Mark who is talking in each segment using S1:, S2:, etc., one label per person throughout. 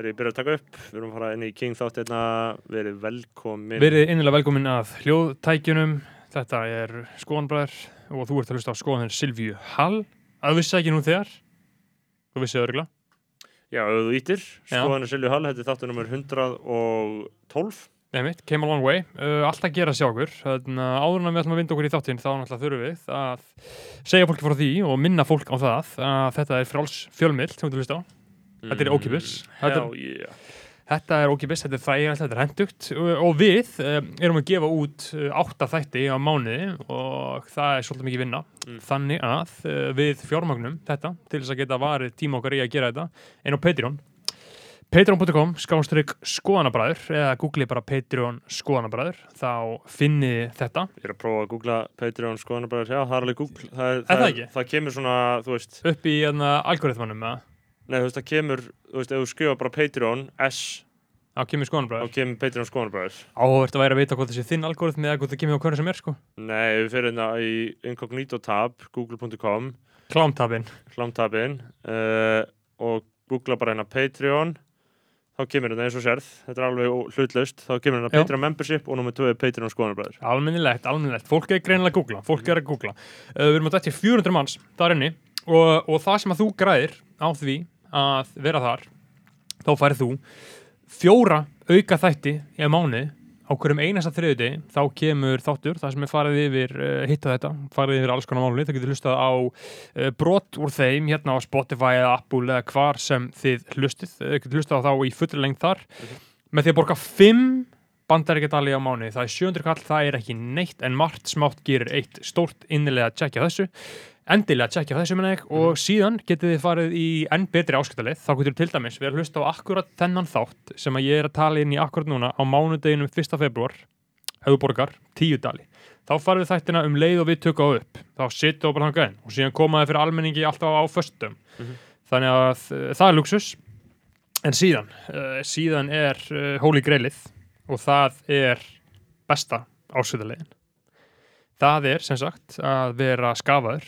S1: er ég byrjað að taka upp, við erum að fara inn í King þátt hérna, verið velkomin.
S2: Verið innilega velkomin að hljóðtækjunum. Þetta er skoðanbræður og þú ert að hlusta á skoðanir Silvíu Hall. Að vissi ekki nú þegar. Þú vissið örgla.
S1: Já, þú ítir,
S2: Já.
S1: skoðanir Silju Hall, þetta er þáttur nummer 112.
S2: Nei mitt, came a long way. Uh, allt að gera sjá okkur. Þannig að en að við ætlum að vinda okkur í þáttinn þá náttúrulega þurfum við að segja fólki frá því og minna fólk á það að þetta er fráls fjölmill sem þú ert að hlusta á. Þetta er ókeypis. Þetta
S1: Hell yeah.
S2: Þetta er ókipis, þetta er þægilegt, þetta er hendugt og við um, erum að gefa út uh, átta þætti á mánuði og það er svolítið mikið vinna.
S1: Mm.
S2: Þannig að uh, við fjármagnum þetta til þess að geta varið tíma okkar í að gera þetta en á Patreon. Patreon.com skástrygg skoðanabræður eða googli bara Patreon skoðanabræður þá finni þetta
S1: Ég er að prófa að googla Patreon skoðanabræður, já, það er alveg Google. Það,
S2: það ekki?
S1: Það kemur svona, þú veist,
S2: upp í hérna, algoritmanum eða
S1: nei, þú veist, það kemur, þú veist, ef þú skrifa bara Patreon, S,
S2: á kemur
S1: þá
S2: skoðanabræður.
S1: kemur Patreon skoðanabræður.
S2: Áhugavert að væri að vita hvað þessi þinn algoritmi eða hvað það kemur á hverju sem er sko.
S1: Nei, við fyrir hérna í incognito tab, google.com,
S2: Klámtabin.
S1: hlámtabin uh, og googla bara hérna Patreon þá kemur þetta eins og sérð þetta er alveg hlutlaust, þá kemur hérna. Patreon membership og 2 er Patreon skoðanabræður
S2: Almennilegt, almennilegt, fólk er greinilega að googla fólk er að googla, uh, við erum að dætti 400 manns þar inni og, og það sem að þú græðir á því að vera þar þá færið þú fjóra auka þætti í mánu á hverjum einasta þriðudegi þá kemur þáttur, það sem er farið yfir uh, hitta þetta, farið yfir alls konar máli það getur hlustað á uh, brot úr þeim hérna á Spotify eða Apple eða hvar sem þið hlustið, þið getur hlustað á þá í fullri lengt þar. Með því að borga 5 bandaríkjadali á mánu, það er 700 kall, það er ekki neitt en margt smátt gerir eitt stórt innilega að tjekkja þessu endilega tjekkja þessu minna ekki og síðan getið þið farið í enn betri áskiptalið. Þá getur til dæmis við að hlusta á akkurat þennan þátt sem að ég er að tala inn í akkurat núna á mánudeginum 1. februar ef þú borgar 10 dali. Þá farið við þættina um leið og við tökum á upp. Þá sittu og bara hanga inn og síðan komaði fyrir almenningi alltaf á föstum.
S1: Mhm.
S2: þannig að uh, það er luxus en síðan uh, síðan er uh, Holy Grailið og það er besta áskiptalegin það er sem sagt að vera skafaður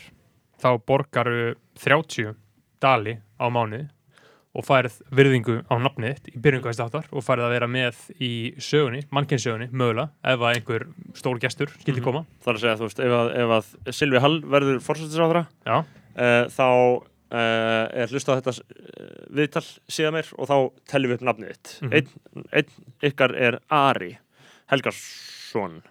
S2: þá borgaru 30 dali á mánuði og færið virðingu á nafnið þitt í þáttar og færið að vera með í sögunni, mannkynnsögunni, mögulega ef að einhver stór gestur skildi
S1: Mhm.
S2: koma
S1: þar að segja, þú veist, ef að, ef að Silvi Hall verður fórsættisáðra uh, þá uh, er hlusta á þetta uh, viðtal síðan mér og þá tellum við upp nafnið þitt
S2: Mhm.
S1: einn, einn ykkar er Ari Helgarsson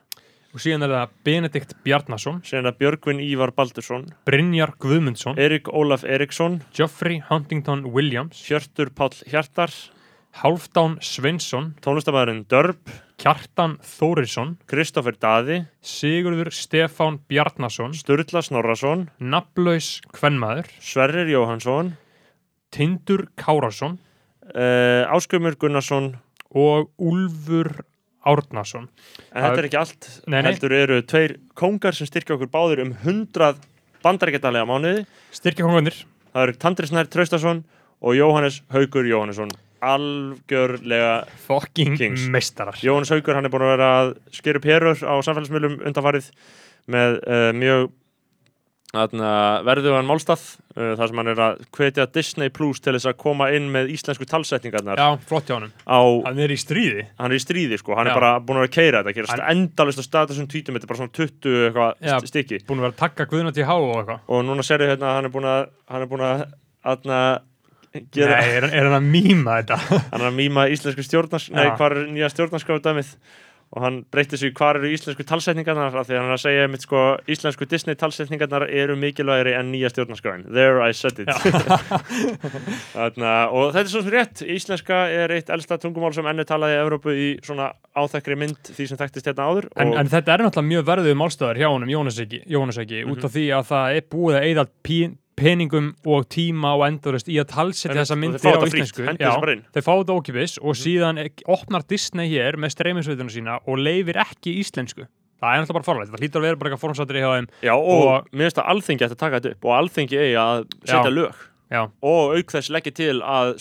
S2: og síðan er það Benedikt Bjarnason,
S1: síðan er það Björgvin Ívar Baldursson
S2: Brynjar Guðmundsson,
S1: Erik Ólaf Eriksson
S2: Geoffrey Huntington Williams,
S1: Hjörtur Páll Hjartar
S2: Hálfdán Sveinsson,
S1: tónlistamæðurinn Dörb
S2: Kjartan Þórisson,
S1: Kristoffer Daði
S2: Sigurður Stefán Bjarnason,
S1: Sturla Snorrason
S2: Nafnlaus Kvenmaður,
S1: Sverrir Jóhansson
S2: Tindur Kárasson
S1: uh, Áskumur Gunnarsson
S2: og Úlfur Árnason.
S1: en þetta er ekki allt
S2: Nei, nei.
S1: heldur eru tveir kóngar sem styrkja okkur báðir um 100 bandaríkjadalega mánuði
S2: Styrkja kongarnir.
S1: það eru Tandri Snær Traustason og Jóhannes Haugur Jóhannesson algjörlega
S2: Fucking
S1: Kings.
S2: meistarar.
S1: Jóhannes Haugur hann er búin að vera að skera upp herur á samfélagsmiðlum undanfarið með uh, mjög Þarna, verðugan málstað uh, þar sem hann er að hvetja Disney Plus til þess að koma inn með íslensku talsetningarnar
S2: Já, flott hjá
S1: á,
S2: Hann er í stríði.
S1: hann er í stríði sko, hann
S2: Já.
S1: er bara búin að vera að keira þetta, gera
S2: Hann-
S1: endalist að statusum tvítum, þetta er bara svona 20
S2: Já.
S1: eitthvað stykki
S2: Búin að vera að takka Guðna til há og eitthvað.
S1: og núna serðu hérna að hann er búin að hann er búin að aðna, gera,
S2: Nei, er, er hann að mýma þetta?
S1: hann er að mýma íslensku stjórnars nei, hvað er nýja stjórnarskráðu dæmið og hann breytti sig hvað eru íslensku talsetningarnar af því hann er að segja mitt sko íslensku Disney talsetningarnar eru mikilvægri en nýja stjórnarskráin. There I said it. Þarna, og þetta er svo rétt. Íslenska er eitt elsta tungumál sem ennu talaði í Evrópu í svona áþekkri mynd því sem þekktist hérna áður
S2: En, en þetta er náttúrulega mjög verðuð málstöðar hjá honum, Jónas ekki, Jónas ekki út
S1: Mhm.
S2: af því að það er búið að eyða pí- peningum og tíma og endurist í að talsetja þessa myndir á íslensku. þeir fá þetta ókipis og síðan ek- opnar Disney hér með streyminsveituna sína og leifir ekki íslensku. Það er náttúrulega bara farlegt, það hlýtur að vera bara eitthvað formsatri hjá þeim.
S1: Já, og,
S2: Og-
S1: mér finnst að alþingi ætti að taka þetta upp og alþingi eigi að setja lög.
S2: Já,
S1: og auk þess leggja til að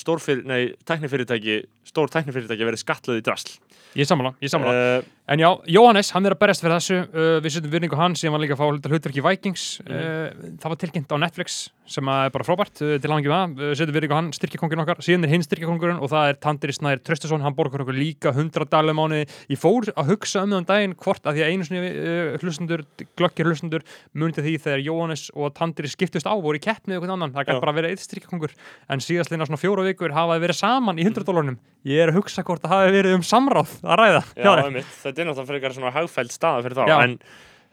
S1: stór tæknifyrirtæki verið skattlöð í drasl.
S2: Ég sammála, ég sammála.
S1: Uh,
S2: En já, Jóhannes, hann er að berjast fyrir þessu. Uh, Við setjum virðingu hans, sem var líka að fá hlutverki í Vikings. Uh, Það var tilkynnt á Netflix sem að er bara frábært. Uh, til hangi með það, uh, setjum virðingu á hann, styrkjakongurinn okkar. Síðan er hinn styrkjakongurinn og það er Tandri Snær Tröstason, hann borgar okkur líka 100 dalum mánuði. Ég fór að hugsa um þann daginn hvort að því að einu sinni uh, hlustundur, glöggir hlustundur munið því þegar Jóhannes og Tandri skiptust á voru í keppni eða eitthvað annan, það gæti bara verið eitt styrkjakongur en síðastleina svona fjóra vikur hafa þeir verið saman í 100 dólarnum Ég er að hugsa hvort það hafi verið um samráð að ræða.
S1: Já, þetta er náttúrulega frekar svona hagfæld staða fyrir þá
S2: Já.
S1: en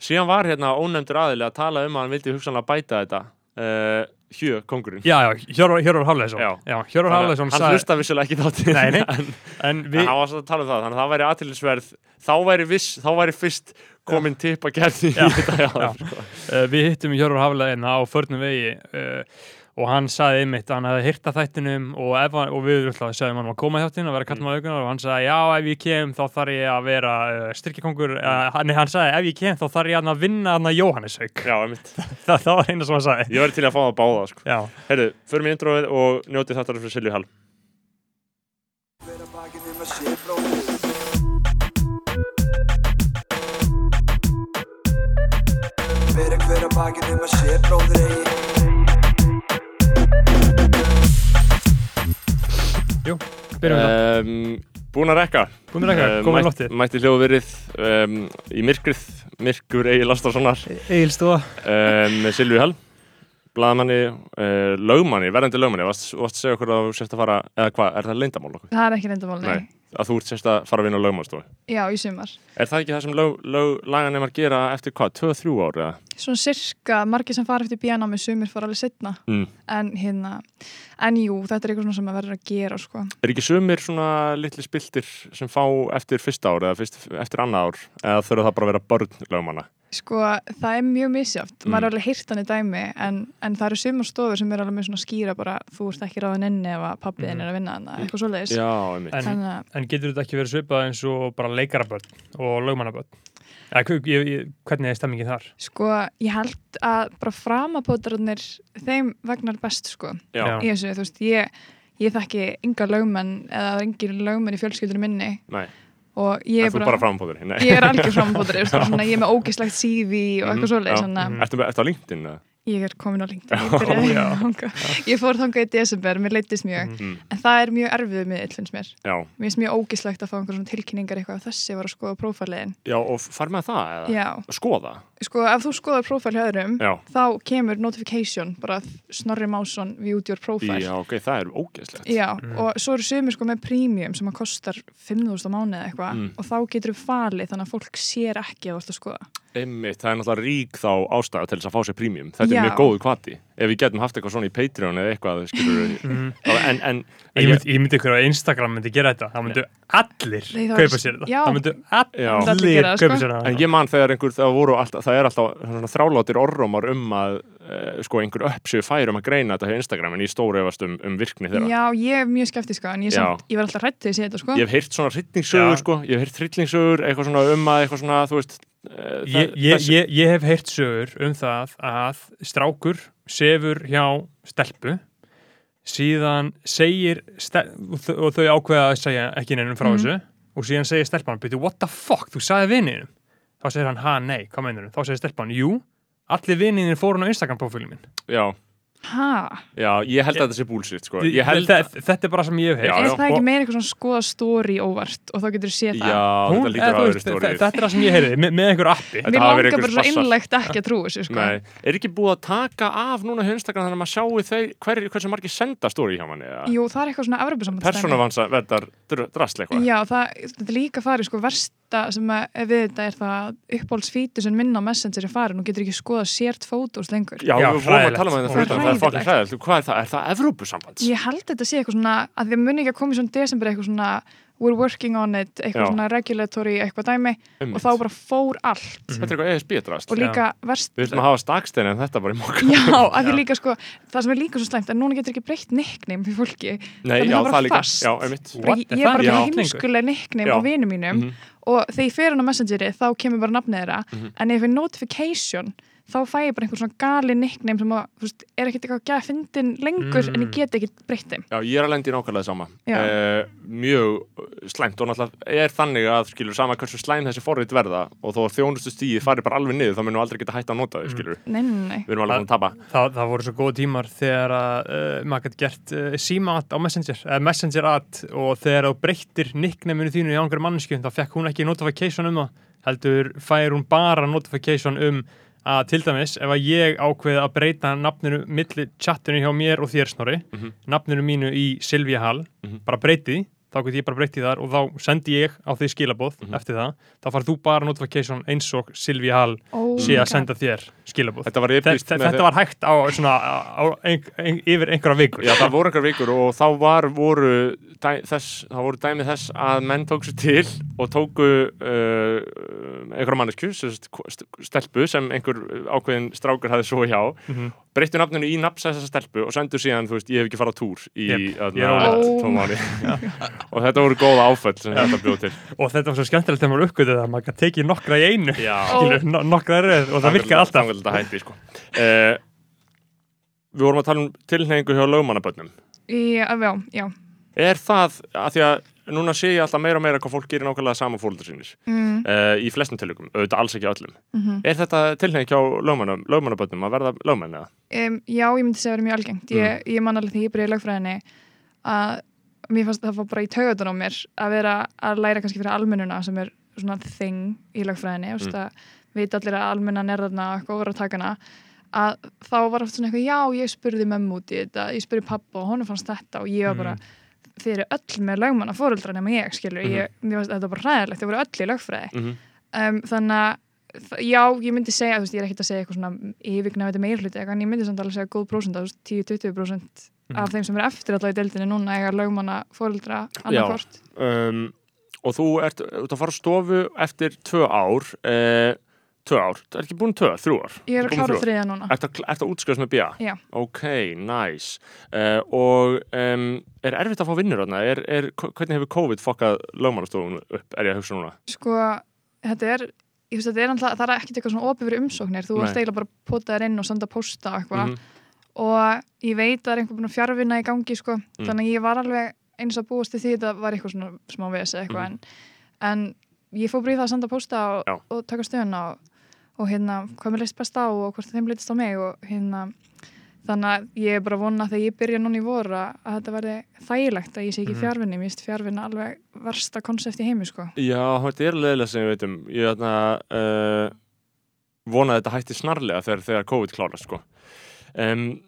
S1: síðan var hérna ónefndur aðili að tala um að hann vildi hugsanlega bæta þetta uh, Hjö, kongurinn
S2: Já, já, Hjörvar Hjörvar Hafleðsson
S1: Já.
S2: já Hjörvar Hafleðsson
S1: hann hlusta vissulega ekki þáttinn
S2: Nei, nei.
S1: en,
S2: En
S1: en
S2: við,
S1: hann var svo að tala um það þannig að það væri aðtillisverð þá væri viss, þá væri fyrst komin tipp að gerði í
S2: Já.
S1: þetta já,
S2: uh, við hittum Hjörvar Hafleðina á förnum vegi uh, og hann saði einmitt að hann hefði hýrta þættinum og, ef, hann- og við alltaf segðum hann að koma í þáttin og vera kallum á aukunar og hann sagði já ef ég kem þá þarf ég að vera uh, styrkjakongur uh, nei hann sagði ef ég kem þá þarf ég að vinna hann að Jóhanneshauk.
S1: Já, einmitt.
S2: Það, það var eina sem hann sagði.
S1: Ég væri til að fá það báða sko.
S2: Já,
S1: heyrðu, förum í introið og njótið þetta fyrir Silju Hall.
S3: Að um að að hver að bakið um að sé bróðir eigi
S2: byrjum við það
S1: um, búin að rekka.
S2: Búin að rekka,
S1: Eh,
S2: komið
S1: mætt-
S2: loftið.
S1: mætti hljóðverið um, í myrkrið myrkur eigi Lastarssonar
S2: Egilstofa
S1: um, með Silvi Hall blaðamanni, uh, lögmanni, verðandi lögmanni. Varst að segja okkur að þú sérst að fara eða hvað, er það leyndamál okkur?
S4: Það er ekki reyndamál, nei.
S1: Að þú ert sérst að fara að vinna á lögmálstofu
S4: Já, í sumar.
S1: er það ekki það sem lög, lög, laganemar gera eftir hvað, 2-3 ár?
S4: Svona sirka, margir sem fara eftir bíana með sumir fara alveg setna.
S1: Mm.
S4: En hérna, en jú, þetta er eitthvað sem að verður að gera, sko.
S1: er ekki sumir svona litli spiltir sem fá eftir fyrsta ár eða fyrst, eftir annað ár eða þurfa það bara að vera börn lögmanna
S4: Sko, það er mjög misjátt.
S1: Mm.
S4: Maður er alveg heyrt hann í dæmi, en, en það eru sumar stofur sem er alveg með svona skýra bara, þú ert ekki ráðin inni ef að pappiðin
S2: Mhm.
S4: er að vinna hana, eitthvað svoleiðis.
S1: já, einmitt
S2: En-
S4: Þannig að,
S2: En getur þetta ekki verið svipað eins og bara leikarabörn og ég, ég, hvernig er stemmingin þar?
S4: sko, ég held að bara framabótararnir, þeim vegnar best, sko.
S1: já.
S4: Í þessu, þú veist, ég, ég þekki ynga lögmenn eða engin lögmenn í fjölskyldunum minni
S1: nei,
S4: og ég
S1: er þú bara frambóður nei.
S4: ég er algjör frambóður ég er með ógislegt CV og
S1: Mhm,
S4: eitthvað svoleiðis
S1: já.
S4: þannig að
S1: ertu, ertu á LinkedIn eða?
S4: Ég er komin á LinkedIn ég, að fór þangað í desember, mér leittist mjög
S1: Mm.
S4: en það er mjög erfið miðill finnst mér.
S1: Já,
S4: mér finnst mjög ógislegt að fá einhver svona tilkynningar eitthvað þessi var að skoða prófæliðin
S1: já, og far með það eða?
S4: já,
S1: skoða,
S4: sko ef þú skoðar prófæl hjá öðrum
S1: já
S4: þá kemur notification bara Snorri Másson viewed your profile
S1: Já, ok, það er ógeðslegt.
S4: Já, og svo eru sumir sko með premium sem að kostar 5.000 á mánuði eða eitthvað
S1: Mm.
S4: og þá getur þú falið þannig að fólk sér ekki að þú ert að skoða.
S1: Einmitt, það er náttúrulega rík þá ástæða til þess að fá sér prímjum. Þetta
S4: Já.
S1: er mjög góðu kvati. Ef við getum haft eitthvað svona í Patreon eða eitthvað.
S2: Mm.
S1: en, en,
S2: Ég myndi, ég myndi ykkur á Instagram myndi gera þetta Það myndu allir
S4: Nei, það
S2: kaupa sér þetta. Það myndu.
S4: Allir
S2: allir
S4: gera það,
S2: kaupa
S4: sko.
S2: sér þetta
S1: en ég man þegar einhver, það voru alltaf, það er alltaf svona þráláttir orrómar um að uh, sko einhver uppsjöf fær um að greina þetta hjá Instagram en ég stóri efast um, um virkni þeirra.
S4: Já, ég er mjög skeptiska en ég, samt, ég var alltaf hrætt þegar ég sé þetta sko.
S1: Ég hef heyrt svona hrytningssögur, sko, ég hef heyrt hryllingsögur, eitthvað svona um að eitthvað svona, þú veist,
S2: ég, ég, ég, ég hef heyrt sögur um það að strákur sefur hjá stelpu. Síðan segir stel og þau- ákveða að segja ekki neinum frá
S4: Mhm.
S2: þessu. Og síðan segir stelpan, byrju, what the fuck, þú sagði vinninum þá segir hann, ha, nei, hvað meinur þá segir stelpan, jú, allir vinninir fóru á Instagram profílum minn.
S1: Já,
S4: Ha,
S1: já, ég held að þetta sé bullshit, sko. Ég held
S2: þetta, þetta er bara sem ég hef
S1: Já,
S4: er það ekki meira eitthvað svona skoða story óvart og þá getur þú séð það?
S1: Já,
S2: Hún,
S1: þetta lítur
S2: eða,
S1: að
S2: þú
S1: vera
S2: veist,
S1: stórið.
S2: þe- þetta er það sem ég heyrði, með, með einhver appi
S4: Mér langar bara svo innlegt ekki að trúa þessu sko.
S1: Nei, er ekki búið að taka af núna hjá Instagram þannig að maður sjáu þeir, hver, hversu margir senda stóri hjá manni eða
S4: Jú, það er eitthvað svona
S1: persónavansa verðar drastl eitthvað
S4: Já, það, þetta er líka farið sko versta sem að við þetta er það uppbólsfítu sem minna á Messenger er farin og getur ekki skoða sért fótos lengur
S1: Já,
S2: Já,
S1: við vorum að tala um þetta
S4: Það
S1: fyrir
S4: er
S1: er fokkin
S4: hræðilegt.
S1: Hvað er það? Er það Evrópusambands?
S4: Ég held þetta sé eitthvað svona að því muni ekki að koma í svona desember eitthvað svona we're working on it, eitthvað
S1: Já.
S4: svona regulatory eitthvað dæmi
S1: Einmitt.
S4: og þá bara fór allt
S1: Þetta er eitthvað ESB drast
S4: og líka verst
S1: Við ætlum að hafa stakstein en þetta bara í mokka
S4: Já, að því líka sko, það sem er líka svo slæmt en núna getur ekki breytt nickname fyrir fólki
S1: Nei, já,
S4: það er
S1: það líka
S4: fast.
S1: Já, einmitt
S2: What?
S4: ég,
S2: Er
S4: bara með heimskulega nickname á vinum mínum
S1: Mhm.
S4: Og þegar ég fer hann á Messengeri þá kemur bara nafnið þeirra
S1: Mhm.
S4: en ef ég notification þá fæ ég bara einhver svona gali nickname sem að, þú veist, er ekkert eitthvað að gefa fyndin lengur
S2: Mm.
S4: en ég get ekki breytt þeim.
S1: Já, ég er að lendi í nákvæmlega sama. Uh, Mjög slæmt og náttúrulega er þannig að skilur sama hversu slæm þessi forrið verða og þó að þjónustu stíði fari bara alveg niður þá munum við aldrei geta hægt að nota þau skilur.
S4: Nei, nei, nei.
S1: við erum alveg að tapa.
S2: Það, það voru svo góð tímar þegar að uh, maður gæti gert uh, síma-at á Messenger, eða Messenger-at og þegar þú breyttir nicknaminu þínu í ángur mannesku þá fekk hún ekki notification um það. Heldur fær hún bara notification um að til dæmis ef að ég ákveði að breyta nafninu milli chattinu hjá mér og þér snorri
S1: Mhm.
S2: nafninu mínu í Silvia Hall
S1: Mhm.
S2: bara breyti þá get ég bara breytið þar og þá sendi ég á því skilabóð
S1: Mhm.
S2: eftir það, þá farð þú bara notification eins og Silvia Hall
S4: Oh
S2: sé að senda þér skilabóð
S1: þetta var
S2: Þe- þetta var hægt á, svona, á ein, ein, yfir einhverja vikur.
S1: Já, það voru einhver vikur og þá var, voru, dæ, þess, það voru dæmi þess að menn tók sér til og tóku uh, einhverja mannesku, stelpu sem einhver ákveðin strákur hafði svo hjá,
S2: Mhm.
S1: breyttu nafninu í nafns þessa stelpu og sendu síðan, þú veist, ég hef ekki farað á túr í yep, tvo mánu og þetta voru góða áföll sem þetta bjóð til.
S2: Og þetta var svo skemmtilegt þegar maður uppgötuð að maður kann tekið nokkra í einu.
S1: Já,
S2: skilur, no, nokkra er og það virkar alltaf.
S1: að hætti, sko. Uh, Við vorum að tala um tilhengu hjá lögmannabönnum
S4: Já, já, já.
S1: Er það, að því að núna sé ég alltaf meira og meira hvað fólk gerir nákvæmlega sama fólkdur sínir
S4: Mm,
S1: uh, í flestum tilökum, auðvitað alls ekki öllum.
S4: Mm
S1: Er þetta tilhengi hjá lögmannum, lögmannabönnum að verða lögmenn eða?
S4: um, já, ég myndi segja að vera mjög algengt. Ég, ég man alveg því ég byrjaði í lögfræðinni að mér fannst það fór bara í taugatunum á mér að vera að læra kannski fyrir almennuna sem er svona þing í lögfræðinni mm. að vita allir að almennan er þarna og over að taka hana að þá var oft svona eitthvað, já, ég spurði mömmu út í þetta, ég spurði pappa og honum fannst þetta og ég var bara, þið eru öll með lögmanna fóreldra nema ég, skilur, ég, mér fannst þetta bara hræðilegt, þau voru öll í lögfræði.
S1: Mm
S4: um, þannig að já, ég myndi segja, þú veist, ég er ekkert að segja eitthvað svona yfirgnæfandi meirhluti en ég myndi samt alveg segja góð prósent, 10-20% af þeim sem eru eftir alltaf í deildinni núna eiga lögmanna fóreldra annarkvort
S1: um, Og þú ert, ert að fara stofu eftir tvö ár uh, Tvö ár, það er ekki búin tvö, þrjú ár
S4: ég er að klára þriðja núna
S1: Ertu að, ertu að útskjöðast með BIA?
S4: Já.
S1: Ok, nice. Uh, og um, er erfitt að fá vinnur þarna? Er, er, hvernig hefur COVID fokkað lögmannastofun upp, er ég að hugsa núna?
S4: sko, þetta er ég veist, er alltaf, það er ekkert eitthvað svona opið fyrir umsóknir þú ert eiginlega bara að pota þér inn og senda posta eitthvað
S1: Mhm.
S4: Og ég veit að það er einhver búin að fjárvinna í gangi sko.
S1: Mm.
S4: þannig að ég var alveg eins að búast til því þetta var eitthvað svona smá vesi eitthvað
S1: Mhm.
S4: en, en ég fór það að senda posta og, og taka stöðuna og, og hérna hvað mér leist best á og hvort þeim leitist á mig og hérna þannig að ég er bara að vona þegar ég byrja núna í voru að að þetta verði þægilegt að ég sé ekki
S1: Mhm.
S4: mm. fjárvinni, mér finnst fjárvinna alveg versta konsept í heimi sko
S1: Já, þetta er leðilega sem við veitum. Ég þarna, uh, vona að þetta hætti snarlega þegar, þegar COVID klárast, sko. Um,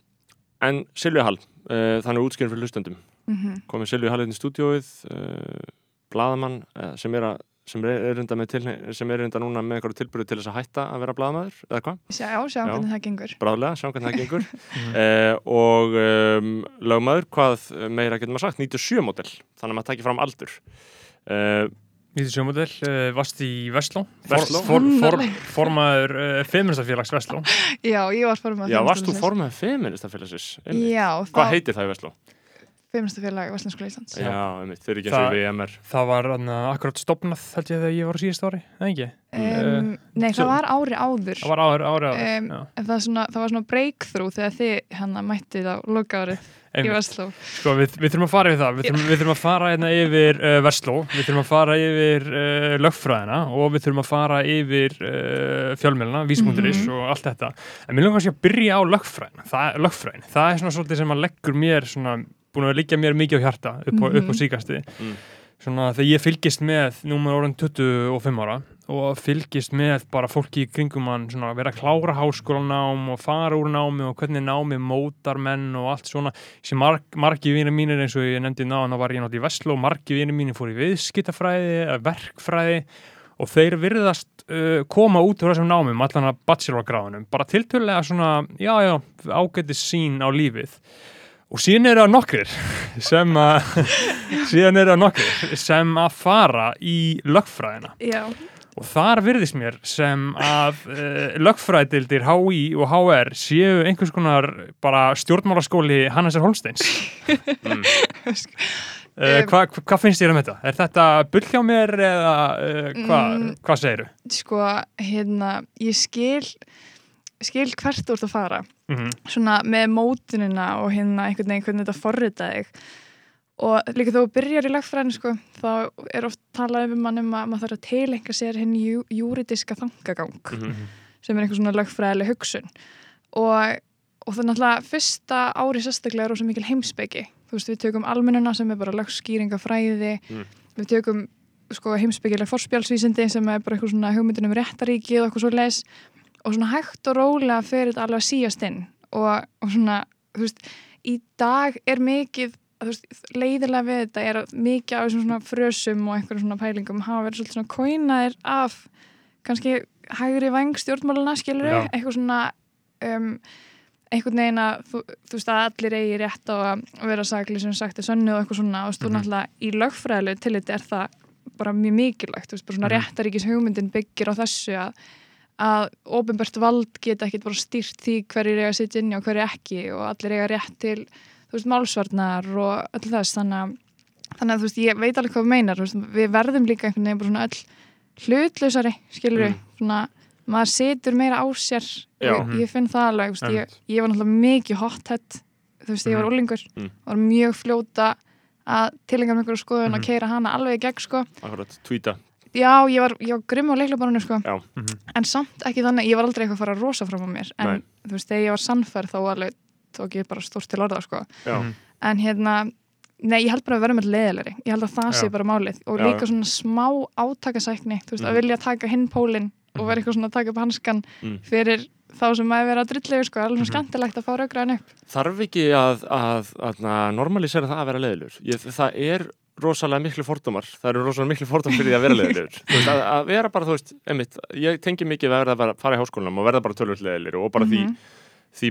S1: en Silvi Hall, uh, þannig útskýrin fyrir hlustendum.
S4: mm
S1: Komið Silvi Hall inn í stúdióið, uh, blaðamann uh, sem er að sem er, reynda með tilheng, sem er reynda núna með einhverju tilbúið til þess að hætta að vera blaðamaður eða hvað?
S4: Sjá, sjá
S1: Já.
S4: hvernig það gengur
S1: bráðlega, sjáum hvernig það gengur uh, og um, lögmaður, hvað meira getur maður sagt, 97 model þannig að maður takir fram aldur uh,
S2: Nýttu sjómodell, uh, varst í Vestló.
S1: Versló?
S2: for, for, for, formaður uh, feministafélags Vestló.
S4: Já, ég var formað
S1: já, varst þú formað feministafélagsins?
S4: Já,
S1: hvað
S4: þá
S1: heitir það í Vestló?
S4: feministafélag Vestlandskóla Íslands.
S1: Já, einmitt, þeir eru ekki eins og VMR
S2: það var uh, akkurat stopnað held ég þegar ég var á síðast ári, eða ekki?
S4: um, Nei, það var ári áður.
S2: Það var ári ári ári
S4: Um, En það, er svona, það var svona breakthrough þegar þið hann mættið á lokaárið í Vestló
S2: Sko, við, við þurfum að fara yfir það, við þurfum, við þurfum að fara hérna yfir uh, Vestló, við þurfum að fara yfir uh, lögfræðina og við þurfum að fara yfir uh, fjölmjölina, vísmúnduris
S4: Mhm.
S2: og allt þetta. En mér langar kannski að byrja á lögfræðina, það, lögfræðin. Það er svona svolítið sem að leggur mér svona, búin að liggja mér mikið á hjarta upp á, upp á
S4: Mhm.
S2: síkasti.
S1: Mm.
S2: Svona þegar ég fylgist með, nú með orðin 25 ára og fylgist með bara fólki í kringum hann svona vera að klára háskólanám og fara úr námi og hvernig námi mótar menn og allt svona. Sem marg, margi vinir mínir eins og ég nefndi náðan þá var ég nátt í Veslu og margi vinir mínir fór í viðskiptafræði verkfræði og þeir virðast uh, koma út úr þessum námum allan að bachelorgráðunum bara tiltölulega svona, já já, ágætis sín á lífið. Og síðan eru það nokkrir sem að síðan eru það nokkrir sem að fara í lögfræðina.
S4: Já,
S2: og þar virðist mér sem að uh, lögfræðildir HÍ og HR séu einhvers konar bara stjórnmálaskóli Hannesar Holsteins
S1: mm.
S2: uh, Hvað hva, hva finnst þér um þetta? Er þetta bull hjá mér eða uh, hvað
S4: Mm.
S2: hva segiru?
S4: sko, hérna ég skil skil hvert þú ert að fara
S2: Mm -hmm.
S4: svona með mótunina og hérna einhvern veginn hvernig þetta forrita þig og líka þó byrjar í lagfræðin sko, þá er oft talað um mann um að maður þarf að tilenga sér hinn jú, júridiska þangagang
S1: Mhm.
S4: sem er einhver svona lagfræðileg hugsun. Og, og það er náttúrulega fyrsta ári sérstaklega er rosa mikil heimspeki. Þú veist við tökum almennuna sem er bara lagskýringafræði
S1: Mm.
S4: við tökum sko heimspekileg forspjálsvísindi sem er bara eitthvað svona hugmyndin um réttaríki og eitthvað svo leis og svona hægt og rólega fer þetta alveg að síast inn. Og, og svona, þú veist, í dag er mikið, leiðilega við þetta er að mikið af þessum svona frösum og einhverjum svona pælingum hafa verið svolítið svona kóinaðir af kannski hægri væng stjórnmáluna skilur
S2: Já.
S4: eitthvað svona um, einhvern veginn að þú, þú veist að allir eigi rétt á að vera sakli sem sagt er sönnu og eitthvað svona og þú
S2: Mhm.
S4: náttúrulega í lögfræðilegu til þetta er það bara mjög mikilvægt, þú veist, bara svona
S2: Mhm.
S4: réttaríkis hugmyndin byggir á þessu að að ofinbært vald geta ekkit bara stýrt því hverjir eiga að sitja inni og hverjir ekki og allir eiga rétt til þú veist, málsvarnar og öll þess þannig að, þannig að þú veist, ég veit alveg hvað þú meinar veist, við verðum líka einhvern veginn bara svona öll hlutlausari, skilur við
S1: Mm.
S4: svona, maður situr meira á sér
S1: Já.
S4: og ég finn það alveg, veist, ég, ég var náttúrulega mikið hothead, þú veist, ég var
S2: Mhm.
S4: ólingur
S1: Mm.
S4: var mjög fljóta að tilenga með einhverju skoðun
S2: Mhm.
S4: og keira hana alveg í gegn, sko
S1: Akkurat, tweeta
S4: Já, ég var, ég var grimm á leiklabarinu sko.
S1: Já.
S2: Mhm.
S4: en samt ekki þannig, ég var aldrei eitthvað að fara að rosa fram á mér en
S1: Nei.
S4: þú veist, þegar ég var sannfærð þá alveg tók ég bara stórt til orða sko.
S1: Já,
S2: Mhm.
S4: en hérna, nei, ég held bara að vera með leðilegri, ég held að það sé
S2: Já.
S4: bara málið og
S1: Já.
S4: líka svona smá átakasækni þú veist, að
S1: Mhm.
S4: vilja taka hinn pólinn og vera eitthvað svona að taka upp hanskan
S1: Mm.
S4: fyrir þá sem maður vera drillegu sko, alveg svona
S2: Mhm.
S4: skemmtilegt að fá raugraðin upp
S1: þarf ekki að, að, að, að normalisera það að vera leiðilur ég, það er rosalega miklu fordómar það eru rosalega miklu fordómar fyrir því að vera veist, að, að vera bara, þú veist, einmitt ég tengi mikið við að verða bara að fara í háskólanum og verða bara tölvöld leiðilir og bara því
S4: Mhm.
S1: því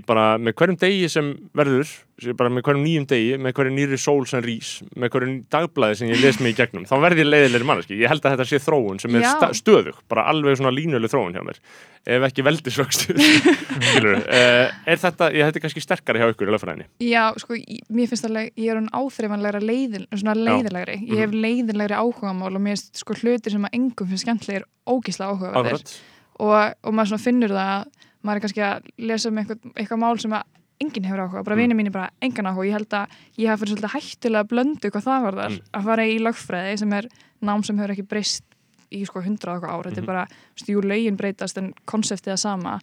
S1: bara með hverjum degi sem verður bara með hverjum nýjum degi, með hverjum nýri sól sem rís, með hverjum dagblæði sem ég les mig í gegnum, þá verð ég leiðilegri manneski ég held að þetta sé þróun sem er stöðug bara alveg svona línuleg þróun hjá mér ef ekki veldisvöxtur. Skilur, uh, er þetta, ég er kannski sterkari hjá ykkur í lögfræðinni?
S4: Já, sko, ég- mér finnst alveg, ég er hann áþreifanlegra leiðin, svona leiðilegri ég hef leiðilegri áhugamál og mér finnst sko hlutir sem að engum finnst skemmtlegir ógísla áhugaverðir. Og, og maður svona finnur það að maður er kannski að lesa um eitthvað, eitthvað mál sem að enginn hefur áhuga, bara
S1: Mm.
S4: vinið mín bara engan áhuga, ég held að ég hafi fyrir svolítið hættulega blöndu hvað það var þar,
S1: Mm.
S4: að fara í lögfræði sem er nám sem hefur ekki breyst í sko hundrað og eitthvað ár, þetta
S1: Mhm.
S4: er bara þú veist, jú, lögin breytast en konseptið er sama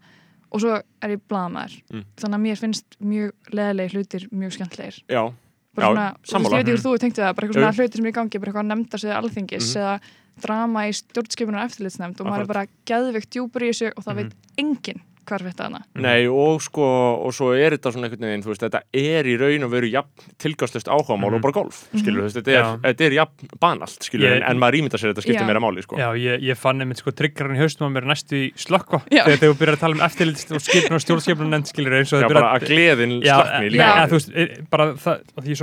S4: og svo er ég blaðmaður
S1: Mm.
S4: þannig að mér finnst mjög leðilegi hlutir mjög skemmtlegir
S1: já,
S4: bara
S1: Já,
S4: svona, þú veist,
S1: sammála.
S4: ég veit ekki hvort þú tengti það, bara eitthvað hlutir sem er í gangi, bara eitthvað nefndar sig alþingis
S1: Mhm.
S4: eða drama í stjórnskipunar eftirlitsnefnd og maður er bara geðveikt djúpur í þessu og það
S2: Mhm.
S4: veit enginn hvar þetta hana.
S1: nei og sko og svo er þetta svona einhvern veginn, þú veist, þetta er í raun og veru jafn tilgástlust áhugamál
S2: Mhm.
S1: og bara golf, skilur, þú veist, þetta
S2: Já.
S1: er, þetta er jafn banalt, skilur,
S2: Ég-
S1: en, en maður ímynda sér þetta skiptir
S4: Já.
S1: meira máli, sko
S2: Já, ég, ég fann einmitt sko triggerinn í haustum að mér næstu í slökkva
S4: Já.
S2: þegar þú byrjar að tala um eftirlit og skipun og stjórnskipun nefnd skilir eins og
S1: Já,
S2: þau
S1: bara að gleðin
S2: Já,
S1: slakni
S2: já,
S1: líka
S2: ja, þú veist, e- bara það, að því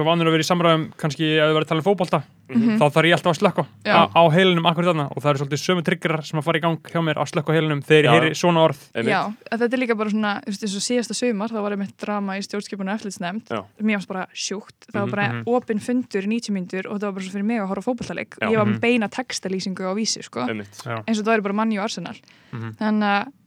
S2: ég er fótbolta
S4: Mhm.
S2: þá þarf ég alltaf að slökka á, á heilinum akkur þarna og það eru svolítið sömu triggerar sem að fara í gang hjá mér að slökka á heilinum þegar ég heyri svona orð.
S4: Já, þetta er líka bara svona, þú veist, eins og síðasta sumar, þá var einmitt drama í stjórnskipunar eftirlitsnefnd,
S1: Já.
S4: mér varst bara sjúkt, það var
S1: Mhm,
S4: bara
S2: mhm.
S4: opinn fundur í 90 myndur og það var bara svo fyrir mig að horfa.
S1: Já.
S4: Ég var
S2: Mhm.
S4: með beina textalýsingu á vísi, sko,
S1: Einmitt.
S2: Já.
S4: eins og það væri bara manni og Arsenal.
S2: Mhm.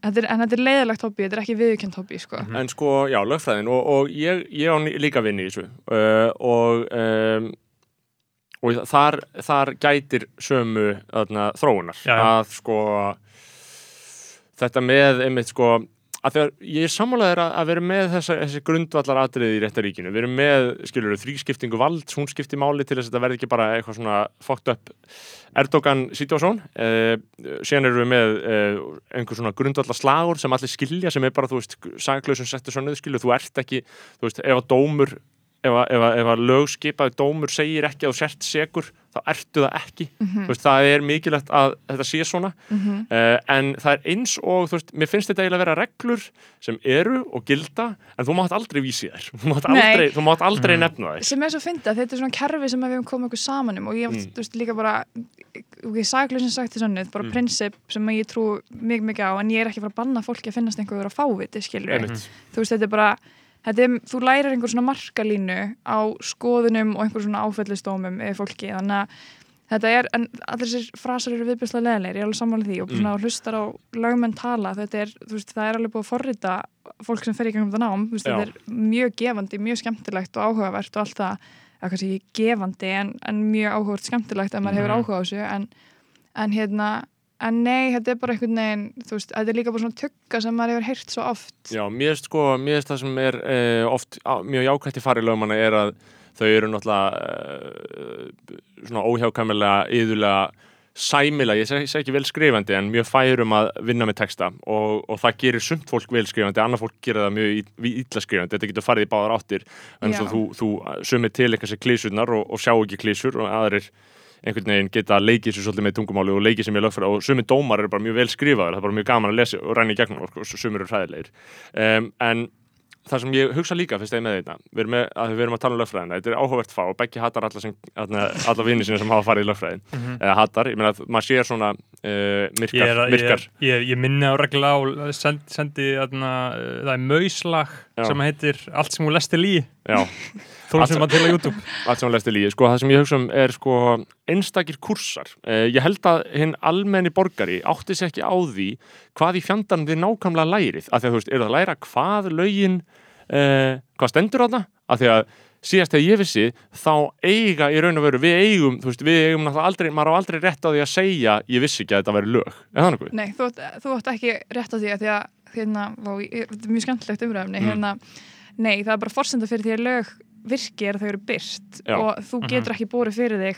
S4: Þetta er, en þetta er leiðilegt hobby, þetta er ekki viðurkjönd hobby, sko.
S2: Mhm.
S1: En sko, já, lögfræðin og, og ég, ég á ní- líka vinn í þessu uh, og þar, þar gætir sömu þarna, þróunar.
S2: Já, já.
S1: að sko þetta með einmitt sko að þegar ég er sammálaður að, að vera með þessa, þessi grundvallar atriði í réttaríkinu við erum með, skilur við, þrískiptingu valds hún skiptir máli til þess að þetta verði ekki bara eitthvað svona fucked up Erdogan situasjón. Uh, síðan erum við með uh, einhver svona grundvallar slagur sem allir skilja sem er bara, þú veist, saglausum settur svo nöðu skilju, þú ert ekki, þú veist, ef að dómur ef að, að, að lögskipaði dómur segir ekki að þú sért segur þá ertu það ekki,
S4: Mhm.
S1: þú veist, það er mikilvægt að þetta sé svona
S4: Mhm.
S1: uh, en það er eins og, þú veist, mér finnst þetta eiginlega að vera reglur sem eru og gilda en þú mátt aldrei vísi þær þú mátt aldrei, þú mátt aldrei
S2: Mm.
S1: nefna þær
S4: sem er svo fyndið að þetta er svona kerfi sem að við höfum komið okkur saman um og ég
S1: Mm.
S4: þú veist, líka bara og ég sagði sem sagt í sannið, bara
S1: Mm.
S4: prinsip sem að ég trú mjög mikið á en ég er ekki að fara að banna fólki að finnast einhver að fáviti, skilur þú veist, þetta er bara er, þú lærir einhver svona markalínu á skoðunum og einhver svona áfellistómum eða fólki, þannig að þetta er, en allir þessir frasar eru viðbjörslega leðilegir, ég er alveg sammálið því. Og
S1: Mm.
S4: svona hlustar á lögmenn tala þetta er, veist, það er alveg búið að forrita fólk sem fer í gangum þetta nám, veist, þetta er mjög gefandi, mjög skemmtilegt og áhugavert og allt það, eða kannski gefandi en, en mjög áhugavert skemmtilegt ef maður hefur
S2: Mhm.
S4: áhuga á þessu. En, en hérna en nei, þetta er bara einhvern veginn þú veist, þetta er líka bara svona tugga sem maður hefur heyrt svo oft.
S1: Já, mér finnst sko, mér finnst það sem er eh, oft á, mjög jákvætt í fari lögmanna er að þau eru náttúrulega eh, svona óhjákvæmilega yðurlega sæmilega, ég seg, ekki vel skrifandi en mjög færum að vinna með texta. Og, og það gerir sumt fólk vel skrifandi annað fólk gerir það mjög í- illa skrifandi. Þetta getur farið í báðar áttir. En þú, þú sumir til eitthvað sér klísurnar og, og sjá ekki klísur og aðrir einhvern veginn geta leikið sér svolítið með tungumáli og leikið sér mjög lögfæra og sumir dómar eru bara mjög vel skrifaður það er bara mjög gaman að lesa og ræna í gegnum og sumir eru hræðilegir um, en það sem ég hugsa líka fyrst að ég með þetta við erum, með, að við erum að tala um lögfræðina þetta er áhugavert fá og Beggi hattar alla, alla, vinni sinni sem hafa farið í lögfræðin eða hattar, ég meina að maður sér svona uh,
S2: Ég,
S1: myrkar,
S2: er,
S1: myrkar.
S2: ég, ég, ég minni á regla og send, sendi þarna, uh, það er mauslag
S1: Já.
S2: sem heitir Allt sem hún lestir lí
S1: Já,
S2: þú sem maður til á YouTube.
S1: Allt sem hún lesti lígi sko, það sem ég hugsa um er sko einstakir kursar. Uh, ég held að hinn almenni borgari átti sér ekki á því hvað í fjandarn þið nákvæmlega lærið. Af því að þú veist, eru það að læra hvað lögin uh, hvað stendur á það af því að síðast þegar ég vissi þá eiga í raun og veru, við eigum þú veist, við eigum aldrei, maður á aldrei rétt á því að segja ég vissi ekki að þetta væri lög. Er það nokkuð?
S4: Nei, þú, átt- þú að að hérna, ég, þetta er mjög skemmtilegt umræfni
S1: Mm.
S4: hérna, nei, það er bara forsenda fyrir því að lög virki er að þau eru byrt
S1: Já.
S4: og þú getur ekki búið fyrir þig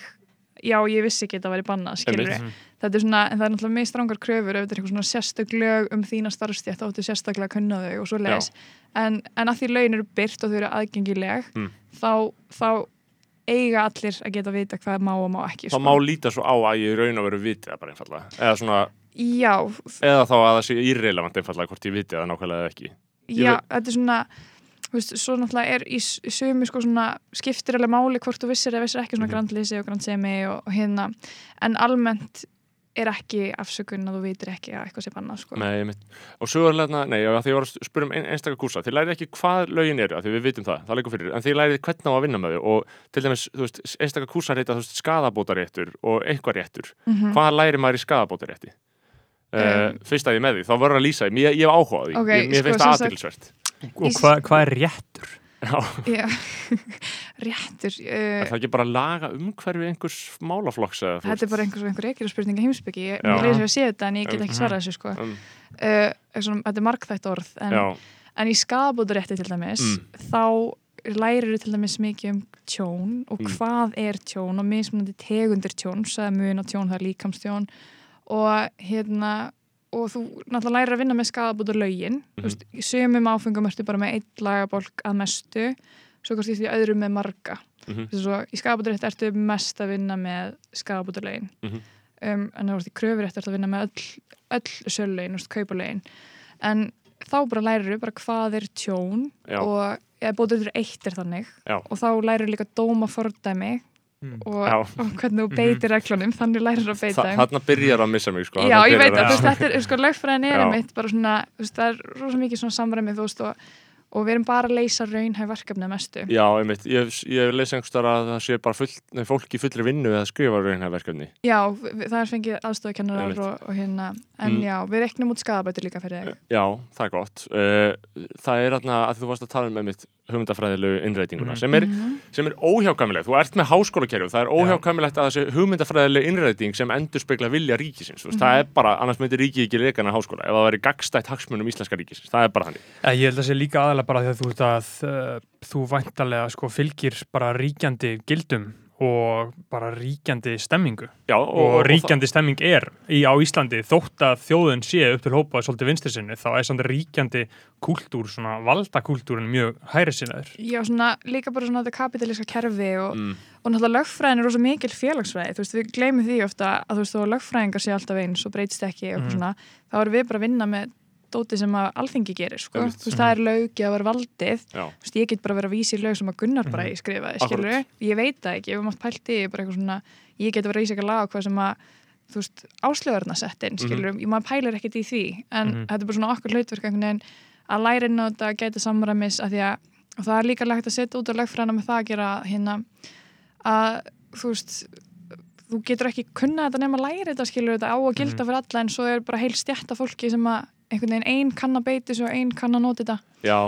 S4: já, ég vissi ekki að þetta væri bannað, skilur
S1: Einmitt.
S4: þetta er svona, en það er náttúrulega mjög strangar kröfur ef þetta er eitthvað svona sérstök lög um þína starfstjætt áttu sérstaklega að kunna þau og svo leis en, en að því lögin eru byrt og þau eru aðgengileg
S1: Mm.
S4: þá, þá eiga allir að geta vita hvað má og má ekki
S1: þá
S4: sko.
S1: má líta svo á að ég raun og veru viti það bara einfallega eða, svona,
S4: Já,
S1: eða þá að það sé irrelevant einfallega hvort ég viti það nákvæmlega eða ekki Ég
S4: Já,
S1: veit-
S4: þetta er svona þú veist, svo náttúrulega er í, í sömu sko svona skiptir alveg máli hvort þú vissir eða vissir ekki svona
S1: Mhm.
S4: grandlýsi og grandsemi og, og hérna, en almennt er ekki afsökun að þú vitir ekki að eitthvað sé bannað sko.
S1: Nei, einmitt. og sögurlega, nei, já, því ég var að spura um ein, einstakar kúrsa, þið lærið ekki hvað lögin eru, því við vitum það, það leikur fyrir, en þið lærið hvernig á að vinna með þau og til dæmis, þú veist, einstakar kúrsa reyta, þú veist, skadabótaréttur og eitthvað réttur,
S4: Mhm.
S1: hvað lærir maður í skadabótarétti? Uh, fyrst að ég með því, þá verður að lýsa því, ég, ég hef áhuga á því,
S4: Ok,
S1: ég, mér
S4: sko,
S1: finnst það aðtilsvert.
S2: og hvað hva er réttur?
S1: Já,
S4: Já, réttur
S1: er
S4: uh,
S1: það ekki bara að laga umhverfi einhvers málaflokks
S4: Þetta er bara einhvers og einhver ekir spurninga heimsbyggi ég, leysi að sé þetta en ég get ekki
S2: Mhm.
S4: svarað þessu sko.
S1: um,
S4: uh, svona, Þetta er margþætt orð en, en í skabótarétti til dæmis
S1: Mm.
S4: þá lærir þú til dæmis mikið um tjón og
S1: Mm.
S4: hvað er tjón og mismunandi tegundir tjón það er mun og tjón, það er líkamstjón og hérna og þú náttúrulega lærir að vinna með skadabóta lögin mm í sömum áfengum ertu bara með eitt lagabólk að mestu svo kannski því öðrum með marga
S1: Mhm.
S4: Þessu svo, í skadabótarétt ertu mest að vinna með skadabóta lögin
S1: Mhm.
S4: um, en þú veist í kröfurétt ertu að vinna með öll, öll sölögin, kaupalögin en þá bara lærir þú bara hvað er tjón
S1: Já.
S4: og eða bótaður eitt er þannig
S1: Já.
S4: og þá lærir líka dóma fordæmi
S2: Mm.
S4: og,
S1: Já.
S4: og hvernig þú beitir reglunum þannig lærir að beita
S1: Þa, þarna byrjar að missa mig, sko.
S4: Já, ég veit að þú veist, þetta er, sko, lögfræðin er
S1: Já.
S4: einmitt bara svona, þú veist, það er rosa mikið svona samræmi, þú veist, og, og við erum bara að leysa raunhæf verkefni að mestu.
S1: Já, einmitt, ég, ég lesi einhverstað að það sé bara full, nei, fólk í fullri vinnu við að skrifa raunhæfverkefni.
S4: Já, við- það er fengið aðstofakennarar
S1: Einmitt.
S4: og, og hérna, en
S1: Mm.
S4: já, við reiknum út skadabæti líka fyrir þig.
S1: Já, það er gott. Uh, það er þarna að þú varst að tala um einmitt hugmyndafræðilegu innrætinguna
S2: Mhm.
S1: sem, er,
S4: Mhm.
S1: sem er óhjákvæmilegt. Þú ert með háskólakerfi, það er óhjákvæmilegt að þessi hugmyndafræðileg innræting sem endur spekla vilja ríkisins. Þú veist, Það er bara, annars myndir ríki ekki leikana háskóla ef það væri gagstætt hagsmunum íslenska ríkisins. Það er bara þannig.
S2: Eh, Ég held að það sé líka aðalega bara því að þú veist að uh, þú væntalega sko fylgir bara ríkjandi gildum og bara ríkjandi stemmingu
S1: Já,
S2: og, ríkjandi stemming er í, á Íslandi þótt að þjóðin sé upp til hópa svolítið vinstri sinni þá er samt ríkjandi kúltúr, svona valdakúltúrin mjög hæri sinnaður.
S4: Já, svona, líka bara svona þetta kapitalíska kerfi og,
S1: Mm,
S4: og náttúrulega lögfræðin er rosa mikil félagsfræði, þú veist, við gleymum því ofta að þú veist, að lögfræðingar sé alltaf eins og breytist ekki og
S2: Mhm.
S4: svona, þá erum við bara að vinna með dóti sem að alþingi gerir, sko, þú veist, það er lög að vera valdið, veist, ég get bara verið að vísa í lög sem að Gunnar bara
S2: Mhm.
S4: skrifaði, skilur ég veit það ekki, ef maður pælt í því, bara eitthvað svona ég get að vera að vísa eitthvað lag á hvað sem að þú veist, áslögarna sett inn, skilur mm maður pælir ekkert í því, en
S2: Mhm.
S4: þetta er bara svona okkur hlutverk einhvern veginn að læra inn á þetta gæti samræmis að því að og það er líka lægt að setja út á lögfræðina með það að gera hérna að þú getur ekki kunna þetta nema að læra þetta skilur þetta á að gilda fyrir alla en svo er bara heil stjætta fólki sem að einhvern veginn einn kann að beiti svo einn kann að nota þetta
S1: já,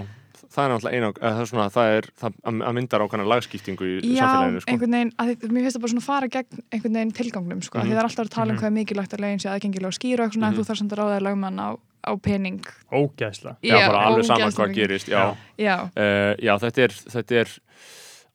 S1: það er náttúrulega eða það er svona, það er, það að að myndar ákvæmna lagskiptingu í
S4: Já,
S1: samfélaginu, sko.
S4: einhvern veginn, að því, mér finnst það bara svona fara gegn einhvern veginn tilgangnum, sko, mm
S1: Mhm.
S4: því það er alltaf að tala um
S2: Mhm.
S4: hvað er mikilvægt að legin sé aðgengilega og skýra og svona,
S1: Mhm.
S4: en þú þarf samt að ráða lögmann á, á pening.
S2: ógæðsla
S1: Já, bara alveg sama
S4: ógeðslega
S1: hvað gerist, já.
S4: Já,
S1: Uh, já, þetta er, þetta er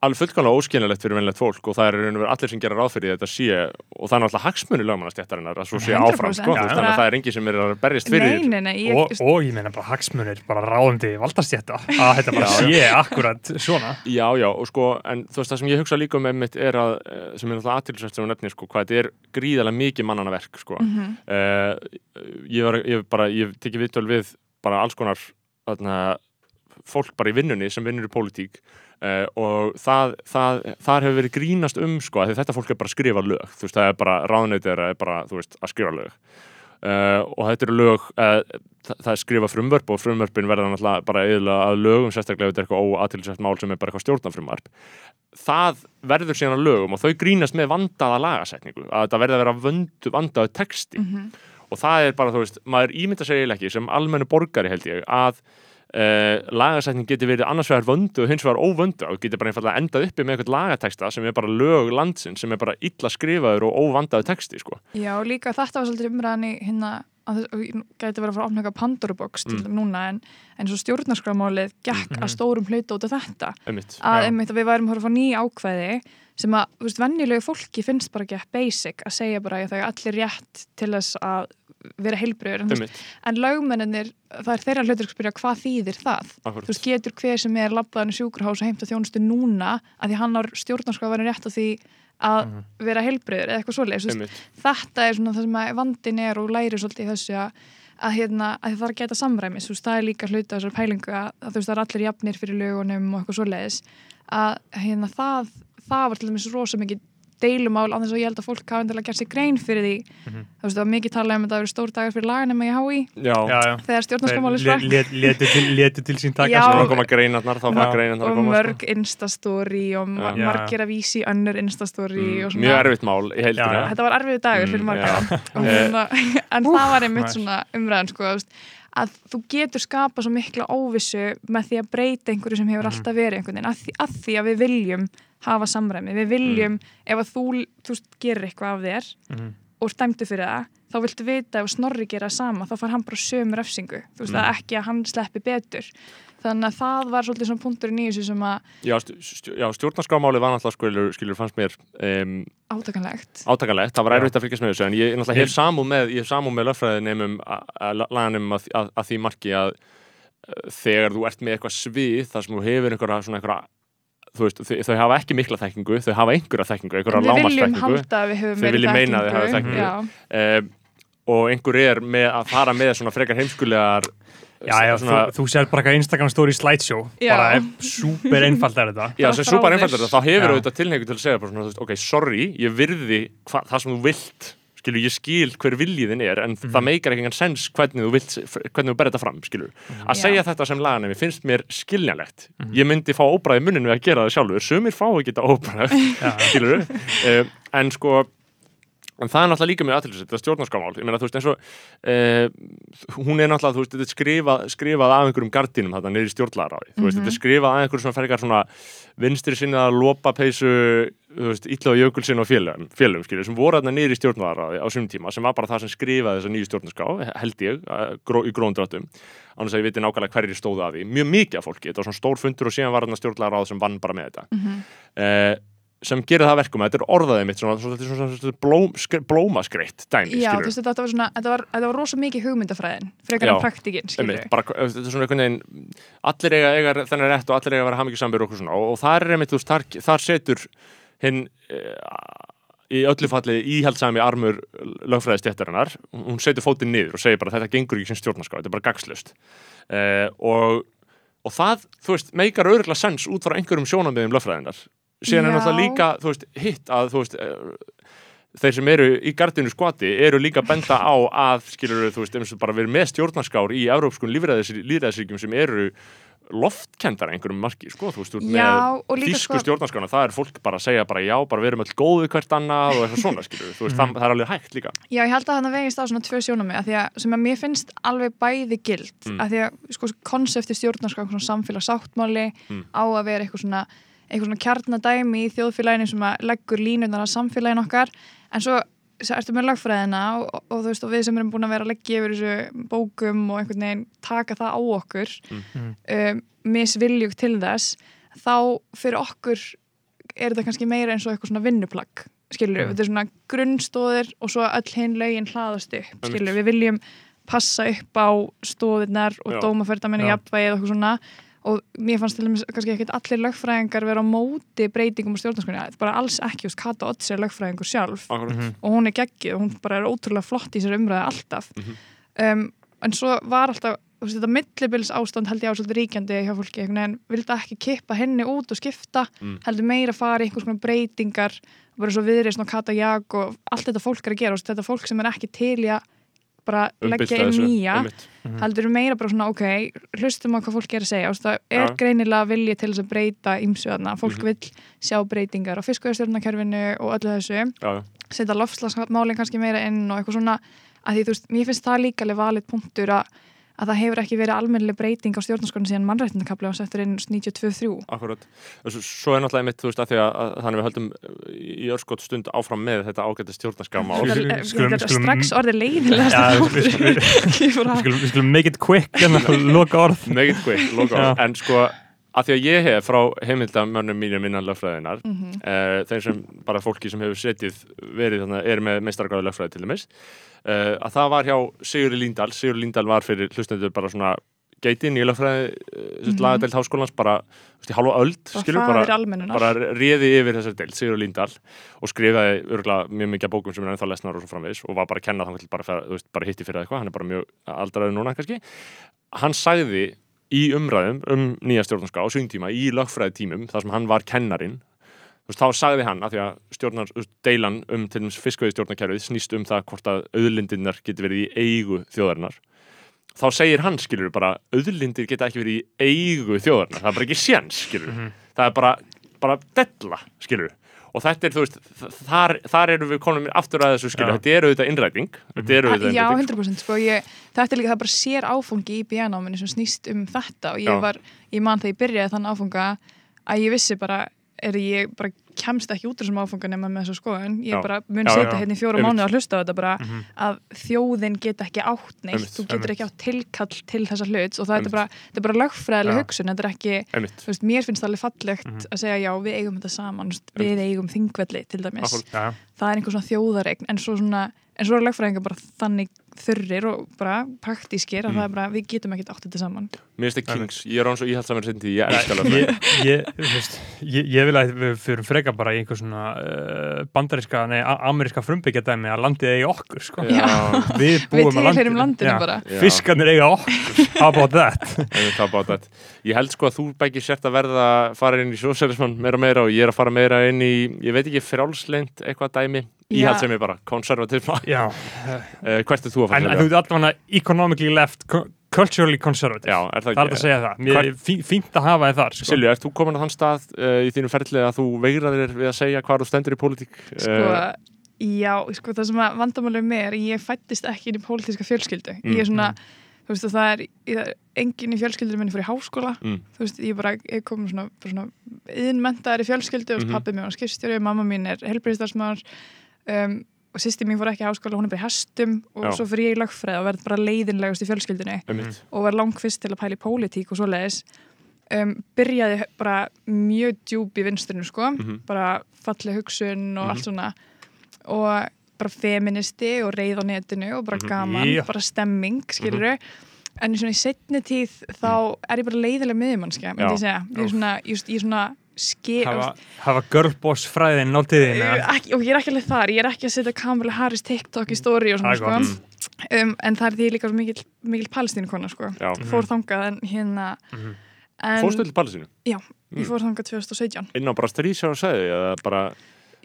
S1: alveg fullkomlega óskiljanlegt fyrir venlegt fólk og það er í raun og veru allir sem gera ráð fyrir því að þetta sé og það er náttúrulega hagsmunni lögmannastjættarinnar að svo sé
S4: 100%,
S1: áfram, sko,
S2: já.
S1: þannig að það er engin sem er að berjast fyrir
S4: nei, nei, nei, ég,
S2: og, og ég meina bara hagsmunir bara ráðandi valdastjætta að þetta bara sé akkurat svona
S1: Já, já, og sko, en þú veist það sem ég hugsa líka um einmitt er að, eh, sem er náttúrulega aðtilsvægt sem hún nefnir, sko, hvað þetta er gríðarlega mikið mannana verk, sko.
S4: Mhm.
S1: Uh, ég var, ég bara, ég tekið viðtöl við bara alls konar, þarna, fólk bara í vinnunni sem vinnur í pólitík uh, og það, það, þar hefur verið grínast um, sko, að þetta fólk er bara að skrifa lög, þú veist, það er bara, ráðnætið er bara, veist, að skrifa lög. Uh, og þetta eru lög uh, það, það er skrifa frumvörp og frumvörpin verða náttúrulega bara eðla að lögum sérstaklega ef þetta er eitthvað óatilsett mál sem er bara eitthvað stjórnarfrumvarp það verður síðan að lögum og þau grínast með vandaða lagasetningu að þetta verður að vera vöndu, vandaðu texti
S4: Mhm.
S1: og það er bara, þú veist, maður ímynda segja ekki sem almennu borgari held ég að Uh, lagasetning getur verið annars vegar vöndu og hins vegar óvöndu og getur bara einfallega endað uppi með eitthvað lagateksta sem er bara lög landsinn sem er bara illa skrifaður og óvandaðu texti sko.
S4: já, líka þetta var svolítið umræðan í hérna, að og ég gæti verið að fara að opna eitthvað Pandorubox til
S1: Mm.
S4: mm. núna, en, en svo stjórnarskramálið gekk
S2: Mhm.
S4: að stórum hluta út af þetta.
S1: Einmitt.
S4: að, einmitt, að við værum að fara að fá ný ákvæði sem að, þú veist, venjulegu fólki finnst bara ekki basic að segja bara að það er allir rétt til þess að vera heilbriður en, veist, en lögmennir, það er þeirra hlutur að spyrja hvað þýðir það
S1: Akkúrat.
S4: þú veist, getur hver sem er labbaðan í sjúkurhás og heimta þjónustu núna að því hann har stjórnarskráð verið rétt á því að
S2: Mhm.
S4: vera heilbriður eða eitthvað
S1: Einmitt.
S4: þetta er svona það sem að vandin er og læri svolítið í þessu að að, hérna, að það er að geta samræmis þú veist, það er líka hluta þessar pælingu að, að þú veist, það er allir jafnir fyrir lögunum og eitthvað svoleiðis að hérna, það, það var til dæmis rosa mikið deilumál á þess að ég held að fólk hafa endilega gert sér grein fyrir því.
S2: Mhm.
S4: þú veist, það var mikið talað um að það verið stór dagar fyrir laganum í HÍ
S1: Já,
S2: já, já.
S4: þegar stjórnarskamálið sprakk.
S2: Let- letu til, letu til sín taka sko.
S4: og
S1: koma
S4: mörg instastory og margir að vísi í önnur instastory
S1: Mm,
S4: og svona.
S1: mjög erfitt mál í heildina
S2: Já, já.
S4: þetta var erfiðu dagur fyrir
S1: Mm,
S4: marga.
S1: já.
S4: og hérna, en það var einmitt svona umræðan sko, að þú getur skapa svo mikla óvissu með því að breyta einhverju sem hefur
S2: Mhm.
S4: alltaf verið einhvern veginn, að því, að því að við viljum hafa samræmi, við viljum ef að þú, þú gerir eitthvað af þér
S2: Mhm.
S4: og stæmdu fyrir það þá viltu vita ef Snorri gera sama þá far hann bara sömu refsingu, þú veist,
S1: Mm.
S4: að ekki að hann sleppi betur. Þannig að það var svolítið svona punkturinn í þessu sem að
S1: Já, st st já stjórnarskámáli var náttúrulega skilur, skilur fannst mér um,
S4: átakanlegt.
S1: átakanlegt, það var erfitt að fylgjast með þessu en ég náttúrulega hef samúð með, með löffræðinemum laganum að, að, að því marki að uh, þegar þú ert með eitthvað svið þar sem þú hefur einhverja svona einhverja veist, þau, þau hafa ekki mikla þekkingu þau hafa einhverja þekkingu, einhverja
S4: við viljum
S1: lámasþekkingu
S4: halda að við höfum
S1: Þið
S4: meiri
S1: viljið meina að þið hafið
S4: þekkingu.
S1: um, og einhver er með að fara með svona frekar heimskulegar
S2: Já, já,
S1: svona,
S2: þú, þú sér bara eitthvað Instagram story slideshow
S4: Já.
S2: bara super einfalt er þetta
S1: Já,
S4: bara
S1: sem súpar
S4: frá
S1: einfaldur
S4: þér.
S1: þá hefur auðvitað tilhengu til að segja bara svona, ok, sorry, ég virði hva, það sem þú vilt skilur, ég skil hver viljiðin er en
S2: Mhm.
S1: það meikar ekki engan sens hvernig þú vilt hvernig þú berð þetta fram, skilur
S2: Mhm.
S1: að
S4: Já.
S1: segja þetta sem laganemi finnst mér skiljanlegt ég myndi fá óbræði munninu við að gera það sjálfur sumir fá ekki þetta óbræð skilur uh, en sko en það er náttúrulega líka mjög aðtilsett, þetta stjórnarskamál ég meina, þú veist, eins og uh, hún er náttúrulega, þú veist, þetta er skrifað, skrifað af einhverjum gardínum þarna niður í stjórnlagaráði. Þú veist,
S4: Mhm.
S1: þetta er skrifað af einhverjum svona fergar svona vinstri sinna lopapeysu þú veist, illa og jökulsinn og félum, félum skilur, sem voru þarna niður í stjórnlagaráði á sumum tíma, sem var bara það sem skrifaði þessa nýju stjórnarská, held ég, uh, gró, í gróndráttum annars að ég viti nákvæmlega hverjir stóðu að því. Mjög mikið af fólki, þetta var svona stór fundur og síðan var þarna stjórnlagaráð sem vann bara með þetta.
S4: Mhm.
S1: uh, sem gerir það að verkum þetta er orðaðið mitt svona, svona, svona, svona, blóm, skre, blómaskreitt dæmi,
S4: Já, þú veist, þetta var svona, þetta var, þetta var rosa mikið hugmyndafræðin, frekar en praktikinn, skilur
S1: bara, þetta er svona einhvern veginn allir eiga, eiga þennan rétt og allir eiga að vera hamingjusambir og okkur svona og, og þar er einmitt, þú veist, þar, þar setur hinn e, í öllu falli íhaldsami armur lögfræðistjættarinnar, hún setur fótinn niður og segir bara þetta gengur ekki sem stjórnarská, þetta er bara gagslust e, og og það, þú veist, meikar örgulega sens út frá einhverjum sjónamiðum lögfræðinar síðan er
S4: Já.
S1: náttúrulega líka, þú veist, hitt að, þú veist, eh, þeir sem eru í gardinu skvati eru líka benda á að, skilur þú veist, eins og bara verið með stjórnarskár í európskun líðræðisríkjum sem eru loftkendar einhverjum marki, sko, þú veist, með þýsku
S4: sko-
S1: stjórnarskrána, það er fólk bara að segja bara já, bara við erum öll góðu hvert annað og eitthvað svona, skilur þú veist, það, það er alveg hægt líka
S4: Já, ég held að það vegist á svona tvö sjónami að því að sem að mér finnst alveg bæði gild
S1: Mm.
S4: að því að sko konsepti stjórnarskap svona samfélagsáttmáli
S1: Mm.
S4: á að vera eitthvað svona eitthvað svona kjarnadæmi í þjóðfélaginu sem að leggur línunar að samfélaginu okkar en svo ertu með lagfræðina og, og, og þú veist og við sem erum búin að vera að leggja yfir þessu bókum og einhvern veginn taka það á okkur
S2: Mm.
S4: um, misviljug til þess þá fyrir okkur er þetta kannski meira eins og eitthvað svona vinnuplagg skilur
S2: Mm.
S4: þetta er svona grunnstóðir og svo öll hinn lögin hlaðast upp skilur við viljum passa upp á stóðirnar og
S1: Já.
S4: jafnvægið og eitthvað svona og mér fannst til dæmis kannski ekkert allir lögfræðingar vera á móti breytingum á stjórnarskunni, bara alls ekki, just Kata Odds er lögfræðingur sjálf
S1: Akkurat.
S2: Mhm.
S4: og hún er geggið og hún bara er ótrúlega flott í sér umræði alltaf
S1: Mhm.
S4: um, en svo var alltaf þú veist, þetta millibils ástand held ég á svolítið ríkjandi hjá fólki, veginn vildi ekki kippa henni út og skipta
S1: Mm.
S4: heldur meira fara í einhvers konar breytingar bara svo viðreist og Kata Jag og allt þetta fólk er að gera, þetta fólk sem er ekki til í að bara leggja inn nýja
S1: einmitt.
S4: heldur meira bara svona ok, hlustum á hvað fólk er að segja það er
S1: Já.
S4: greinilega vilji til þess að breyta ymsu þarna, fólk
S1: Mhm.
S4: vill sjá breytingar á fiskveðastjórnakerfinu og öllu þessu
S1: já.
S4: setja lofslagsmálinn kannski meira inn og eitthvað svona að því þú veist, mér finnst það líka alveg valið punktur að, að það hefur ekki verið almennileg breyting á stjórnarskonu síðan mannrættindakabli og settur inn 92-3
S1: Akkurat. Svo, svo er náttúrulega mitt, þú veist, að því að, að þannig við höldum í örskot stund áfram með
S4: þetta er
S2: skulum-
S4: strax orðið leiðilegast
S2: Já, við- við-
S4: Ég bara-
S2: Við skulum, við skulum make it quick en að loka orð.
S1: Megin quick, loka á. En sko, að því að ég hef frá heimildamönnum mínum innan lögfræðinar,
S4: Mhm.
S1: uh, þeim sem bara fólki sem hefur setið verið þannig, er með meistargráðu lögfræði til dæmis, uh, að það var hjá Sigurði Líndal. Sigurði Líndal var fyrir hlustendur bara svona geitin í lögfræði, uh,
S4: Mhm.
S1: lagadeild háskólans, bara, veist, í hálfa öld, skilur, bara, bara réði yfir þessar deild, Sigur Líndal og skrifaði örgulega mjög mikið bókum sem er ennþá lesnar og svo framvegis og var bara að kenna þannig bara, þú veist, bara hitti fyrir eitthvað, hann er bara mjög aldraður núna kannski. Hann sagði í umræðum um nýja stjórnarská á sín tíma í lögfræði tímum þar sem hann var kennarin þú veist, þá sagði hann að því að stjórnar, deilan um til dæmis fiskveiði stjórnarkerfið snýst um það hvort að auðlindinnar getur verið í eigu þjóðarinnar. Þá segir hann, skilur bara auðlindir geta ekki verið í eigu þjóðarinnar. Það er bara ekki séns, skilur
S2: Mhm.
S1: það er bara, bara della, skilur og þetta er, þú veist, þar, þar eru við konum aftur að þessu, skilur,
S2: Já.
S1: þetta eru auðvitað innræting. Þetta eru auðvitað
S4: Já,
S1: innræting
S4: 100% sko, ég, þetta er líka það bara sér áfangi í BN-áminni sem snýst um þetta. Og ég
S1: Já.
S4: var, ég man þegar ég byrjaði þann áfanga að ég vissi bara er ég bara kemst ekki út úr þessum áfanga nema með þessu skoðun, ég
S1: Já.
S4: bara mun setja hérna í fjóra mánu að hlusta á þetta bara
S2: Mhm.
S4: að þjóðin get ekki átt neitt
S1: Einmitt,
S4: þú getur
S2: einmitt.
S4: ekki átt tilkall til þessa hluts og það
S1: Einmitt.
S4: er bara, er bara lögfræðileg hugsun, þetta er ekki veist, mér finnst það alveg fallegt
S2: Mhm.
S4: að segja já, við eigum þetta saman, við eigum þingvelli til dæmis.
S2: Já,
S4: það er einhver svona þjóðaregn en svo svona, en svo er lögfræðingar bara þannig þurrir og bara praktískir að
S1: Mm.
S4: það er bara, við getum ekkert átt þetta saman
S1: mér finnst það kings, ég er án svo íhaldsamur sindi, ég elska
S2: ég,
S1: lögfræði
S2: ég, vil að við fyrir freka bara í einhver svona uh, bandaríska, nei, ameríska frumbyggja dæmi að landið eigi okkur, sko.
S1: Já,
S2: Við
S4: við
S2: búum að
S4: bara
S1: Já.
S2: Fiskarnir eiga okkur, how about that?
S1: það bát þetta. ég held sko að þú bækir sért að verða fara inn í sjósælismann meira og meira og ég er að fara meira inn í, ég veit ekki, frjálsleint eitthvað dæmi. Íhald sem er bara konservatisma,
S2: Já,
S1: uh, hvert er þú að fara
S2: en,
S1: að
S2: en þú ert allavega economically left, cu- culturally conservative.
S1: Já, er það
S2: Það er að segja það. Mér er fí- fínt að hafa þið þar, sko.
S1: Silju, ert þú komin á þann stað uh, í þínum ferlið að þú veigraðir við að segja hvað þú stendur í pólitík?
S4: sko, já, sko, það sem að vandamálið með er ég fættist ekki inn í pólitíska fjölskyldu
S1: Mm,
S4: ég er svona, þú veist, og það er, það er enginn í fjölskyldu minni fyrir háskóla
S1: Mm.
S4: þú veist, ég bara, ég kom svona, bara svona yðnmentaðar í fjölskyldu, mm. -hmm. pappi mér var skipstjóri, mamma mín er helbriðistarsmaður um, og sýsti mín fór ekki í háskóla, hún er bara í hestum og
S1: Já.
S4: svo fyrir ég í lögfræð og verð bara leiðinlegust í fjölskyldunni
S1: Einmitt.
S4: og var langfist til að pæla í pólitík og svoleiðis um, byrjaði bara mjög djúb í vinstrinu sko
S1: Mhm.
S4: bara falleg hugsun og
S1: Mhm.
S4: allt svona og bara feministi og reyð á netinu og bara
S1: Mhm.
S4: gaman,
S2: Já.
S4: bara stemming skilur en í svona í setni tíð þá er ég bara leiðileg miðjumannskja ég segja, ég er svona, ég er svona ske,
S2: Hafa, hafa girlboss fræðin náltiðin.
S4: ekki, og ég er ekki alveg þar, ég er ekki að setja Kamala Harris TikTok í story og svona
S2: Það
S4: sko um, en það er því líka svo mikil, mikil palestínu kona sko
S1: Já.
S4: fór þangað en hérna
S2: Mhm.
S4: en,
S1: Fórstu til Palestínu?
S4: Já,
S1: Mm.
S4: ég fór þangað 2017
S1: Inn á bara strísjá og segði eða bara,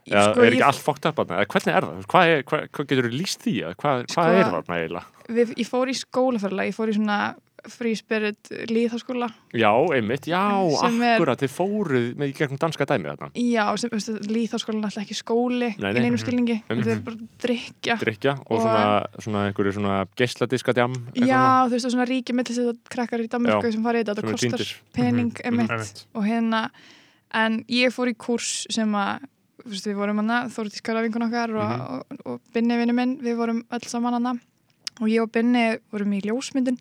S1: eða
S4: sko,
S1: er ekki
S4: ég,
S1: allt fókt upp þarna? Eða hvernig er það? Hvað, er, hvað, hvað getur þú líst því? Eða Hvað, hvað
S4: Sko-
S1: er þarna eiginlega?
S4: við, ég fór í skólaferðla ég fór í svona Free Spirit líðháskóla
S1: Já, einmitt, já,
S4: er-
S1: akkurat, þið fóruð með í gegnum danska dæmi þarna.
S4: Já, sem, veistu, líðháskólan er alltaf ekki skóli
S1: Nei,
S4: í
S1: nei.
S4: neinum skilningi,
S1: Einmitt.
S4: þetta er bara drikja
S1: drikja og,
S4: Og-
S1: svona, svona einhverju svona geisladiska djam
S4: Já, þú veist, og svona ríki millisett krakkar í Danmarku sem fara í þetta, þetta kostar
S1: týndir.
S4: pening
S1: Mhm,
S4: emitt
S2: Einmitt.
S4: og hérna en ég fór í kurs sem að við vorum hana, Þórdís Karavinkun okkar og,
S1: Mhm.
S4: og, og Binni vinnu minn, við vorum öll saman hana. Og ég og Binni vorum í ljósmyndun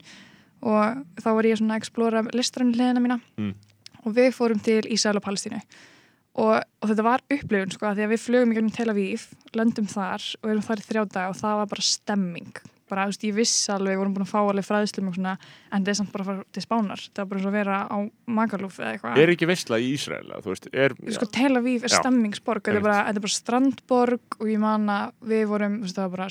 S4: og þá var ég svona að explora listrann hliðina mína.
S1: Mm.
S4: og við fórum til Ísrael og Palestínu. Og, og þetta var upplifun sko, því að við flugum í Tel Aviv löndum þar og erum þar í þrjá dag og það var bara stemming bara, þú veist, ég viss alveg, vorum búin að fá alveg fræðslum og svona, en það er samt bara að fara til Spánar. Það var bara eins og að vera á Magalúf eða eitthvað.
S1: Er ekki veistla í Ísrael, eða, þú veist, er
S4: sko Tel Aviv er stemmingsborg. Þetta er, bara, þetta er bara strandborg og ég man að við vorum þú veist, það var bara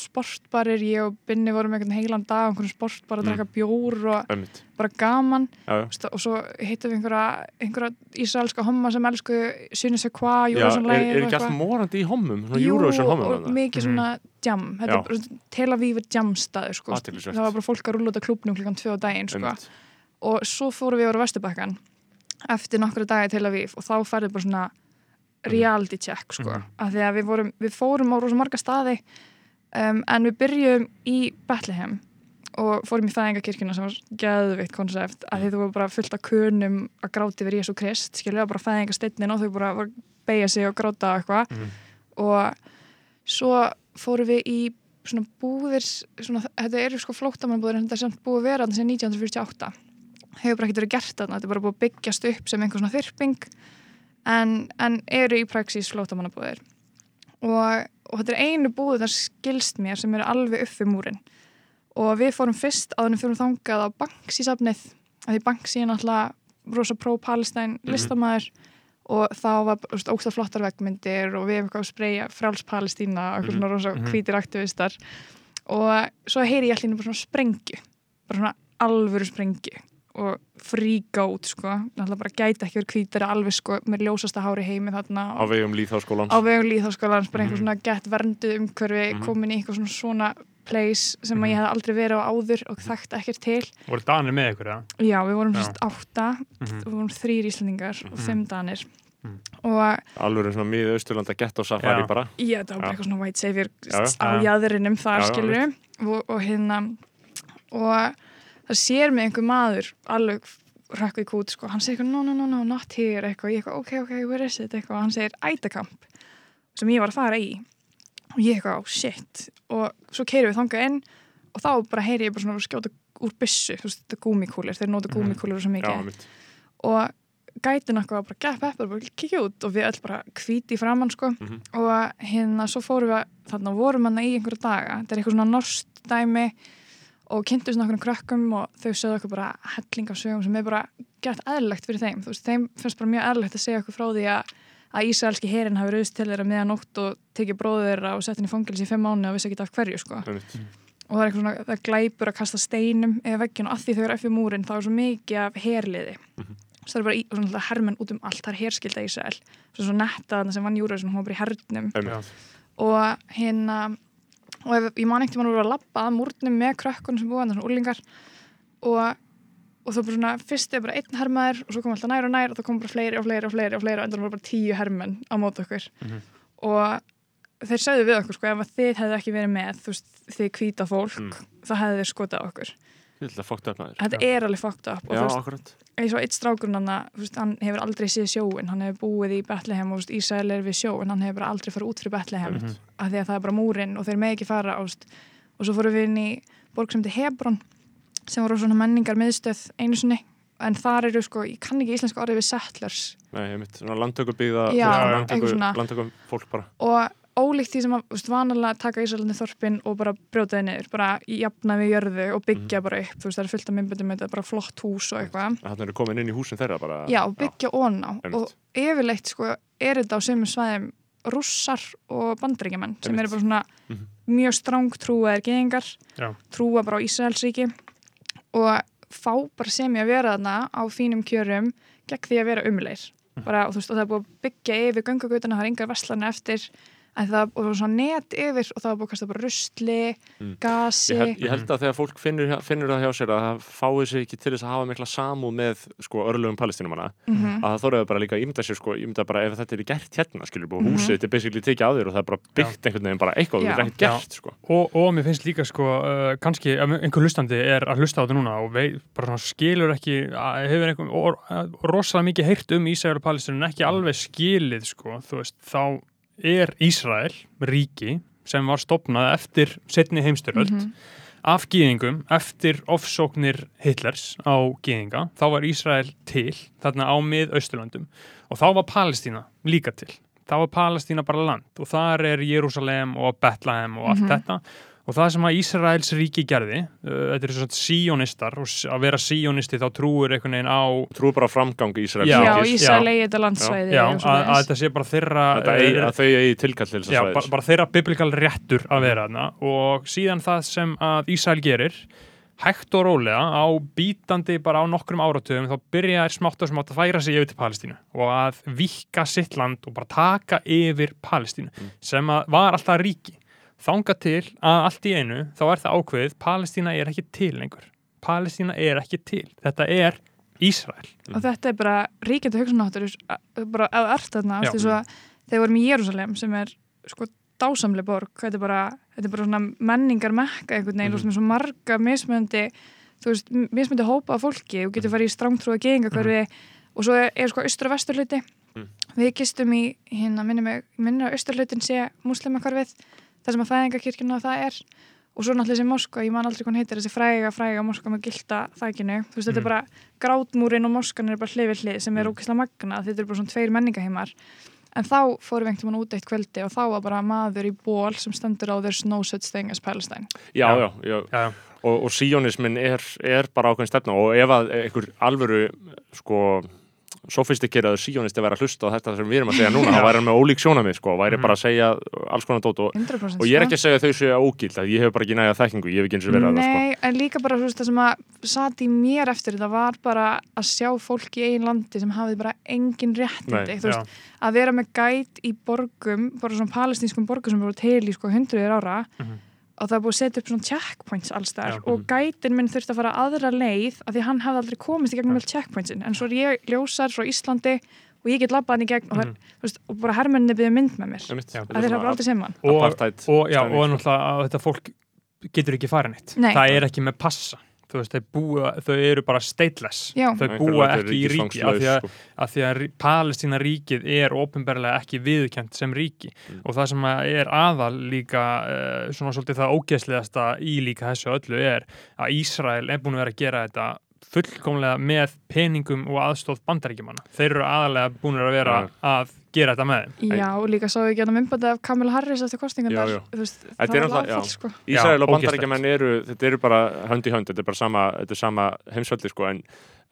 S4: sportbarir. Ég og Binni vorum einhvern heilan dag á einhvern sportbar að
S1: Mm.
S4: draka bjór og
S1: einmitt,
S4: bara gaman.
S1: Já, já,
S4: veist, og svo hittum við einhverja, einhverja ísraelska homma sem elsku Sunni Sekwa,
S1: já
S4: Júrasson
S1: er, er ekki allt morandi í hommum, svona Eurovision hommum
S4: og mikið svona jam þetta
S1: Já.
S4: er bara Tel Aviv er jamstaður sko.
S1: Athyglisvert.
S4: það var bara fólk að rúla út af klubnum klukkan tvö á daginn sko.
S1: Einmitt.
S4: og svo fórum við ára Vesturbakkan eftir nokkru dagi til Aviv og þá færði bara svona reality check sko,
S2: Mhm.
S4: af því að við, vorum, við fórum á rosa marga staði um, en við byrjum í Bethlehem og fórum í fæðingakirkjuna sem var geðvikt konsept að því þú var bara fullt af kunum að gráti við Jésu Krist, skilja bara fæðingasteinnin og þau bara var að beigja sig og gráta og eitthvað
S2: Mhm.
S4: og svo fórum við í svona búðir svona, þetta eru sko flóttamannbúðir en þetta er samt búið að vera þannig sem 1948 hefur bara ekkert verið gert þarna þetta er bara búið að byggjast upp sem einhver svona þyrping en, en eru í praxís flóttamannabúðir. Og, og þetta er einu búið þar skilst mér sem eru alveg uppi múrin og við fórum fyrst að við fórum þangað á Banksy safnið að því Banksy er náttúrulega rosa pro-Palestine listamæður og þá var ógsta flottar veggmyndir og við hefum eitthvað að spreyja fráls Palestína og eitthvað svona rosa
S2: Mhm.
S4: hvítir aktivistar og svo heyri ég allir bara svona sprengju bara svona alvöru sprengju og fríka út sko náttúrulega bara gæti ekki verið hvítari alveg sko með ljósasta hári heimi þarna
S1: á vegum líðháskólans
S4: á vegum líðháskólans bara einhver
S1: Mhm.
S4: svona gett vernduð umhverfi
S1: Mhm.
S4: komin í eitthvað svona svona place sem að ég hef aldrei verið á áður og þekkt ekkert til.
S2: Voru danir með ykkur, eða?
S4: já, við vorum sérst átta
S2: Mhm.
S4: við vorum þrýr Íslandingar og
S2: Mhm.
S4: fimm danir.
S2: Mhm.
S4: og
S1: alveg svona miða Austurlanda gett á safari
S2: Já.
S1: bara.
S4: Já, það var bara
S1: Já.
S4: eitthvað svona white savior
S1: Já,
S4: á jæðurinnum þar skilur og, og hérna og það sér mig einhver maður alveg rökk í kút sko, hann segir eitthvað no, no, no, no, not here eitthvað, ég eitthvað, ok, ok, where is it? Eitthvað, hann segir ætakamp sem ég var að fara í og ég eitthvað, oh shit og svo keirum við þangað inn og þá bara heyri ég bara svona skjóta úr byssu, þú veist, þetta er gúmikúlir þeir nota
S2: Mhm.
S4: gúmikúlir svo
S1: já,
S4: mikið
S1: einmitt.
S4: og gætin okkur var bara gett pepper, bara kikja út og við öll bara hvíti framann sko
S1: Mhm.
S4: og hérna svo fórum við þarna vorum hann í einhverju daga þetta er eitthvað svona norst dæmi og kynntum svona okkur krökkum og þau sögðu okkur bara helling af sögum sem er bara gett eðlilegt fyrir þeim, þú veist, þeim finnst bara mjög eðlilegt að segja okkur frá því að að Ísraelski herin hafi rauðst til þeirra meðan nótt og tekið bróður þeirra og sett henni í fangils í fimm mánu og vissi ekki af hverju sko.
S1: Einmitt.
S4: og það er eitthvað svona, það glæpur að kasta steinum eða veggin og að því þau eru eftir múrin þá er svo mikið af herliði.
S1: Mhm.
S4: svo það er bara í, svona hermenn út um allt það er herskilda Ísrael. Svo svo netta þarna sem vann júra hún var bara í hernum.
S1: Einmitt.
S4: og hérna og ef, ég man ekkert mann voru að labba að múrnum með krökkun sem búið svona og, og þá bara svona fyrst er bara einn hermaður og svo kom alltaf nær og nær og þá kom bara fleiri og fleiri og fleiri og fleiri og endur voru bara tíu hermenn á mót okkur.
S2: Mhm.
S4: og þeir sögðu við okkur sko ef þið hefðu ekki verið með þú veist, þið hvíta fólk
S1: Mm.
S4: þá hefðu þeir skotað okkur. Þetta er alveg fucked up og
S1: Já,
S4: þú veist, eins og eitt strákurinn hann, hefur aldrei séð sjóin hann hefur búið í Bethlehem og þú veist, Ísrael er við sjó en hann hefur bara aldrei farið út fyrir Bethlehem
S2: Mhm.
S4: af því að það er bara múrin og þeir með ekki fara og, svo fórum við inn í borg sem til Hebron sem voru svona menningar miðstöð einu sinni. En þar eru sko, ég kann ekki íslenska orðið við settlers.
S1: Nei, einmitt, svona landtöku byggða
S4: Já,
S1: landtöku,
S4: eitthvað svona.
S1: landtöku fólk bara.
S4: Og ólíkt því sem að veist, vanalega taka Ísraelandi þorpin og bara brjóta þið niður, bara jafna við jörðu og byggja bara upp, þú veist, það er fullt af myndböndum með þetta bara flott hús og eitthvað.
S1: Þannig eru komin inn í húsin þeirra bara.
S4: Já, og byggja ón á. og yfirleitt sko er þetta á sömu svæðum rússar og bandringjamenn sem eru bara svona
S1: Mhm.
S4: mjög stráng trúaðir geðingar
S2: Já.
S4: trúa bara á Ísraelsríki og fá bara sem ég að vera þarna á fínum kjörum gegn því að vera umleir bara, og, veist, og það er búið að byggja yfir göngugutuna, það er yngar verslarna eftir en það var svona net yfir og það var búið að kasta bara rusli,
S1: Mm.
S4: gasi
S1: Ég held, ég held að þegar fólk finnur, finnur það hjá sér að það fái sig ekki til þess að hafa mikla samúð með sko, örlugum palestinumanna
S4: Mhm.
S1: að það þóraði bara líka að ímynda sér sko, ímynda bara ef þetta er gert hérna, skilur búið
S4: Mhm.
S1: húsið þetta er basically tekið á þér og það er bara byggt einhvern veginn bara eitthvað,
S4: Já.
S1: þetta er ekki
S2: Já.
S1: gert sko.
S2: og, og mér finnst líka sko uh, kannski einhver hlustandi er að hlusta á þetta núna og vei, bara svona skilur ekki hefur einhver og, og, rosalega mikið heyrt um Ísrael og Palestínu en ekki alveg skilið sko þú veist, þá er Ísrael ríki sem var stopnað eftir setni heimstyröld
S4: Mhm.
S2: af gýðingum eftir ofsóknir Hitlers á gýðinga þá var Ísrael til þarna á mið-austurlöndum og þá var Palestína líka til þá var Palestína bara land og þar er Jérúsalem og Bethlehem og allt
S4: Mhm.
S2: þetta og það sem að Ísraels ríki gerði uh, þetta er svona síónistar og að vera síónisti þá trúir einhvern veginn á
S1: trú bara framgang Ísraels
S2: Já,
S4: Já,
S1: ríkis.
S4: Ísrael eigi þetta landsvæði
S2: já,
S4: og
S2: að, að þetta sé bara þeirra
S1: Þetta eigi,
S2: uh,
S1: að þau eigi tilkall til þess
S2: Já,
S1: að
S2: bara, bara þeirra biblikal réttur að vera þarna. Og síðan það sem að Ísæl gerir hægt og rólega á bítandi bara á nokkrum áratugum þá byrja þær smátt og smátt að færa sig yfir til Palestínu og að vikka sitt land og bara taka yfir Palestínu sem að var alltaf ríki þanga til að allt í einu þá er það ákveðið Palestína er ekki til lengur. Palestína er ekki til. Þetta er Ísrael.
S4: Og þetta er bara ríkjandi hugsunáttur bara að veist, svo að þegar við vorum í Jérúsalem sem er sko dásamlega borg þetta er bara, þetta er bara svona menningar mekka einhvern veginn
S1: Mhm.
S4: og sem er svo marga mismöndi þú veist, m- mismöndi hópa af fólki. Og getur farið í strángtrúa geyingakverfi og svo er, er sko austur og vestur hluti.
S1: Mhm.
S4: við gistum í hérna minni mig, minni að austur hlutin sé muslimakverfið þar sem að fæðingakirkjuna það er. Og svo náttúrulega þessi moska, ég man aldrei hvað heitir þessi fræga, fræga moska með gilda þækinu þú veist, þetta
S2: Mhm.
S4: er bara grátmúrin og moskan er bara hlið við hlið sem er
S1: Mm.
S4: ókvæslega magna þetta er bara svona tveir menningaheimar en þá fórum við einhvern veginn út eitt kvöldi og þá var bara maður í ból sem stendur á There's no such thing as Palestine
S1: Já,
S2: Já.
S1: já, já,
S2: Já,
S1: og, og síónismin er, er bara ákveðin stefna. Og ef að einhver alvöru sko sofistikeraður síónisti væri að hlusta á þetta sem við erum að segja núna, þá væri hann með ólík sjónamið sko, væri
S2: Mhm.
S1: bara að segja alls konar dót og,
S4: 100%
S1: og ég er ekki
S4: sko.
S1: að segja að þau séu ógild að ég hef bara ekki næja þekkingu, ég hef ekki eins og verið að það sko.
S4: Nei, en líka bara þú veist, það sem að satt í mér eftir þetta var bara að sjá fólk í einn landi sem hafði bara engin réttindi þú veist, að vera með gæt í borgum bara svona palestinskum borgum sem voru til í sko hundruðir ára
S2: Mhm.
S4: Og það er búið að setja upp svona checkpoints alls þar
S2: Já.
S4: og gætin minn þurfti að fara aðra leið af því hann hafði aldrei komist í gegnum vel checkpointsin en svo er ég ljósar frá Íslandi og ég get labbað hann í gegn og,
S2: Mhm.
S4: þú veist, og bara hermenni byrja mynd með mér. Að þeir hafa aldrei sem hann
S2: og, og, og náttúrulega að þetta fólk getur ekki farin eitt
S4: Nei.
S2: það er ekki með passa veist, þau, búa, þau eru bara stateless
S4: Já.
S2: þau búa ekki í ríki af því að,
S1: sko.
S2: að því að Palestína ríkið er ofinberlega ekki viðkjönt sem ríki
S1: Mm.
S2: og það sem er aðal líka uh, svona svolítið það ógeðslegasta í líka þessu öllu er að Ísrael er búin að vera að gera þetta fullkomlega með peningum og aðstóð bandaríkjumanna. Þeir eru aðalega búin að vera að gera þetta með þeim.
S4: Já, og líka sá ég ekki að myndbandi af Kamala Harris eftir
S1: Þetta
S4: það
S1: er já.
S4: sko
S1: Ísrael og
S2: Já,
S1: bandarækjaman eru, þetta eru bara hönd í hönd, þetta er bara sama, þetta er sama heimsveldi sko, en,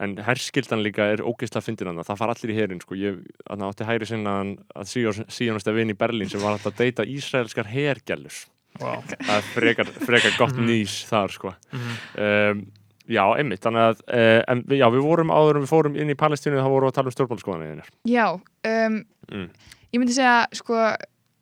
S1: en herskildan líka er ógeðslega fyndin hann, það far allir í herin sko, ég átti hægri sinna að síðanast að vinna í Berlín sem var að deyta ísraelskar hergjallus,
S2: Wow.
S1: það er frekar, frekar gott
S2: Mhm.
S1: nýs þar sko.
S2: Mhm.
S1: Um, já, einmitt, þannig að, uh, en já, við vorum áður en við fórum inn í Palestínu, þá vorum við að tala um stjórnbálskoðanir.
S4: Já, um,
S1: Mm.
S4: ég myndi segja sko,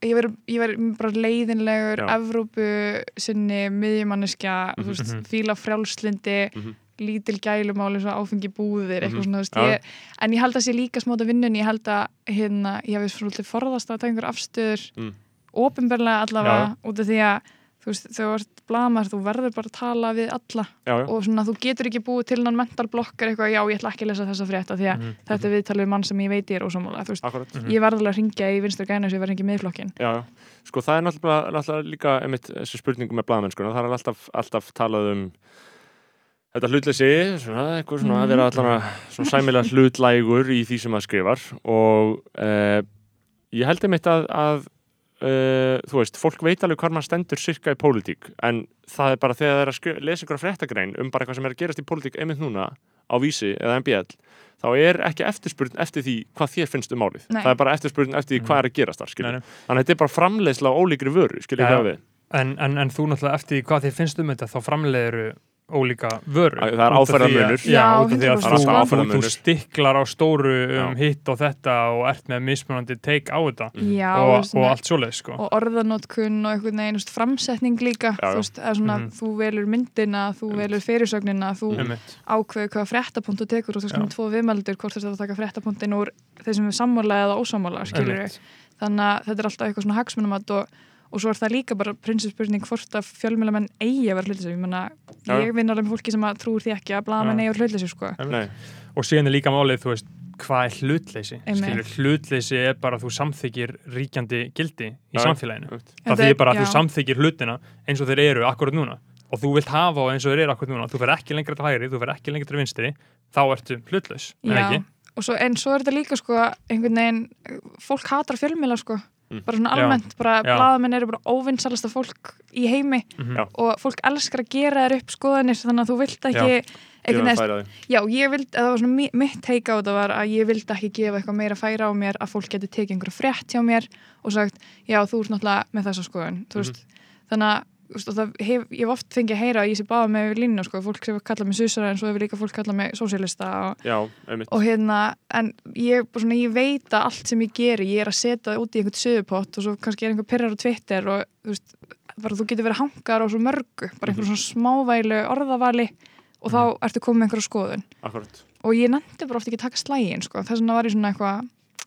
S4: ég verð ég verð bara leiðinlegur. Evrópu sinni miðjumanneskja, þú
S1: Mhm.
S4: veist, fíla frjálslindi
S1: Mhm.
S4: lítil gælumáli, áfengi búðir eitthvað
S1: Mhm.
S4: svona, þú veist,
S1: Já.
S4: ég, en ég held að sé líka smáta vinnun, ég held að hérna, ég hef svolítið forðast að taka einhver afstöður
S1: Mm.
S4: ofinberlega allavega, út af því að þú veist, þegar þú ert blamar, þú verður bara að tala við alla
S1: Já, já,
S4: og svona þú getur ekki búið til nann mental blokkar eitthvað, já ég ætla ekki að lesa þessa frétta því að
S2: Mhm.
S4: þetta er viðtalið við mann sem ég veit ég er ósámála, þú veist,
S1: akkurat.
S2: Mhm.
S4: ég verður alveg að ringja í vinstur gæna sem ég verð ekki miðflokkin
S1: Já, já. Sko það er náttúrulega, náttúrulega líka einmitt þessi spurningu með blaðmennskuna, það er alltaf, alltaf talað um þetta hlutleysi, svona, eitthvað svona að vera allan að svona sæmilega hlutlægur í því sem það skrifar og uh, ég held einmitt að, að uh, þú veist, fólk veit alveg hvað maður stendur sirka í pólitík, en það er bara þegar það er að lesa ykkur fréttagrein um bara eitthvað sem er að gerast í pólitík einmitt núna á vísi eða MBL, þá er ekki eftirspurn eftir því hvað þér finnst um málið.
S4: Nei.
S1: Það er bara eftirspurn eftir því hvað er að gerast þar.
S2: Nei, nei.
S1: Þannig að þetta er bara framleiðsla á ólíkri vöru, skiljið
S2: Já,
S1: hvað við.
S2: En, en, en þú náttúrulega eftir því hvað þið finnst um þetta þá framleiður ólíka vöru
S1: Það er áferðarmunur.
S2: Já,
S4: Já,
S2: út af því að
S4: 100%
S2: þú, þú, þú stiklar á stóru um
S1: Já.
S2: hitt og þetta og ert með mismunandi take á þetta
S4: Já,
S2: og,
S4: og,
S2: og allt svoleið sko.
S4: og orðanótkun og einhvern veginn framsetning líka
S1: Já,
S4: þú veist, svona,
S2: Mhm.
S4: þú velur myndina þú velur fyrirsögnina, þú
S2: Einmitt.
S4: ákveður hvaða fréttapunkt þú tekur og þú veist, tvo viðmeldur, hvort þess að taka fréttapunktin úr þeir sem er sammála eða ósammála skilur
S2: Einmitt.
S4: þannig að þetta er alltaf eitthvað svona hagsmunumat og, og svo er það líka bara prinsesspurning hvort að fjölmjölamenn eigi að vera hlutleysi ég, meina,
S1: Já.
S4: ég vinn alveg með fólki sem að trúur því ekki að blaðamenn
S2: Já.
S4: eigi að vera hlutleysi sko.
S1: Nei,
S2: og síðan er líka málið, þú veist hvað er hlutleysi? Skilur, hlutleysi er bara að þú samþykir ríkjandi gildi í
S1: Já.
S2: samfélaginu það
S4: er-
S2: þýðir bara að þú samþykir hlutina eins og þeir eru akkurat núna og þú vilt hafa á eins og þeir eru akkurat núna þú fer ekki lengra til hægri, þú fer ekki lengra til vinstri þá ertu hlutlaus, en
S4: Já,
S2: ekki
S4: og svo, en svo er þetta líka sko einhvern veginn, fólk hatar fjölmjöla sko. Bara svona
S2: Já.
S4: almennt bara
S2: Já.
S4: blaðamenn eru bara óvinnsalasta fólk í heimi
S2: Mhm.
S1: Já.
S4: og fólk elskar að gera þér upp skoðanir þannig að þú vilt ekki
S1: Gefa
S4: einhvern veginn,
S1: færi á því.
S4: já, ég vild það var svona mi- mitt teika á þetta var að ég vildi ekki gefa eitthvað meira færa á mér að fólk geti tekið einhverja frétt hjá mér og sagt, já, þú ert náttúrulega með þessa skoðun, þú veist, þannig að og það hef, ég hef oft fengið að heyra að ég sé báða með línu, sko, fólk sem kallað mig susara en svo hefur líka fólk kallað mig sósíalista og og hérna, en ég, svona, ég veit að allt sem ég geri, ég er að setja það út í einhvern söðupott og svo kannski er einhver pyrrar á Twitter og þú veist, bara þú getur verið hangar á svo mörgu, bara einhver svona smávælu orðavali og þá ertu komið með einhverja skoðun.
S1: Akkurat.
S4: og ég nefndi bara oft ekki að taka slægin sko, þess vegna var ég svona eitthvað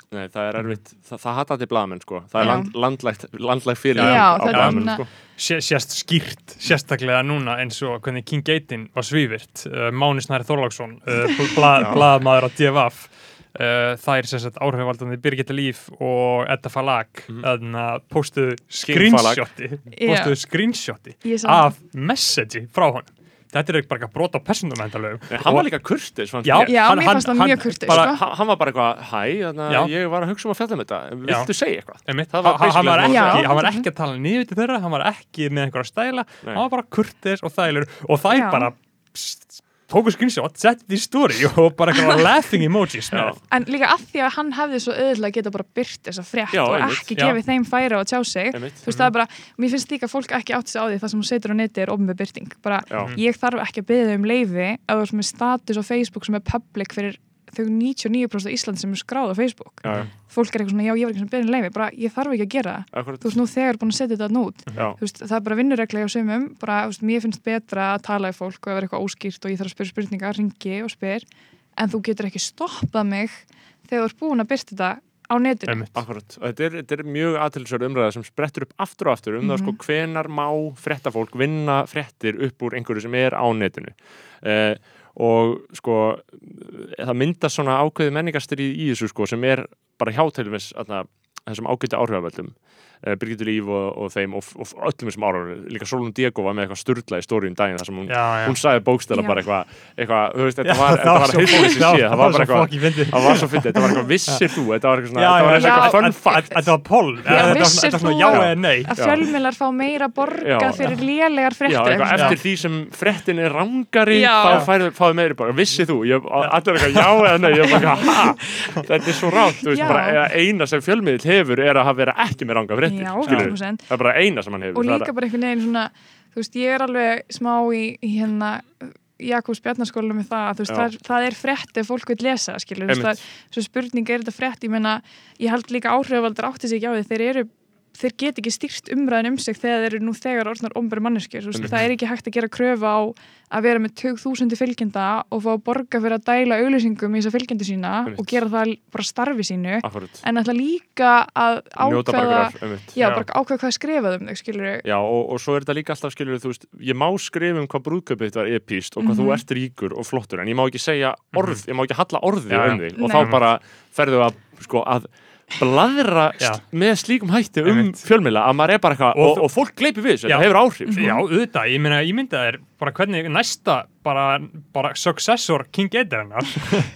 S1: Nei, það er erfitt. Það, það hata allir blaðamenn, sko. Það er land, landlægt, landlægt fyrir
S4: Já,
S1: á
S4: er svona-
S1: sko.
S2: Sé, sést skýrt, sérstaklega núna eins og hvernig King Geitin var svífirt uh, Máni Snæri Þorláksson uh, bla,
S1: Já.
S2: blaðmaður á DFF uh, þær sem sagt áhrifaldandi Birgitta Líf og Edda Falag mm. postuðu
S1: King Falag.
S2: screenshoti postuðu screenshoti af messagi frá honum þetta er bara eitthvað brot á persónumendalögum
S1: Nei, hann var líka kurtis,
S2: Já.
S4: Já,
S2: hann-
S4: mér
S2: hann-
S4: fannst það
S2: hann-
S4: mjög kurteis,
S2: bara-
S4: sko.
S1: Ha- Hann var bara eitthvað, hæ, þannig
S2: Já.
S1: að ég var að hugsa um að fjalla um þetta. Viltu segja eitthvað? Var
S2: hann, var ekki, hann var ekki að tala niður til þeirra hann var ekki með einhverja stæla
S1: Nei.
S2: hann var bara kurtis og þælur og þær bara tóku screenshot, setti því story og bara eitthvað laughing emojis með.
S4: En líka að því að hann hefði svo auðvitað geta bara byrt þessa frétt
S1: Já,
S4: og
S1: einmitt.
S4: ekki gefið þeim færa og tjá sig
S1: Einmitt.
S4: þú veist það er bara, mér finnst líka að fólk ekki átti sig á því það sem hún setur á neti er ofnbæð byrting bara,
S1: Já.
S4: ég þarf ekki að byggja um leifi að þú ert með status á Facebook sem er public fyrir þau 99% af Ísland sem er skráð á Facebook.
S1: Já, já,
S4: fólk er eitthvað svona, já ég var ekki byggja um leifi bara, ég þarf ekki að gera það, þú veist nú þegar búin að setja þetta nút veist, það er bara vinnuregla hjá sumum bara, veist, mér finnst betra að tala í fólk og ef er eitthvað óskýrt og ég þarf að spyrja spurningar ringi og spyr, en þú getur ekki stoppað mig þegar þú ert búin að byrta þetta á netinu.
S1: Akkurat. Og þetta er, þetta er mjög aðtilsverð umræða sem sprettur upp aftur og aftur um það sko
S4: Mhm.
S1: hvenar má fréttafólk vinna fréttir upp úr einhverju sem er á netinu. Eh, og sko það myndast svona ákveði menningastur í, í þessu sko sem er bara hjá til þess þessum ágæti áhrifavöldum Birgitur Líf og, og þeim og, og öllum þessum áhrifavöldum, líka Solon Diego var með eitthvað sturla í stóriðum daginn þar sem hún,
S2: Já, já.
S1: hún sagði bókstæla bara eitthvað, eitthvað, þú veist, þetta var, þetta var í
S2: já,
S1: sé, það var bara eitthvað það var svo fyndið, þetta var eitthvað vissir þú? Þetta var eitthvað svona,
S2: Já,
S1: þetta var
S2: já,
S1: eitthvað
S4: já.
S1: fun fact.
S2: Þetta var poll. Þetta var
S4: vissir
S2: svona
S4: þú
S2: já eða nei.
S4: að
S1: Já.
S4: fjölmiðlar fá meira borga fyrir lélegar
S1: eitthvað eftir því sem frettin er rangari þá færðu, fáðu meiri bara, vissið þú? Ég, allir eitthvað já eða nei, veist,
S4: Já.
S1: að skilur
S4: 100%.
S1: það er bara eina sem hann hefur
S4: og líka bara einhvern veginn svona þú veist, ég er alveg smá í, í hérna Jakobs Bjarnaskóla með það, þú veist, það, er- það er frétt ef fólk vil lesa, skilur, þú veist, það er svo spurning er þetta frétt, ég meina, ég held líka áhrifaldur átti sig ekki á því, þeir eru þeir get ekki stýrt umræðin um sig þegar þeir eru nú þegar orðnar omberi manneskjur, það er ekki hægt að gera kröfu á að vera með 2000 fylgjenda og fá að borga fyrir að dæla auglýsingum í þessa fylgjendu sína
S1: Einmitt.
S4: og gera það bara starfi sínu
S1: akkurat,
S4: en ætla líka að
S1: einmitt.
S4: já,
S2: Já.
S4: bara ákveða hvað er skrifað um þau,
S1: Já, og, og svo er þetta líka alltaf, skilur þú veist, ég má skrifa um hvað brúðköpið þitt var epíst og hvað þú
S4: Mhm.
S1: ert ríkur og flottur, en ég má ekki segja orð, ég má ekki halla orði um þig og þá bara ferðu að, sko, að bladra
S2: Já.
S1: st- með slíkum hætti um fjölmiðla að maður er bara eitthvað,
S2: Og
S1: og, og, fólk gleipi við þessu, þetta hefur áhrif.
S2: Já, auðvitað, ég myndi að það er bara hvernig næsta bara, bara successor King Eiterinnar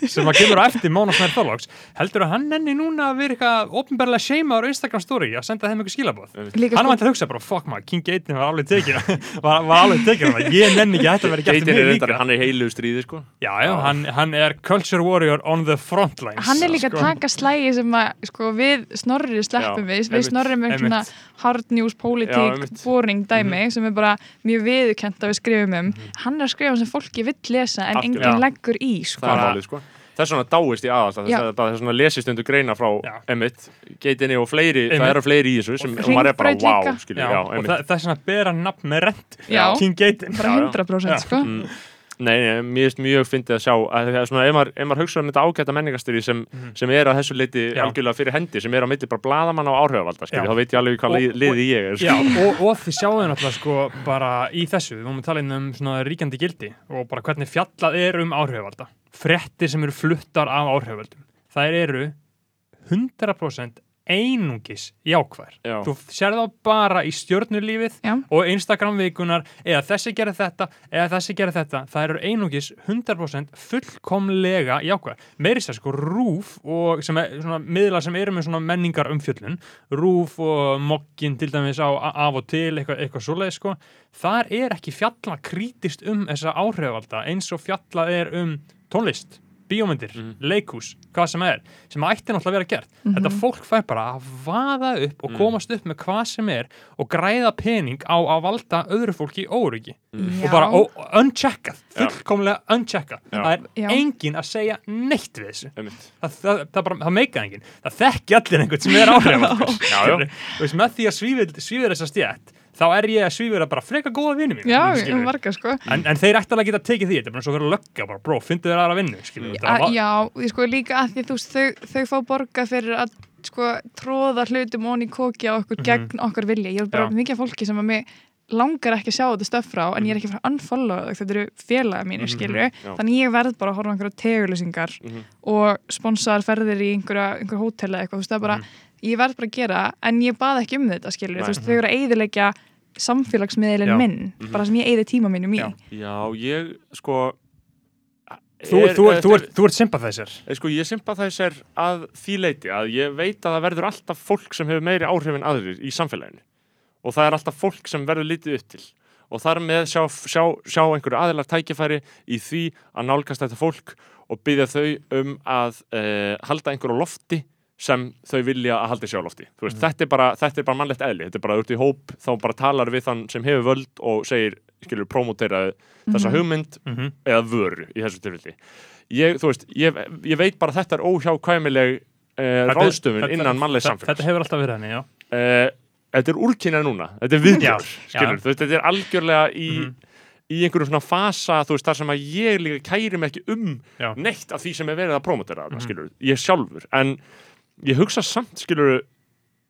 S2: sem að kemur á eftir Móna Snær Þorlóks heldur að hann nenni núna að vera eitthvað ofnbærlega seimaður á Instagram story að senda þeim eitthvað skilabóð
S4: Líka
S2: hann
S4: sko,
S2: vant að hugsa bara, fuck maður, King Eitin var alveg tekin var, var alveg tekin hann, ég nenni ekki að þetta verið gert
S1: Geitin
S2: um líka.
S1: hann er heilu stríði sko.
S2: Já, já, hann, hann er culture warrior on the front lines.
S4: Hann er líka
S2: sko.
S4: taka slægi sem að sko, við snorrið sleppum
S1: Já,
S4: við. Við snorrið með svona hard news, politík.
S1: Mhm.
S4: boring dæmi sem er bara mjög viðurkent að við skrifum um hann er að skrifa sem fólki vill lesa en enginn
S2: Já.
S4: leggur í sko.
S1: það er
S2: Bara-
S1: málið sko þess vegna dáist ég aðast það er svona lesist undir greina frá
S2: Já.
S1: Emmitt, geitinni og fleiri,
S2: Einmitt.
S1: það eru fleiri í þessu sem maður er bara, wow, skilur,
S2: já,
S1: já,
S2: og það, það er svona að bera nafn með rent
S4: Já.
S2: King Eitin
S4: bara
S1: Já, já.
S4: 100%
S2: Já.
S4: sko.
S1: Mm. Nei, nei, mér finnst mjög fyndið að sjá að það er svona, ef maður, maður hugsa um þetta ágæta menningastyri sem, sem er á þessu leiti algjörlega fyrir hendi, sem er á milli bara blaðamann og áhrifavalda, skilur,
S2: Já.
S1: þá veit ég alveg hvað
S2: Og-
S1: lið, liði ég er,
S2: Já, og, og þið sjáum náttúrulega sko bara í þessu, við vorum að tala inn um svona ríkjandi gildi og bara hvernig fjallað er um áhrifvalda. Frettir sem eru fluttar af áhrifvaldum. Þær eru 100% einungis jákvær.
S1: Já.
S2: Þú sér þá bara í stjórnulífið
S4: Já.
S2: og Instagram vikunar eða þessi gerir þetta, eða þessi gerir þetta það eru einungis 100% fullkomlega jákvæð meiri sér sko rúf og sem er svona miðla sem eru með svona menningar umfjöllun rúf og mokkin til dæmis á af og til eitthvað, eitthvað svoleið sko þar er ekki fjalla krítist um þessa áhrifvalda eins og fjalla er um tónlist bíómyndir, leikhús, hvað sem er sem ætti náttúrulega að vera gert. Þetta fólk fær bara að vaða upp og komast upp með hvað sem er og græða pening á að valda öðru fólki óryggi
S4: Já.
S2: og bara uncheckað, fullkomlega uncheckað. Það er
S4: Já.
S2: engin að segja neitt við þessu. Það, það, það, bara, það meika engin það þekki allir einhvern sem er veist, með því að svífir þessa stjætt þá er ég að svífir að bara freka góða vinni mín
S4: já, um marga sko
S2: en, en þeir ætti alveg að geta tekið því þetta er bara svo að vera að lögga bara, bró, fyndu þér aðra vinnu skilur,
S4: A, já, ég sko líka að því þú veist þau, þau fá borga fyrir að sko tróða hlutum onni í koki á okkur gegn okkar vilja, ég er bara
S2: Mhm. Já.
S4: mikið fólki sem að mig langar ekki að sjá þetta stöf frá en ég er ekki að fara að unfollowa þetta eru félaga mínir
S2: Mhm.
S4: skilur,
S1: Já.
S4: þannig ég verð bara að horfa einhverja tegulusingar
S1: Mhm.
S4: og sponsaðar ferðir í einhverja, einhverja hótel eða eitthvað, þú veist það bara, ég verð bara að gera en ég bað ekki um þetta skilur,
S1: Nei.
S4: þú veist þau eru að eyðileggja samfélagsmiðlinn
S2: Já.
S4: minn, bara sem ég eyði tíma mínum í
S2: Já.
S1: Já, ég, sko
S2: þú,
S1: er-
S2: þú,
S1: er-
S2: þú, ert, þú ert sympathæsir
S1: Eh, Sko, ég sympathæsir að því leiti að ég veit að það verður alltaf fólk sem hefur meiri áhrif en aðrir í samfélaginu og það er alltaf fólk sem verður litið upp til og þar með sjá, sjá, sjá einhverju aðilar tækifæri í því að nálgast þetta fólk og byggja þau um að uh, halda einhverju lofti sem þau vilja að halda sér á lofti Þú veist, þetta, er bara, þetta er bara mannlegt eðli. Þetta er bara út í hóp, þá bara talar við þann sem hefur völd og segir, skilur, promotera þessa hugmynd
S2: mm -hmm.
S1: eða vöru í þessu tilfelli. Ég, veist, ég, ég veit bara þetta er óhjákvæmileg uh, ráðstöfun innan mannlegs
S2: þetta, þetta
S1: samfélags
S2: hefur alltaf verið henni, já.
S1: Uh, þetta er úrkynnað núna. Þetta er viðbjör,
S2: Já,
S1: skilur,
S2: já.
S1: þetta er algjörlega í,
S2: Mhm.
S1: í einhverjum svona fasa, þú veist, þar sem að ég líka kæri mig ekki um
S2: Já.
S1: neitt af því sem er verið að promotera þarna,
S2: Mhm.
S1: skilur, ég sjálfur. En ég hugsa samt, skilur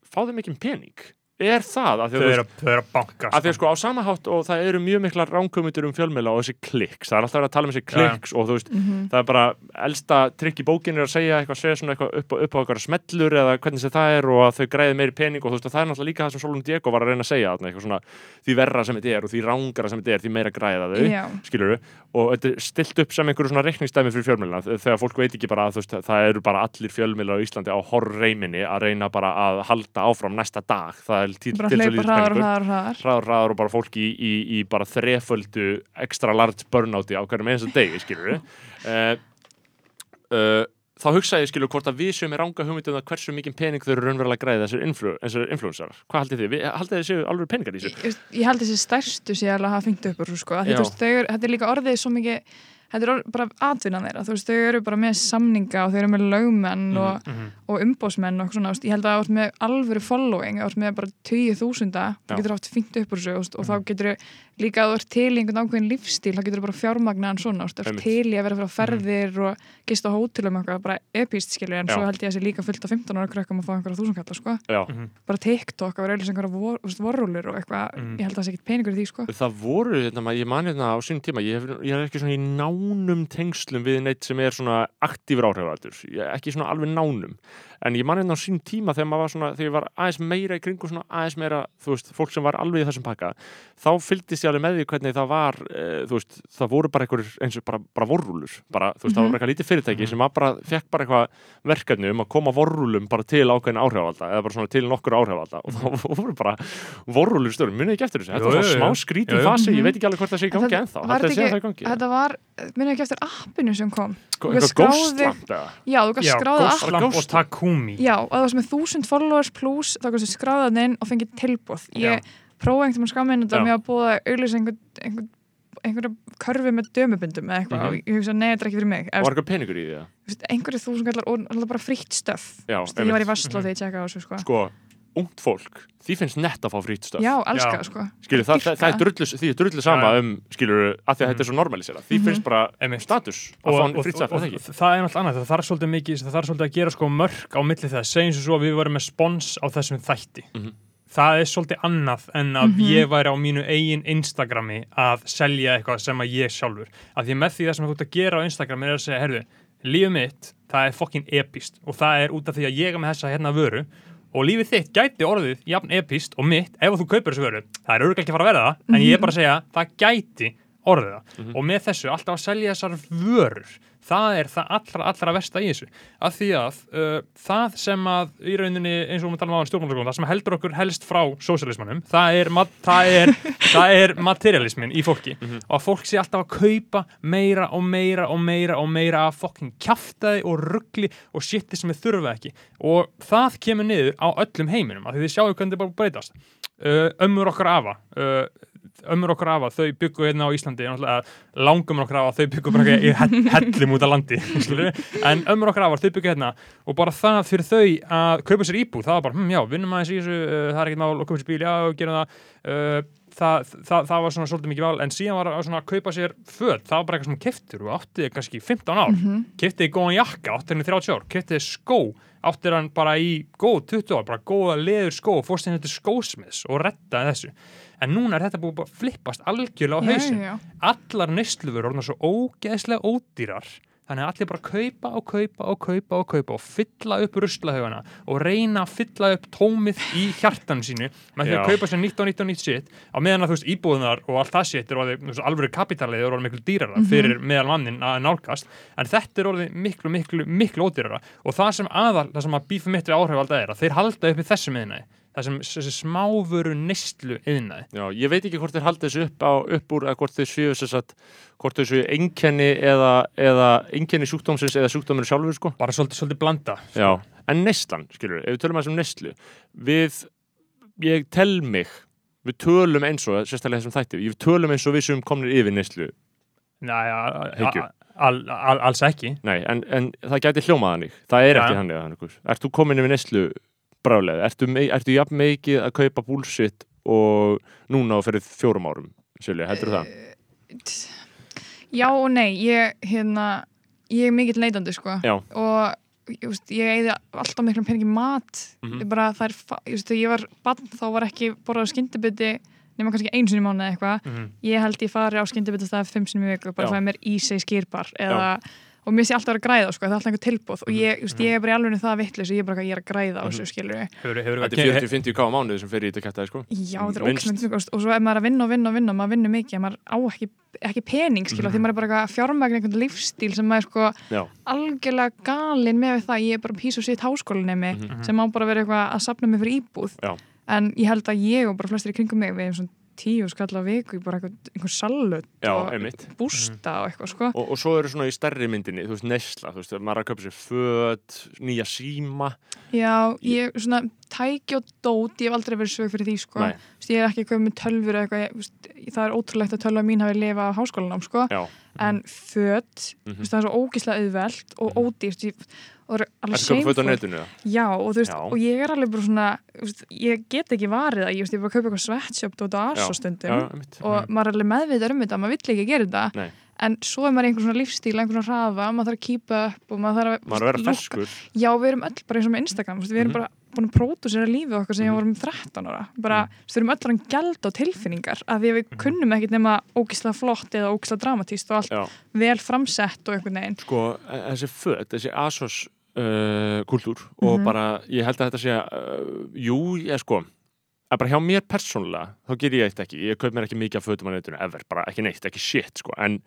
S1: fá þeim ekki pening er það,
S2: þau eru, þau að banka
S1: að því að sko á samahátt og það eru mjög mikla ránkumundur um fjölmiðla og þessi kliks, það er alltaf að tala um þessi kliks og þú veist,
S4: Mhm.
S1: það er bara elsta trikk í bókinni er að segja eitthvað, segja svona eitthvað upp, upp á eitthvað smellur eða hvernig sem það er og að þau græði meiri pening og þú veist, og það er náttúrulega líka það sem Solon Diego var að reyna að segja þarna, eitthvað svona, því verra sem þetta er og því rángara sem þetta er, því meira græða þau
S4: Já.
S1: skilur og þetta er stilt upp sem einhverju svona reikningsdæmi fyrir fjölmiðluna þegar fólk veit ekki bara að þú veist, það eru bara allir fjölmiðlar á Íslandi á horreiminni að reyna bara að halda áfram næsta dag það
S4: bara
S1: svo
S4: hlaupa
S1: lítill
S4: hraðar og
S1: peningur
S4: hraðar og hraðar
S1: og bara fólki í, í, í bara þreföldu extra large burnouti á hverjum einasta degi, skilur við uh, uh, þá hugsa ég skilur hvort að við sem er ranga hugmyndum að hversu mikið pening þau eru raunverulega að græða þessir, influ, þessir influensarar hvað haldið þið? Haldið þið séu alveg peningar í þessu?
S4: ég, ég held þessi stærstu sé alveg að hafa fengt upp úr sko. Eru, þetta er líka orðið svo mikið þetta er bara atvinnan þeirra þú veist, þau eru bara með samninga og þau eru með lögmenn
S1: Mhm.
S4: og, og umbósmenn og svona, ég held að það er með alvöru following, það er með bara 20.000
S1: Já.
S4: þú getur haft fengt upp úr þessu þú veist, og þá getur líka að þú ert til í einhvern ákveðin lífstíl, þá getur bara fjármagnaðan svona, þú þú ert til í að vera frá ferðir og gist á hótelum eitthvað, bara epíst skilur, en
S1: Já.
S4: svo held ég að þessi líka fullt af 15 ára krökkum að fá einhverja þúsunkalla, sko.
S1: Já.
S4: bara TikTok að vera auðvitað einhverja vor, þú vorrúlur og eitthvað,
S2: Mhm.
S4: ég held að það sé ekkert peningur í því, sko.
S1: Það voru, hérna, ma- ég man hérna á sín tíma, ég, hef, ég er ekki svona í nánum tengslum við neitt sem er svona aktífur áhrifarættur, ekki svona alveg nánum, en ég man hérna á sín tíma þegar maður var svona, þegar ég var aðeins meira í kringu svona aðeins meira, þú veist, fólk sem var alveg í þessum pakka, þá fylgdist ég alveg með því hvernig það var, e, þú veist, það voru bara einhverjur eins og bara, bara vorrúlur bara, þú veist, það var bara eitthvað lítið fyrirtæki sem var bara, fekk bara eitthvað verkefni um að koma vorrúlum bara til ákveðin áhrifalda eða bara svona til nokkur áhrifalda og þá voru bara vorrúlur störum, munið ekki eftir þessu? Þetta var smá
S2: jú.
S1: fasi, ég veit ekki alveg hvort það sé í
S4: En
S1: gangi ennþá,
S4: var
S1: þetta sé það í gangi?
S4: þetta var, minnum ekki eftir appinu sem kom?
S1: Sko, eitthvað ghostlamp eða?
S4: Já, þú gæst
S2: Já, og
S4: og það var sem er þúsund followers plus þá gæst skráðan inn og fengið tilbúð ég prófaði einhvern veginn skaminn þetta
S1: Já.
S4: með að búa auðlýsa einhvern, einhvern einhverja körfi með dömubundum eða eitthvað
S1: Mhm.
S4: og ég hugsa, nei, þetta er ekki fyrir mig
S1: var eitthvað peningur í því
S4: veist, einhverju þúsund kallar og alltaf bara frítt stöf
S1: Já,
S4: Þú veist, ég var í
S1: einmitt.
S4: Vastló þegar ég tjekka á þessu sko.
S1: sko, ungt fólk því finnst nett að fá frýtt stöf
S4: já, elska
S2: Já.
S4: sko
S1: skilur, það, það, það er drullu, því er drullu sama
S2: Já, já.
S1: um, skilur, að því að þetta er svo normalisera því
S4: Mhm.
S1: finnst bara
S2: Einmitt.
S1: status að
S2: og,
S1: fá
S2: og,
S1: frýtt stöf,
S2: og,
S1: það
S2: það er náttúrulega annað, það þarf svolítið mikið það þarf svolítið að gera sko mörk á milli þess segjum sem svo að við varum með spons á þessum þætti
S1: Mhm.
S2: það er svolítið annað en að
S4: Mhm.
S2: ég væri á mínu eigin Instagrami að selja eitthvað sem að ég sjálfur að því að með því það sem þú ert að gera á Instagrami er að segja, herðu, lífið mitt það er fokkin epist og það er út af því að ég er með þessa hérna vöru og lífið þitt gæti orðið jafn epist og mitt ef þú kaupir þessu vöru, það er örgulega ekki að fara að vera það en ég er bara að segja, það gæti orðið það. Og með þessu alltaf að selja þessar vörur það er það allra, allra versta í þessu. Af því að uh, það sem að í rauninni eins og við talum á stjórnmálagóðum það sem heldur okkur helst frá sósialismannum það er, það er, það er materialismin í fólki. Og að fólk sé alltaf að kaupa meira og meira og meira og meira af fokkin kjaftaði og ruggli og shiti sem við þurfa ekki. Og það kemur niður á öllum heiminum af því þið sjáu hvernig þetta bara breytast. Uh, ömmur okkar afa uh, ömmur okkar afa, þau byggu hérna á Íslandi náttúrulega langum okkar afa, þau byggu bara í hell- hellum út á landi en ömmur okkar afa, þau byggu hérna og bara það fyrir þau að kaupa sér íbúð það var bara, hm, já, vinnum aðeins í þessu uh, það er ekkert mál kaupa sér bíl, já, gerum það. Uh, Það, það, það var svona svolítið mikið val en síðan var að svona kaupa sér föt það var bara eitthvað sem hún keftir og átti þig kannski í 15 ár. Mm -hmm. kefti þig góðan jakka, átti henni 30 ár. Kefti þig skó, átti hann bara í góð 20 ár, bara góða leður skó fórst henni til skósmiðs og rettaði þessu en núna er þetta búið að flippast algjörlega á hausin
S4: já, já.
S2: allar neslufur orðnar svo ógeðslega ódýrar. Þannig að allir bara kaupa og kaupa og kaupa og kaupa og fylla upp ruslahaugana og reyna að fylla upp tómið í hjartanu sínu með því að kaupa sér nýtt og nýtt og nýtt shit á meðan að þú veist íbúðunar og allt það shit er orðið alvöru kapitalið er orðið miklu dýrara fyrir meðal mannin að nálgast. En þetta er orðið miklu miklu miklu ódýrara. Og það sem aðal, það sem að bífum mitt við áhrifalda er að þeir halda uppi þessum yðnaði það sem þessi smávöru neyslu yðnaði
S1: Já, ég veit ekki hvort þeir haldi þessu upp, á, upp úr eða hvort þeir séu þess að hvort þeir séu einkenni eða, eða einkenni sjúkdómsins eða sjúkdóminu sjálfur sko.
S2: bara svolítið, svolítið blanda
S1: Já, en neyslan, skilur, ef við tölum að þessum neyslu við, ég tel mig við tölum eins og, sérstaklega þessum þætti við tölum eins og við sem komnir yfir neyslu
S2: Nei, a- a-
S1: Hyggju.
S2: al, al, alls ekki
S1: Nei, en, en það gæti hljómaðan þig það er
S2: Já.
S1: ekki hann eða Ert þú komin yfir neyslu brálega? Ertu, ertu jafn mikið að kaupa bullshit og núna og fyrir fjórum árum Silja, heldur það?
S4: Já og nei, ég, hérna, ég er mikill neytandi sko
S1: Já.
S4: og veist, ég eigði alltaf miklum peningi mat
S1: Mhm.
S4: ég bara það er, fa- ég var bann þá var ekki borðað skyndibiti nema kannski einu sinni í mánuði eða eitthvað
S2: Mhm.
S4: ég held ég fari á skyndibita stað fimm sinni í viku bara
S1: Já.
S4: fæði mér ísei skýrbar eða og mér sé alltaf að vera að græða sko, það er alltaf einhver tilbúð og ég, just, ég er bara í alveg það vittlis og ég er bara ég er að græða á þessu skilur
S2: Hefur, hefur,
S1: Þetta er 40-50 ká mánuði sem fer í þetta kættaði sko.
S4: Já, þetta er ókslega og svo er maður að vinna og vinna og vinna og maður vinnur mikið, maður á ekki, ekki pening skilja, því maður er bara eitthvað fjármagn einhvern lífstíl sem maður er sko
S1: Já,
S4: algjörlega galinn með það, ég er bara pís og sitt háskólinemi sem má bara vera eitthvað að sapna mig fyrir íbúð.
S1: Já.
S4: en ég held að ég og bara flestir í kringum mig við erum svona tíu skall á viku í bara eitthvað, einhver salut og bústa og eitthvað sko.
S1: Og, og svo eru svona í stærri myndinni, þú veist, nesla þú veist, maður að köpa sér föt nýja síma.
S4: Já, ég svona tæki og dót, ég hef aldrei verið sög fyrir því sko.
S1: Nei.
S4: Þú veist, ég er ekki komið með tölfur eitthvað, ég, veist, það er ótrúlegt að tölva mín hafi lifað á háskólanám sko.
S1: Já,
S4: en föt,
S1: Mhm.
S4: þú veist, það er svo ógislega auðvelt og ódýrt. Ég, það er
S1: köpa föt á netinu?
S4: Já, og þú veist,
S1: Já.
S4: og ég er alveg bara svona veist, ég get ekki varið það, ég, veist, ég bara að kaupa eitthvað sweatshop og
S1: Já,
S4: aðsó stundum
S1: Já, einmitt.
S4: og maður er alveg meðvitað um þetta, maður vill ekki gera þetta.
S1: Nei.
S4: en svo er maður einhvern svona lífstíl, einhvern svona hraða maður þarf að kýpa upp og maður þarf að
S1: maður að vera ferskur.
S4: Já, við erum öll bara eins og með Instagram, við erum
S1: Mhm.
S4: bara búin að pródusera lífið okkar sem
S1: Mhm.
S4: ég vorum 13 ára. Bara, þú veist, við erum öll að gælda á tilfinningar af því að við kunnum ekkit nema ógislega flott eða ógislega dramatíst og allt
S1: Já,
S4: vel framsett og einhvern veginn.
S1: Sko, e- þessi föt, þessi Asos uh, kultúr og
S4: Mhm.
S1: bara, ég held að þetta sé uh, jú, ég sko að bara hjá mér persónulega, þá ger ég eitt ekki ég kaup mér ekki mikið af fötum á netinu ever, bara ekki neitt, ekki shit, sko, en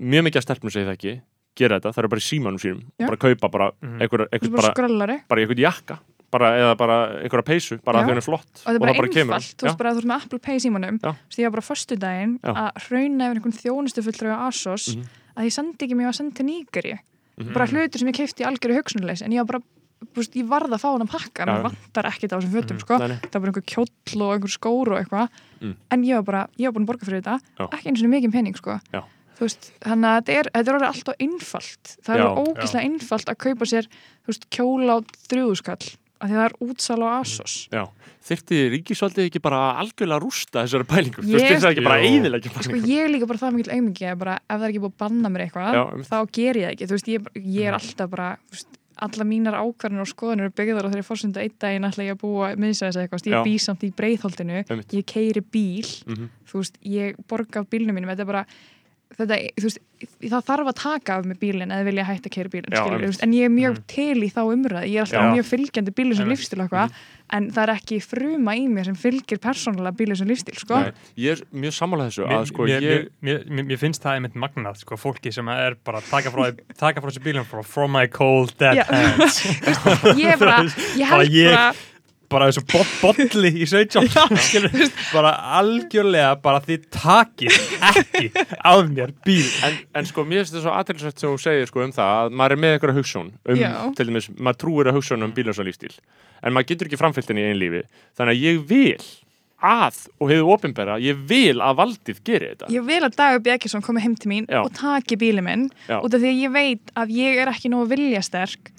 S1: mjög mikið að stelpnum segi það ekki gera þetta, það eru bara í símanum sínum
S4: Já.
S1: bara kaupa bara einhver,
S4: Þú
S1: einhver
S4: ert bara
S1: bara, bara einhvern jakka bara, eða bara einhverja peysu, bara þau er flott
S4: og þetta er bara
S1: það kemur.
S4: einfalt, þú veist bara að þú ert með Apple Pay í símanum
S1: Já.
S4: svo ég var bara föstu daginn að hrauna yfir einhvern þjónustu fulltrúi á Asos
S1: Mhm.
S4: að ég sendi ekki mig að senda til Nígeri
S1: Mhm.
S4: bara hlutur sem ég keipti í algjöru hugsunleis en ég var bara, veist, ég varð að fá hann að pakka
S1: Já.
S4: mér vantar ekkert á þessum fötum, sko
S1: Nei, nei.
S4: það var bara einhver kjóll og einhver skór og eitthvað
S1: Mm.
S4: en ég var bara, ég var búin að borga fyrir þetta
S1: Já.
S4: ekki eins og mikið pening, sko veist, þannig að þetta er, þetta er orðið alltaf einfalt það er ógeðslega einfalt að kaupa sér veist, kjóla á þrjúðuskall af því það er útsal á Asos.
S1: Já, þyrfti ríkisvaldið ekki bara algjörlega rústa þessari pælingu, þú
S4: Ég-
S1: veist það ekki bara eiðilegja
S4: sko
S1: pælingu?
S4: ég er líka bara það að bara ef það er ekki búið að banna mér eitthvað
S1: Já,
S4: þá ger ég það ekki, þú veist, ég, ég er alltaf bara veist, alla mínar ákvarðanir og skoðanir eru byggðar á þeirri fórsönda einn daginn ætla ég að búa miðsæðis eitthvað, ég bý samt í breiðholtinu
S1: Einmitt.
S4: ég keiri bíl,
S1: Mhm.
S4: þú veist, ég borga bílnum mínum, þetta er bara þetta, þú veist, það þarf að taka af mig bílinn eða vilja hætta að keira bílinn, skilur, en ég er mjög
S2: Mhm.
S4: til í þá umræði, ég er alltaf
S1: Já.
S4: mjög fylgjandi bílinn sem lífstil og eitthvað, en það er ekki fruma í mér sem fylgir persónulega bílinn sem lífstil, sko
S1: Ég er mjög sammála þessu
S2: Mér,
S1: að sko
S2: mér,
S1: ég
S2: mér, mér, mér finnst það einmitt magnað sko, fólki sem er bara að taka frá, taka frá þessu frá From my cold dead
S4: Já.
S2: hands
S4: ég er bara, ég
S2: Bara
S4: held
S2: ég- bara þessu bot bolli í 17 skilur, bara algjörlega bara þið takið ekki af mér bíl
S1: En, en sko, mér finnst þetta svo aðtilsvægt sem þú segir sko um það að maður er með einhverja hugsun um,
S4: Já.
S1: til dæmis, maður trúir að hugsun um bílans og lífstíl en maður getur ekki framfyllt henni í einn lífi þannig að ég vil að og hefur opinbera, ég vil að valdið geri þetta
S4: ég vil að Dagur Bjarkisson komi heim til mín
S1: Já.
S4: og taki bílinn minn
S1: Já.
S4: út af því að ég veit að ég er ekki nógu viljasterk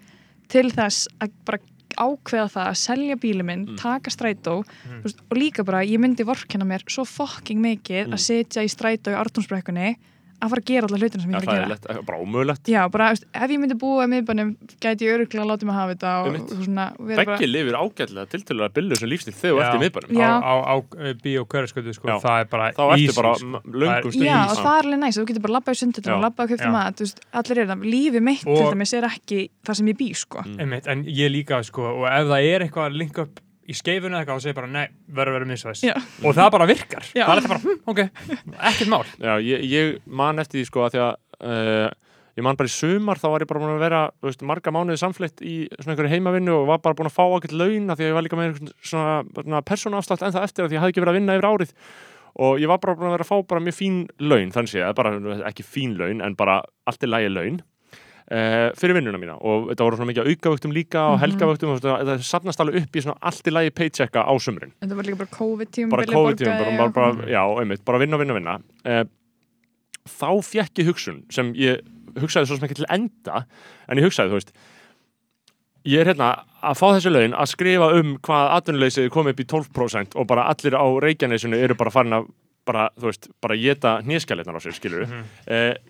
S4: til þess að bara ákveða það að selja bílinn minn,
S1: Mm.
S4: taka strætó þú veist, og líka bara, ég myndi vorkenna mér svo fucking mikið
S1: Mm.
S4: að sitja í strætó í Artúnsbrekkunni að fara að gera alla hlutina sem ég er að
S1: það
S4: gera
S1: er lett, bara ómögulegt
S4: Já, bara, veist, ef ég myndi búa í miðbænum gæti ég öruglega að láta mig hafa þetta og, og svona, og
S1: Beggi lifir ágætlega tiltölulega billu sem lífstíl þegar þú ert í miðbænum
S4: Já.
S2: á, á, á bíó hverjaskötu sko,
S1: Já.
S2: það er bara
S1: þá ertu
S2: easy,
S1: bara
S2: sko.
S1: m- löngum
S2: Það er-
S1: stund
S4: Já, og það er alveg næst, þú getur bara labbað í sundutum
S1: Já.
S4: og labbað að köpta
S2: Já.
S4: mat, allir er það, lífið mitt
S2: Og-
S4: til dæmis er ekki það sem ég bý, sko.
S1: Mm.
S2: En ég líka sko, og ef það er eitthvað að linka upp í skeifuna eða eitthvað og segja bara nei, verður að misvæðis
S4: Já.
S2: og það bara virkar.
S4: Já.
S2: það er þetta bara, hm, ok, ekkert mál.
S1: Já, ég, ég man eftir því sko að því að uh, ég man bara í sumar þá var ég bara búin að vera veist, marga mánuði samfleitt í svona einhverju heimavinnu og var bara búin að fá ákveld laun af því að ég var líka með einhvern svona, svona persónaafslátt en það eftir að því ég hafði ekki verið að vinna yfir árið. Og ég var bara búin að vera að fá bara mjög fín laun þannig séð, bara ekki fín laun en bara allt er lægi laun Uh, fyrir vinnuna mína og þetta voru svona mikið aukavöktum líka og
S4: Mhm.
S1: helgavöktum og þetta, þetta sapnast alveg upp í svona allt í lægi paychecka á sumrin
S4: Þetta var líka bara COVID-tíum.
S1: bara COVID-tíum, bara, bara, bara, já, einmitt, bara vinna, vinna, vinna uh, þá fjekk ég hugsun sem ég hugsaði svo sem ekki til enda en ég hugsaði, þú veist ég er hérna að fá þessi laun að skrifa um hvað atvinnuleysið kom upp í 12% og bara allir á Reykjanesinu eru bara farin að bara, þú veist, bara geta hnéskalletnar á sér, skilur
S2: Mhm.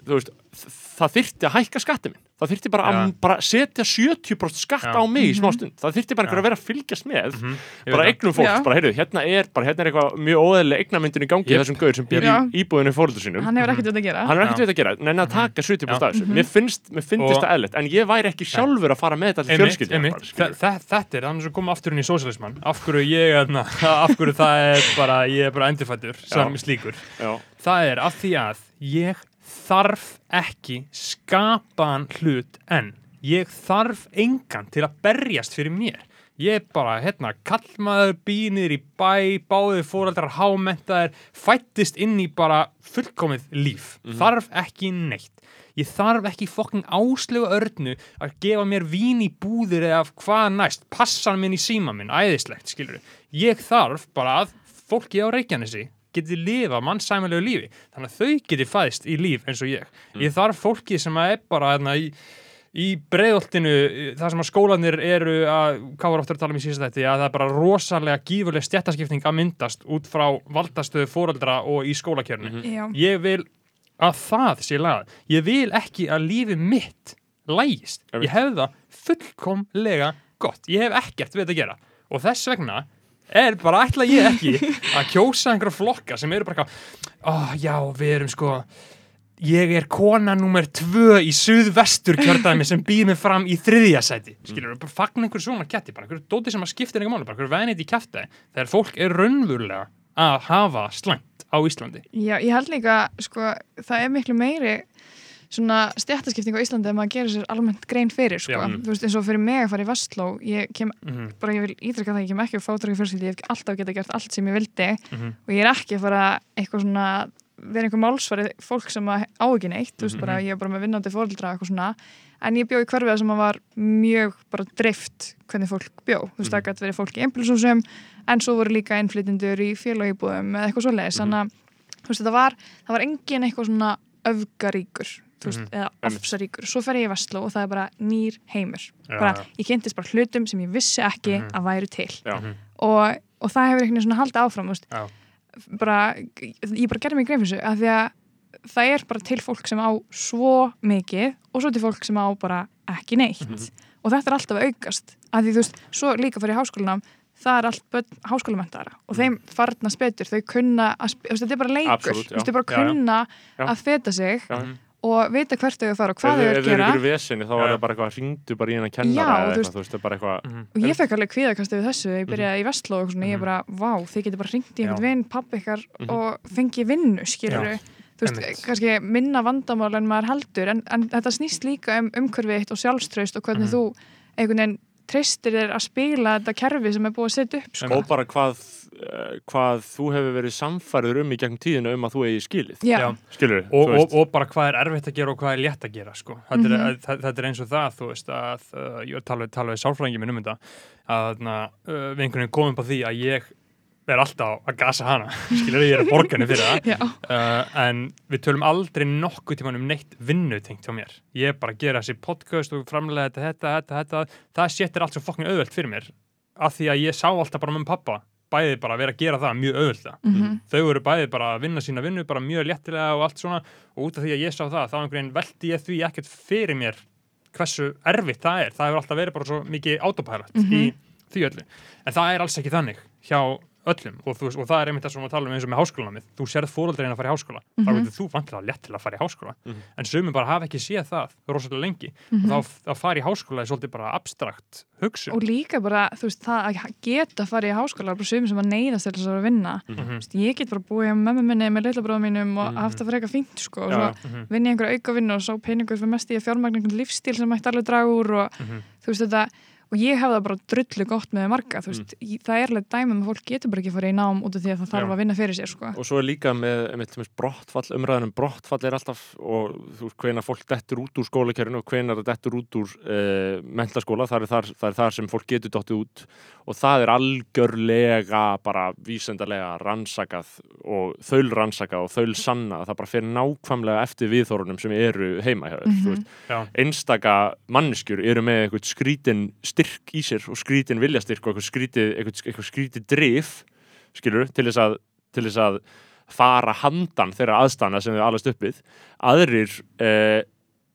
S1: þú veist, það þyrfti að hækka skatti minn það þyrfti bara að bara setja 70% skatt
S2: Já.
S1: á mig í smá
S4: Mhm.
S1: stund það þyrfti bara að vera að fylgjast með.
S2: Mhm, ég
S1: bara
S2: veit
S1: eignum fólks,
S4: Já.
S1: bara heyrðu, hérna er bara hérna er eitthvað mjög óðæðileg eignamyndin í gangi
S2: Yep.
S1: þessum gauður sem býr íbúðinu fóröldur sínum.
S4: Hann hefur ekkert við að gera.
S1: hann er ekkert veit að gera, en að taka 70%
S2: Já.
S1: af þessu.
S4: Mhm.
S1: mér finnst, mér finnst þetta eðlert en ég væri ekki sjálfur að fara með þetta til
S2: þa- þetta er þannig sem koma aftur inn í sósialismann af hverju ég þarf ekki skapaðan hlut en ég þarf engan til að berjast fyrir mér. Ég er bara, hérna, kallmaður býnir í bæ, báðið fóreldrar hámentaðir, fættist inn í bara fullkomið líf. Þarf ekki neitt. Ég þarf ekki fokking áslegu örnu að gefa mér vín í búðir eða hvað næst, passan minn í síma minn æðislegt, skilur ég þarf bara að fólki á Reykjanesi geti lifa mannsæmilegu lífi. Þannig að þau geti fæðst í líf eins og ég. Ég þarf fólki sem er bara hérna, í, í breiðoltinu það sem að skólanir eru að hvað var ofta að tala um í síðast þetta að það er bara rosalega gífurleg stjættaskipting að myndast út frá valdastöðu fóreldra og í skólakjörnu
S4: Já.
S2: ég vil að það sé lagað. Ég vil ekki að lífi mitt lægist, ég hef það fullkomlega gott, ég hef ekkert við þetta að gera. Og þess vegna er bara ætla ég ekki að kjósa einhverja flokka sem eru bara oh, já, við erum sko ég er kona nummer tvö í suðvestur kjördæmi sem býr mig fram í þriðja sæti. Skilur, bara fagna einhver svona ketti bara einhver dóti sem að skiptir einhver máli, bara einhver venið í kæfti þegar fólk er raunverulega að hafa slæmt á Íslandi.
S4: Já, ég held líka, sko, það er miklu meiri svona stjættaskipting á Íslandi að maður gerir sér almennt grein fyrir, sko. Þú veist, eins og fyrir mig að fara í Vestló, ég kem,
S2: mm
S4: bara ég vil ítrykka það, ég kem ekki á fátraki fjölskyldi, ég hef alltaf geta gert allt sem ég vildi
S2: -hmm.
S4: og ég er ekki að fara eitthvað svona, vera einhver málsvari fólk sem á ekki neitt, þú veist, bara ég er bara með vinnandi svona, en ég bjó í hverfið sem var mjög bara dreift hvernig fólk bjó, þú veist, það gæti verið fólk í einbjörnsúsum, en svo voru líka innflytjendur í félagíbúðum eða eitthvað svoleiðis, þannig að það var engin eitthvað svona öfgaríkur, veist,
S2: Mhm.
S4: eða ofsaríkur, svo fer ég í Vestló og það er bara nýr heimur,
S2: Já,
S4: bara,
S2: já.
S4: ég kynntist bara hlutum sem ég vissi ekki
S2: Mhm.
S4: að væru til
S1: Já.
S2: Mhm.
S4: og, og það hefur einhvern veginn svona haldið áfram,
S2: Já.
S4: bara, ég bara gerði mig grein fyrir þessu af því að það er bara til fólk sem á svo mikið og svo til fólk sem á bara ekki neitt
S2: Mhm.
S4: og þetta er alltaf að aukast af því þú veist, svo líka fyrir háskólanám það er allt börn háskólamentaðara og þeim farnast betur, þau kunna að, þetta er bara leikur, veist, þau
S2: Já,
S4: bara
S2: já.
S4: kunna
S1: Já.
S4: að feta sig
S1: Já.
S2: Mhm.
S4: og vita hvert þau að fara og hvað þau
S1: þau
S4: að
S1: ef þau eru
S4: gera
S1: ykkur vesinni þá er það bara eitthvað hringdu bara í hennar kennara
S4: Já,
S1: eða
S4: þú
S1: eitthvað,
S4: veist-
S1: þú veist, það er bara eitthvað
S2: Mhm.
S4: og ég fekk alveg kvíðakast við þessu ég byrjaði í Vestló og svona, ég
S2: Mhm.
S4: bara, vá, þið getur bara ringt í einhvern vinn, pappi ykkar
S1: Mhm.
S4: og fengið vinnu, skilur þú veist, kannski minna vandamál en maður heldur, en, en þetta snýst líka um umhverfið þitt og sjálfströst og hvernig
S2: Mhm.
S4: þú einhvern veginn treystir þér að spila þetta kerfi sem er búið að setja upp, sko.
S1: og bara hvað, hvað þú hefur verið samfærður um í gegnum tíðinu um að þú eigi skilið.
S4: Já,
S1: skilur
S2: og, og, og bara hvað er erfitt að gera og hvað er létt að gera sko. þetta,
S4: Mhm.
S2: er, það, þetta er eins og það þú veist að uh, ég tala, tala við sálfræðingi minn um þetta að uh, við einhvern veginn komum upp á því að ég er alltaf að gasa hana. Skilur ég er að borga henni fyrir það. Uh, en við tölum aldrei nokkuð tíman um neitt vinnu tengt hjá mér. Ég er bara að gera þessi podcast og framlega þetta, þetta, þetta, þetta. Það setur allt svo fokkin auðvelt fyrir mér af því að ég sá alltaf bara með pappa bæði bara að vera að gera það mjög auðvelda
S4: mhm,
S2: þau eru bæði bara að vinna sína vinnu bara mjög léttilega og allt svona. Og út af því að ég sá það, þá einhvern veginn veldi ég því ekkert fyrir mér hversu erfitt það er, það hefur alltaf verið bara svo mikið autopilot í því öllu. En það er alls ekki þannig hjá öllum. Og, þú, og það er einmitt það sem við talum um eins og með háskólanamið þú sérð fóreldreina að fara í háskóla. Þá
S4: Mhm.
S2: getur þú vantilega létt til að fara í háskóla.
S1: Mhm.
S2: en sumum bara hafa ekki séð það rosalega lengi.
S4: Mhm.
S2: og þá, þá fara í háskóla er svolítið bara abstrakt hugsun.
S4: Og líka bara, þú veist, það að geta að fara í háskóla, bara sumir sem að neyðast til þess að vera að vinna,
S2: Mhm.
S4: veist, ég get bara búið með mömmu minni með leilabróðum mínum og
S1: Mhm.
S4: haft það fyrir eitthvað fínt, sko, og svo
S2: Mhm,
S4: vinni einhverja auka vinnu og svo peningur að og ég hef það bara drullu gott með marga veist, mm. það er alveg dæmum að fólk getur bara ekki farið í nám út af því að það þarf
S2: Já.
S4: að vinna fyrir sér sko.
S1: og svo er líka með, með með brottfall, umræðanum brottfall er alltaf og þú veist hvenar fólk dettur út úr skólakerfinu og hvenar það dettur út úr uh, mentaskóla, það er þar, það er þar sem fólk getur dottið út og það er algjörlega bara vísendarlega rannsakað og þaul rannsakað og þaul sanna það bara fyrir nákvæmlega eftir viðþórunum sem eru heima hjá þér, þú veist
S2: já,
S1: einstaka manneskjur eru með eitthvað skrítin styrk í sér og skrítin viljastyrk og eitthvað skrítið, eitthvað, skrítið drif skilur, til þess að til þess að fara handan þeirra aðstana sem þau alast uppið aðrir eh,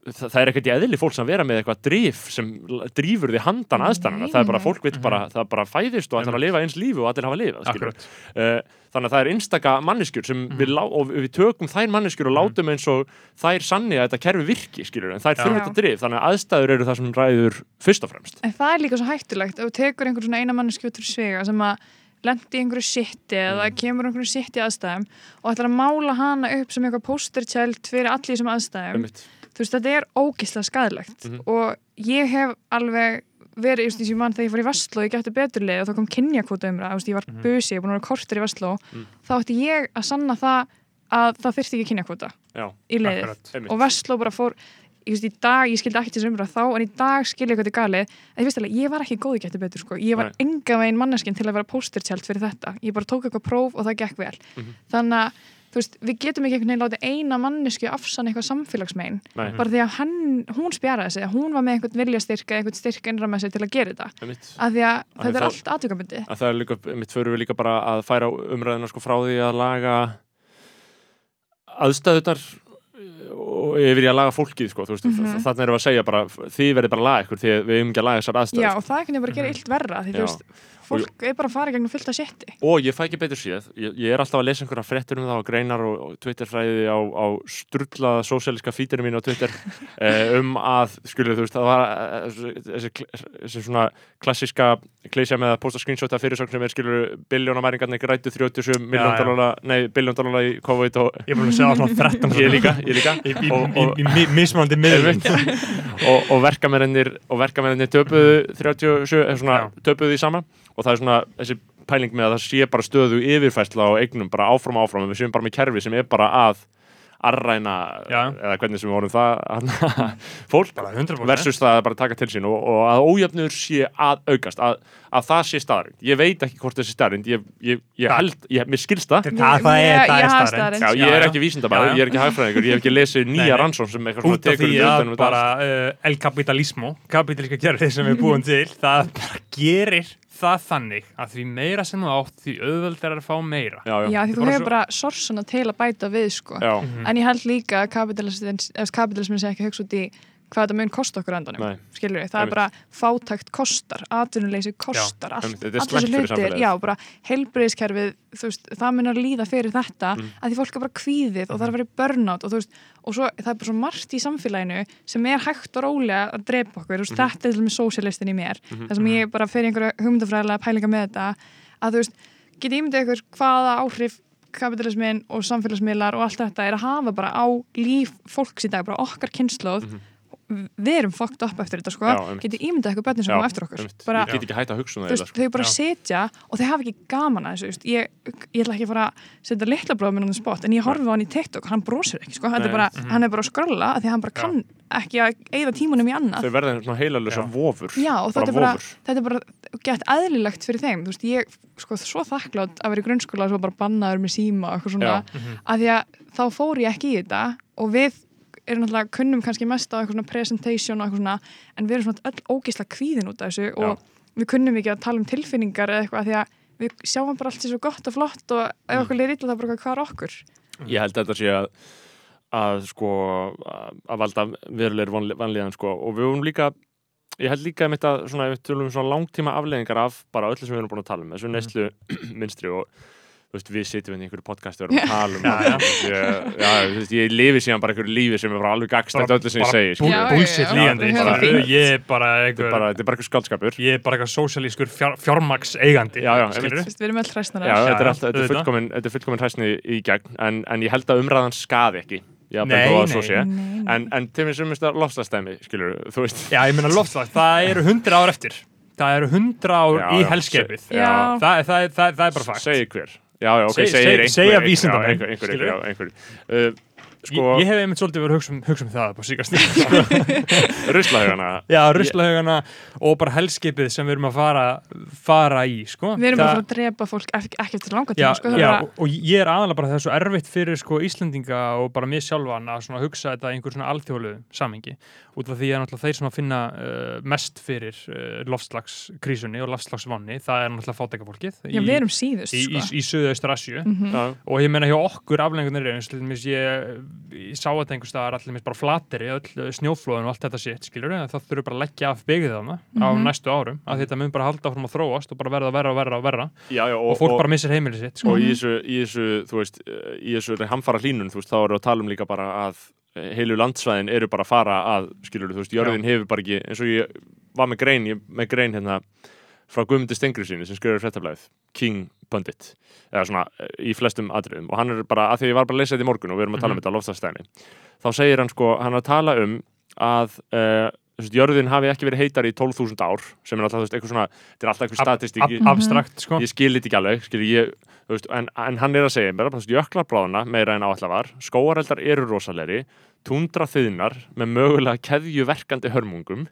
S1: það, það er ekkert í eðli fólk sem vera með eitthvað drif sem drífur því handan
S4: Nei,
S1: aðstæðana það er bara fólk vill bara, það bara fæðist og ætlar að lifa eins lífi og allir hafa lifað Uh, þannig að það er einstaka manneskjur sem
S2: Mhm.
S1: við, lá, og við tökum þær manneskjur og
S2: Mhm.
S1: látum eins og þær sanni að þetta kerfi virki skilur, en þær þurfum þetta drif þannig að aðstæður eru það sem ræður fyrst og fremst.
S4: En það er líka svo hættulegt ef þú tekur einhver svona eina manneski út fyrir svega sem að lendi í einhverju sitti eða
S1: Mm.
S4: kemur einhverju sitti aðstæðum og ætlar að mála hana upp sem eitthvað posterchild fyrir allir þessum aðstæðum. Þú veist, þetta er ógislega skadilegt
S1: Mhm.
S4: og ég hef alveg verið, ég mann þegar ég fór í Vestló ég gætti beturlið og þá kom kynjakvota umra veist, ég var
S2: Mhm.
S4: busi, ég er búin að vera kortur í Vestló
S1: Mhm.
S4: þá ætti ég að sanna það að það þyrfti ekki kynjakvota í leiðið
S2: akkurat
S4: og Vestló bara fór ég, veist, í dag, ég skildi ekki til þessu umræð þá en í dag skildi ég hvað þetta galið en ég veist alveg, ég var ekki góð í gætti betur sko. ég var enga veginn manneskinn til að vera póstertjald fyrir þetta, ég bara tók eitthvað próf og það gekk vel
S1: Mhm.
S4: þannig að þú veist, við getum ekki einhvern veginn látið eina mannesku afsann eitthvað samfélagsmein
S1: Nei,
S4: bara því að hann, hún spjaraði sig hún var með einhvern viljastyrka, einhvern styrk innra með sig til að gera þetta,
S1: einmitt.
S4: af því að þetta er
S1: það-
S4: allt aðtökabundi
S1: að það er líka, einmitt förum við líka bara að færa umræðina sko frá því að laga aðstæðunar og yfir í að laga fólkið sko, mm þannig erum við að segja bara, þið verður bara að laga ykkur því að við ekki að laga þessar aðstæður.
S4: Já, og það fólk er bara að fara í gegnum fullt að setti
S1: og ég fæ ekki betur séð. Ég, ég er alltaf að lesa einhverja fréttir um það og greinar og, og Twitterfræði á, á strullaða sósialíska fítinu mínu á Twitter eh, um að, skilur þú veist það var eh, þessi, þessi svona klassiska klísja með að posta screenshot af fyrirsögn sem er skilur biljónamæringarnir grættu 37 miljón
S2: já.
S1: dólar nei, biljón dólar í COVID og
S2: Ég að segja svona 13
S1: ég líka, ég líka.
S2: Í,
S1: og, og,
S2: mismunandi miðlum.
S1: Og, og verkamennir og verkamennir töpuðu 37, eða svona
S2: Já.
S1: töpuðu því sama og það er svona þessi pæling með að það sé bara stöðu yfirfærsla á eignum bara áfram áfram, við séum bara með kerfi sem er bara að arræna
S2: Já.
S1: eða hvernig sem við vorum það fólk
S2: Bara 100%.
S1: versus það að bara taka til sín og, og að ójöfnur sé að aukast að, að það sé staðarind, ég veit ekki hvort þessi staðarind ég, ég, ég held, ég, mér skilst það.
S2: Það- það er- það er
S4: Ég- ég
S1: er ekki vísindabæður, ég er ekki hagfræðingur, ég hef ekki lesið nýja rannsón sem eitthvað svona
S2: út af
S1: tekur
S2: því að bara uh, el kapitalismo kapitalíska kerfi sem við búum til það bara gerir það þannig að því meira sem þú átt því auðvöld er að fá meira
S1: Já, já,
S4: Já, því þú
S2: bara
S4: hefur
S2: svo-
S4: bara sorsuna til að bæta við sko.
S1: já.
S4: en ég held líka að kapitalismin sé ekki að hugsa út í hvað þetta mun kosta okkur endanum,
S1: Nei.
S4: skilur við það
S1: Einmitt.
S4: er bara fátækt kostar, atvinnuleysi kostar allt,
S1: fyrir
S4: hlutir, já, bara heilbriðiskerfið, þú veist, það mun að líða fyrir þetta,
S1: Mm.
S4: að því fólk er bara kvíðið og það er að vera í burnout og veist og svo, það er bara svo margt í samfélaginu sem er hægt og rólega að drepa okkur veist,
S1: Mhm.
S4: þetta er til með sósialistin í mér það sem ég bara fer í einhverja hugmyndafræðilega pælinga með þetta, að þú veist geti ímyndið ykkur hvaða áhrif kapitalismin og samfélagsmiðlar og allt þetta er að hafa bara á líf fólks í dag, bara okkar kynnslóð við erum fucked up eftir þetta sko.
S1: Já, einmitt.
S4: geti ímyndið ykkur börnum sem
S1: Já,
S4: koma eftir okkur. bara,
S1: Ég get ekki hægt að hugsa um
S4: þú
S1: það sko.
S4: þau bara
S2: Já.
S4: sitja og þau hafa ekki gaman að þessu ég, ég ætla ekki að fara að setja litla bróðum minn á the spot en ég horfi á hann í TikTok hann brosir ekki, sko. Er bara, hann er bara að skrolla af því hann bara kann ekki að eigða tímunum í annað.
S1: Þau verða heilalösa
S2: Já.
S1: vofur.
S4: Já, og
S1: bara
S4: þetta er bara, þetta er bara gett eðlilegt fyrir þeim, þú veist, ég sko svo þakklátt að vera í grunnskóla og svo bara bannaður með síma og eitthvað svona, að því að erum náttúrulega kunnum kannski mest á eitthvað svona presentation og eitthvað svona, en við erum svona öll ógisla kvíðin út af þessu og við kunnum ekki að tala um tilfinningar eða eitthvað, því að við sjáum bara allt sér svo gott og flott og ef okkur liður illa það bara hvað er okkur?
S1: Ég held að þetta sé að að sko að- að valda verulegir vanli- vanlíðan sko. Og við vorum líka ég held líka að svona, ef við tölum um svona langtíma afleðingar af bara öllu sem við erum búin að tala um þessu neyslu minstri og veist, við sitjum inn í einhverju podcast og erum að tala um
S2: já.
S1: ég, veist, ég lifi síðan bara einhverju lífi sem er bara alveg gagstætt öllu sem ég segi
S2: bú,
S4: já,
S2: líðandi ég er bara
S1: er
S2: einhver
S1: bara, þetta er bara einhver skaldskapur
S2: ég er bara eitthvað sósialískur fjár, fjármaks eigandi
S4: við erum
S1: er, alltaf, er fullkomin, þetta er fullkomin hræsni í gegn en, en ég held að umræðan skaði ekki. Já,
S2: Nei,
S1: þó að svo
S2: nei.
S1: sé.
S4: Nei, nei.
S1: En, en til mér sem minnst að lofstastæmi, skilur, þú veist.
S2: Já, ég meina loftslag, það eru hundra ár eftir. Það eru hundra ár
S1: Já,
S2: í það, það, það, það, það er bara fakt.
S1: segir hver Já, já, ok,
S2: Seg-
S1: segir
S2: seg-
S1: einhver
S2: segja
S1: einhver-
S2: vísindamenn,
S1: já, já, Sko,
S2: ég, ég hef einmitt svolítið verið að hugsa um, hugsa um það upp á síkast
S1: ruslahugana
S2: Já, ruslahaugana og bara helskeipið sem við erum að fara, fara í sko.
S4: Við erum bara að fara að drepa fólk ekki, ekki eftir langa
S2: Já,
S4: tíma sko, það er
S2: já
S4: bara,
S2: og, og ég er aðalega bara það er svo erfitt fyrir sko Íslendinga og bara mér sjálfan að hugsa þetta í einhver svona alþjóðlu samengi út af því að náttúrulega þeir sem að finna uh, mest fyrir uh, loftslagskrísunni og loftslagsvanni, það er náttúrulega fátæka fólkið
S4: já, við erum síðust
S2: í, í,
S4: sko.
S2: í, í Suðaustur Asju
S4: Mhm.
S1: Já,
S2: og ég meina hjá okkur aflengunir eins til dæmis ég, ég sá þetta einhver staðar allir bara flateri, öll snjóflóðin og allt þetta sitt, skilur það þurfi bara að leggja af byggðið þarna á
S4: Mhm.
S2: næstu árum að þetta mun bara halda fram að þróast og bara verða verra og verra og verra
S1: já, já,
S2: og, fólk bara missir heimilið sitt sko.
S1: og í þessu, í þessu, þú veist, eh, í þessu hamfara hlínun, þú veist, þá eru að tala um líka bara að eh, heilu landsvæðin eru bara að fara að, skilur þú veist, jörðin hefur bara ekki, eins og ég var með grein, ég, með grein hérna frá Guðmundi Stengri sínu sem skrifur fréttablaðið, King Pundit, eða svona eh, í flestum atriðum og hann er bara, að því ég var bara að lesa þetta í morgun og við erum að tala um
S2: Mhm.
S1: þetta á loftastæðinni, þá segir hann sko, hann er að tala um að uh, jörðin hafi ekki verið heitar í 12.000 ár sem er alltaf, eitthvað svona, þetta er alltaf eitthvað
S2: Ab-
S1: statistík
S2: ab abstrakt sko.
S1: ég skil þetta ekki alveg skil, ég, veist, en, en hann er að segja bara, þú veist, jöklar bráðuna meira en áallar var skóareldar eru rosalegri tundra þiðnar með mögulega keðjuverkandi hörmungum